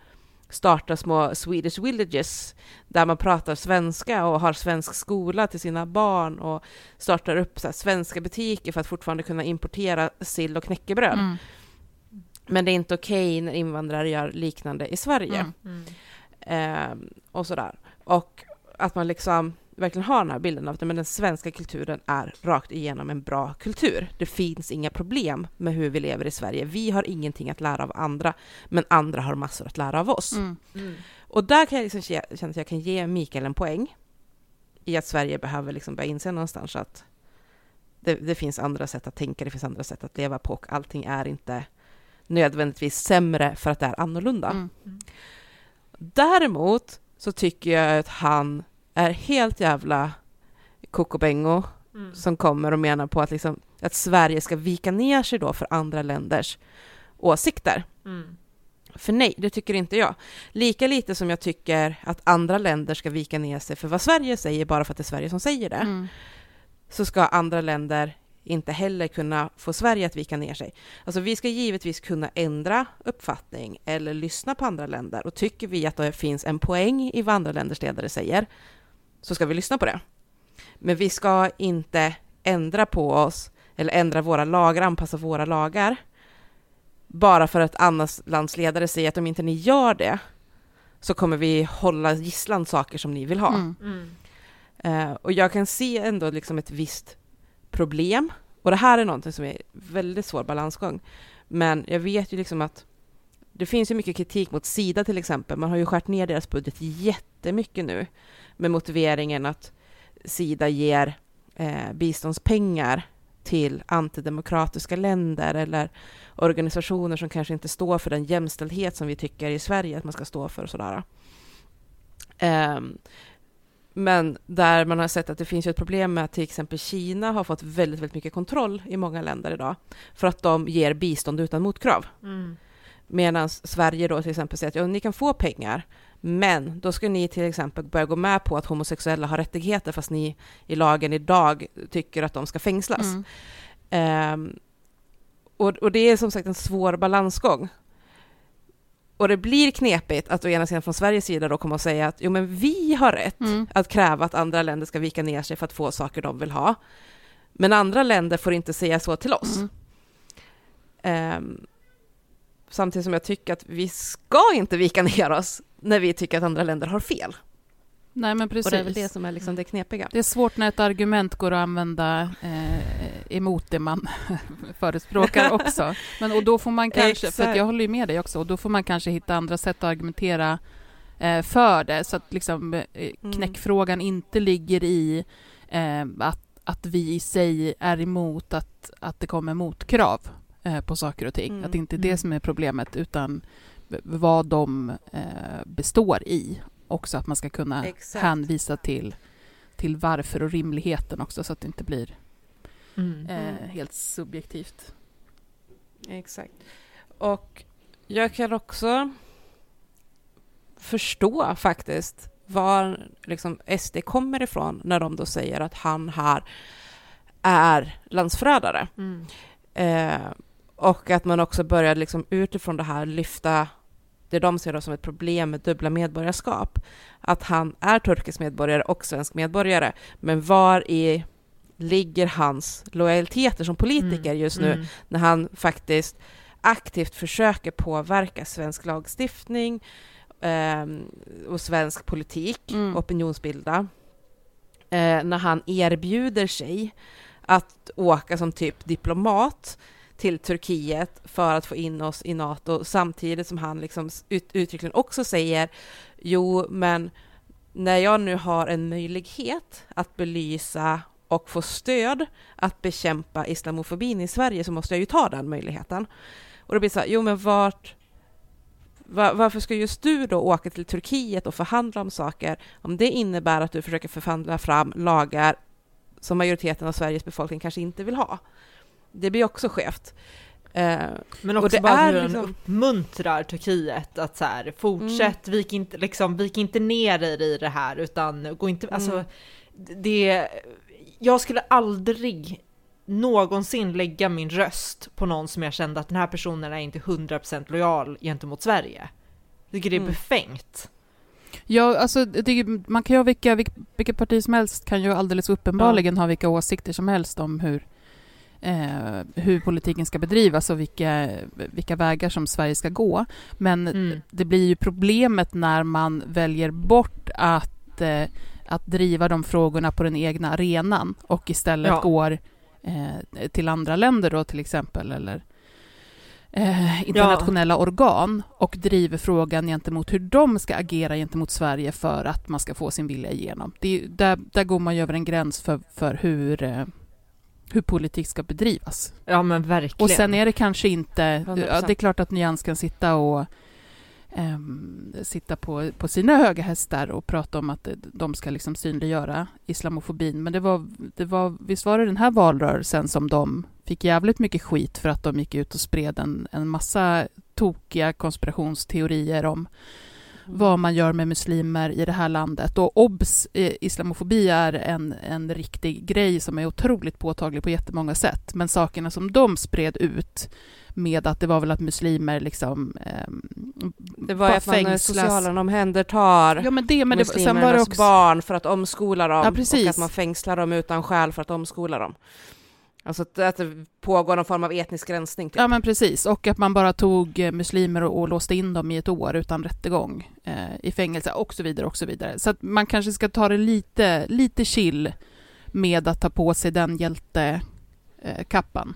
startar små Swedish villages där man pratar svenska och har svensk skola till sina barn och startar upp så här, svenska butiker för att fortfarande kunna importera sill och knäckebröd. Mm. Men det är inte okej när invandrare gör liknande i Sverige. Mm. Ehm, och sådär. Och att man liksom verkligen har den här bilden av att men den svenska kulturen är rakt igenom en bra kultur. Det finns inga problem med hur vi lever i Sverige. Vi har ingenting att lära av andra, men andra har massor att lära av oss. Mm. Och där kan jag liksom känna att jag kan ge Mikael en poäng i att Sverige behöver liksom börja inse någonstans att det, det finns andra sätt att tänka, det finns andra sätt att leva på och allting är inte nödvändigtvis sämre för att det är annorlunda. Mm. Däremot så tycker jag att han är helt jävla kokobengo Mm. som kommer och menar på att, liksom, att Sverige ska vika ner sig då för andra länders åsikter. Mm. För nej, det tycker inte jag. Lika lite som jag tycker att andra länder ska vika ner sig för vad Sverige säger bara för att det är Sverige som säger det, Mm. så ska andra länder inte heller kunna få Sverige att vika ner sig. Alltså vi ska givetvis kunna ändra uppfattning eller lyssna på andra länder och tycker vi att det finns en poäng i vad andra länders ledare säger så ska vi lyssna på det. Men vi ska inte ändra på oss eller ändra våra lagar, anpassa våra lagar bara för att annars lands ledare säger att om inte ni gör det så kommer vi hålla gisslan saker som ni vill ha. Mm. Mm. Eh, och jag kan se ändå liksom ett visst problem. Och det här är någonting som är väldigt svår balansgång. Men jag vet ju liksom att det finns ju mycket kritik mot Sida till exempel. Man har ju skärt ner deras budget jättemycket nu med motiveringen att Sida ger eh, biståndspengar till antidemokratiska länder eller organisationer som kanske inte står för den jämställdhet som vi tycker i Sverige att man ska stå för och sådär. Ehm, men där man har sett att det finns ett problem med att till exempel Kina har fått väldigt, väldigt mycket kontroll i många länder idag för att de ger bistånd utan motkrav. Mm. Medan Sverige då till exempel säger att ja, ni kan få pengar, men då ska ni till exempel börja gå med på att homosexuella har rättigheter fast ni i lagen idag tycker att de ska fängslas. Mm. Ehm, och, och det är som sagt en svår balansgång. Och det blir knepigt att å ena sidan från Sveriges sida då komma och säga att jo men vi har rätt Mm. att kräva att andra länder ska vika ner sig för att få saker de vill ha. Men andra länder får inte säga så till oss. Mm. Ehm, samtidigt som jag tycker att vi ska inte vika ner oss när vi tycker att andra länder har fel. Nej, men precis. Och det är väl det som är liksom det knepiga. Det är svårt när ett argument går att använda eh, emot det man förespråkar också. Men, och då får man kanske, för jag håller ju med dig också, och då får man kanske hitta andra sätt att argumentera eh, för det, så att liksom, eh, Mm. knäckfrågan inte ligger i eh, att, att vi i sig är emot att, att det kommer motkrav eh, på saker och ting. Mm. Att det inte är det Mm. som är problemet, utan vad de eh, består i. Också att man ska kunna Exakt. hänvisa till, till varför och rimligheten också, så att det inte blir Mm. eh, helt subjektivt. Exakt. Och jag kan också förstå faktiskt var liksom SD kommer ifrån när de då säger att han här är landsförrädare. Mm. Eh, och att man också börjar liksom utifrån det här lyfta det de ser då som ett problem med dubbla medborgarskap. Att han är turkisk medborgare och svensk medborgare. Men var i ligger hans lojaliteter som politiker Mm, just nu mm. när han faktiskt aktivt försöker påverka svensk lagstiftning ehm, och svensk politik, Mm. opinionsbilda. Eh, när han erbjuder sig att åka som typ diplomat till Turkiet för att få in oss i NATO samtidigt som han liksom ut, uttryckligen också säger jo, men när jag nu har en möjlighet att belysa och få stöd att bekämpa islamofobin i Sverige så måste jag ju ta den möjligheten. Och det blir så här, jo men vart, var, varför ska just du då åka till Turkiet och förhandla om saker om det innebär att du försöker förhandla fram lagar som majoriteten av Sveriges befolkning kanske inte vill ha? Det blir också skevt. Eh, Men Och också det bara är hur liksom- uppmuntrar Turkiet att så här, fortsätt, vik, inte, liksom, vik inte ner er i det här utan gå inte, alltså Mm. det, jag skulle aldrig någonsin lägga min röst på någon som jag kände att den här personen är inte 100% lojal gentemot Sverige. Jag tycker det är Mm. befängt. Ja, alltså det, man kan ju ha vilka, vilka, vilka parti som helst kan ju alldeles uppenbarligen ha vilka åsikter som helst om hur, eh, hur politiken ska bedrivas och vilka, vilka vägar som Sverige ska gå. Men Mm. det blir ju problemet när man väljer bort att, eh, att driva de frågorna på den egna arenan och istället Ja. går eh, till andra länder då till exempel, eller eh, internationella organ och driver frågan gentemot hur de ska agera gentemot Sverige för att man ska få sin vilja igenom. Det är, där, där går man ju över en gräns för, för hur, eh, hur politik ska bedrivas. Ja men verkligen. Och sen är det kanske inte... 100%. Ja, det är klart att Nyans kan sitta och ehm, sitta på, på sina höga hästar och prata om att de ska liksom synliggöra islamofobin. Men det var, det var, visst var det den här valrörelsen som de fick jävligt mycket skit för att de gick ut och spred en, en massa tokiga konspirationsteorier om vad man gör med muslimer i det här landet. Och obs, eh, islamofobi är en, en riktig grej som är otroligt påtaglig på jättemånga sätt. Men sakerna som de spred ut med att det var väl att muslimer liksom... ehm, det var att man eh, socialen omhändertar Ja men det, men det, sen var det muslimernas också... barn för att omskola dem Ja, och att man fängslar dem utan skäl för att omskola dem. Alltså att, att det pågår någon form av etnisk rensning. Typ. Ja men precis, och att man bara tog eh, muslimer och, och låste in dem i ett år utan rättegång eh, i fängelse och så vidare och så vidare. Så att man kanske ska ta det lite, lite chill med att ta på sig den hjältekappan. Eh, kappan.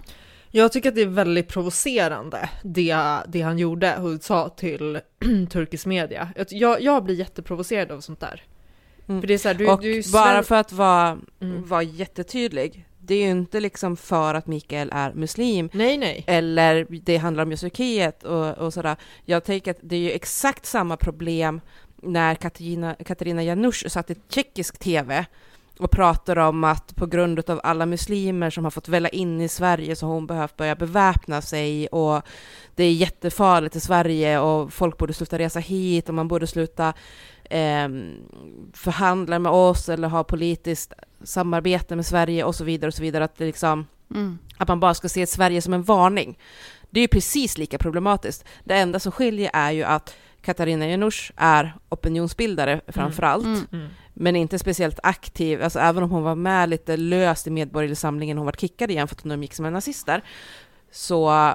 Jag tycker att det är väldigt provocerande det, det han gjorde och sa till turkisk media. Jag- Jag, blir jätteprovocerad av sånt där. Mm. För det är så här, du, och du är bara för att vara, Mm. vara jättetydlig, det är ju inte liksom för att Mikael är muslim Nej, nej. eller det handlar om just Turkiet och, och sådär. Jag tänker att det är ju exakt samma problem när Katarina, Katarina Janouch satt i tjeckisk tv och pratade om att på grund av alla muslimer som har fått välla in i Sverige så har hon behövt börja beväpna sig och det är jättefarligt i Sverige och folk borde sluta resa hit och man borde sluta eh, förhandla med oss eller ha politiskt samarbete med Sverige och så vidare och så vidare. Att det liksom Mm. att man bara ska se Sverige som en varning. Det är ju precis lika problematiskt. Det enda som skiljer är ju att Katarina Janouch är opinionsbildare framför allt, Mm. Mm. men inte speciellt aktiv. Alltså även om hon var med lite löst i Medborgerlig Samlingen, hon var kickad igen för att hon umgicks med nazister, så,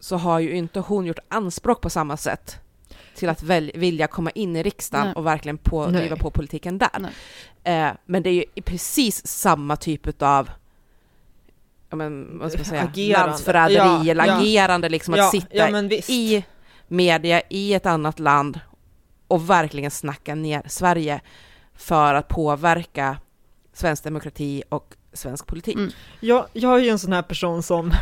så har ju inte hon gjort anspråk på samma sätt till att väl, vilja komma in i riksdagen Nej. och verkligen på, Nej. driva på politiken där. Eh, men det är ju precis samma typ av ja, men, vad ska man säga, Agerande. landsförräderi Ja, eller ja. agerande, liksom ja, att sitta i media i ett annat land och verkligen snacka ner Sverige för att påverka svensk demokrati och svensk politik. Mm. Jag, jag är ju en sån här person som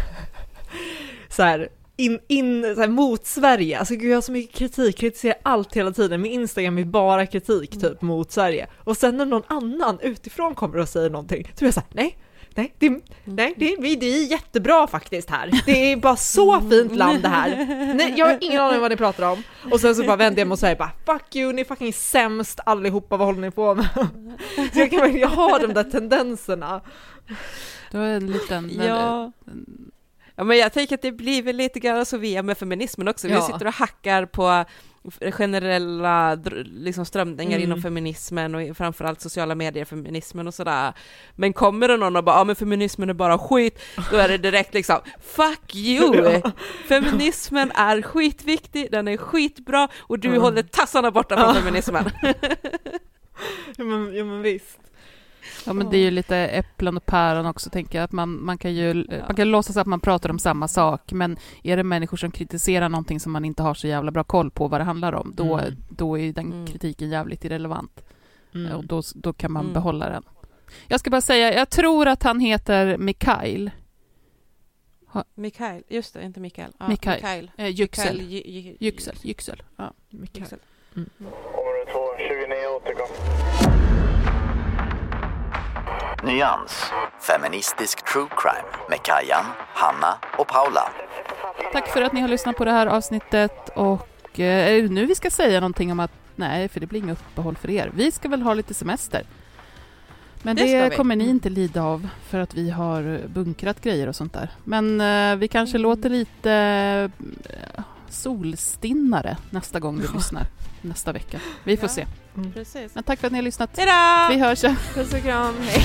så här, in, in, så här, mot Sverige, alltså gud jag har så mycket kritik, kritiserar allt hela tiden, min Instagram är bara kritik typ mot Sverige. Och sen när någon annan utifrån kommer och säger någonting, så är jag såhär, nej, nej nej, det, nej det, vi- det är jättebra faktiskt här. Det är bara så fint land det här. Nej, jag har ingen aning vad ni pratar om. Och sen så bara vände jag mig och säger bara fuck you, ni är fucking sämst allihopa, vad håller ni på med? Så jag kan verkligen ha de där tendenserna. Du har en liten... Ja. Ja, men jag tänker att det blir väl lite grann så vi är med feminismen också. Vi Ja. sitter och hackar på generella liksom strömningar Mm. inom feminismen och framförallt sociala medier-feminismen och sådär. Men kommer det någon och bara ja men feminismen är bara skit, då är det direkt liksom fuck you! Feminismen är skitviktig, den är skitbra och du Mm. håller tassarna borta från feminismen. Ja men, ja, men visst. Ja, men det är ju lite äpplen och päron också, tänker jag. Att man, man kan ju man kan låtsas att man pratar om samma sak, men är det människor som kritiserar någonting som man inte har så jävla bra koll på vad det handlar om, då, Mm. då är ju den Mm. kritiken jävligt irrelevant. Mm. Och då, då kan man Mm. behålla den. Jag ska bara säga, jag tror att han heter Mikael. Mikael, just det, inte Mikael. Ja, Mikael. Mikael. Eh, Yüksel. Yüksel. Yüksel. Ja. Mikael. Yüksel. Område 2, 29 återkom. Nyans. Feministisk true crime med Kajan, Hanna och Paula. Tack för att ni har lyssnat på det här avsnittet och eh, är det nu vi ska säga någonting om att nej, för det blir inga uppehåll för er. Vi ska väl ha lite semester. Men Det det, kommer ni inte lida av för att vi har bunkrat grejer och sånt där. Men eh, vi kanske Mm. låter lite eh, solstinnare nästa gång vi lyssnar nästa vecka. Vi får Ja. se. Precis. Men tack för att ni har lyssnat. Hejdå! Vi hörs. Puss och kram, hej.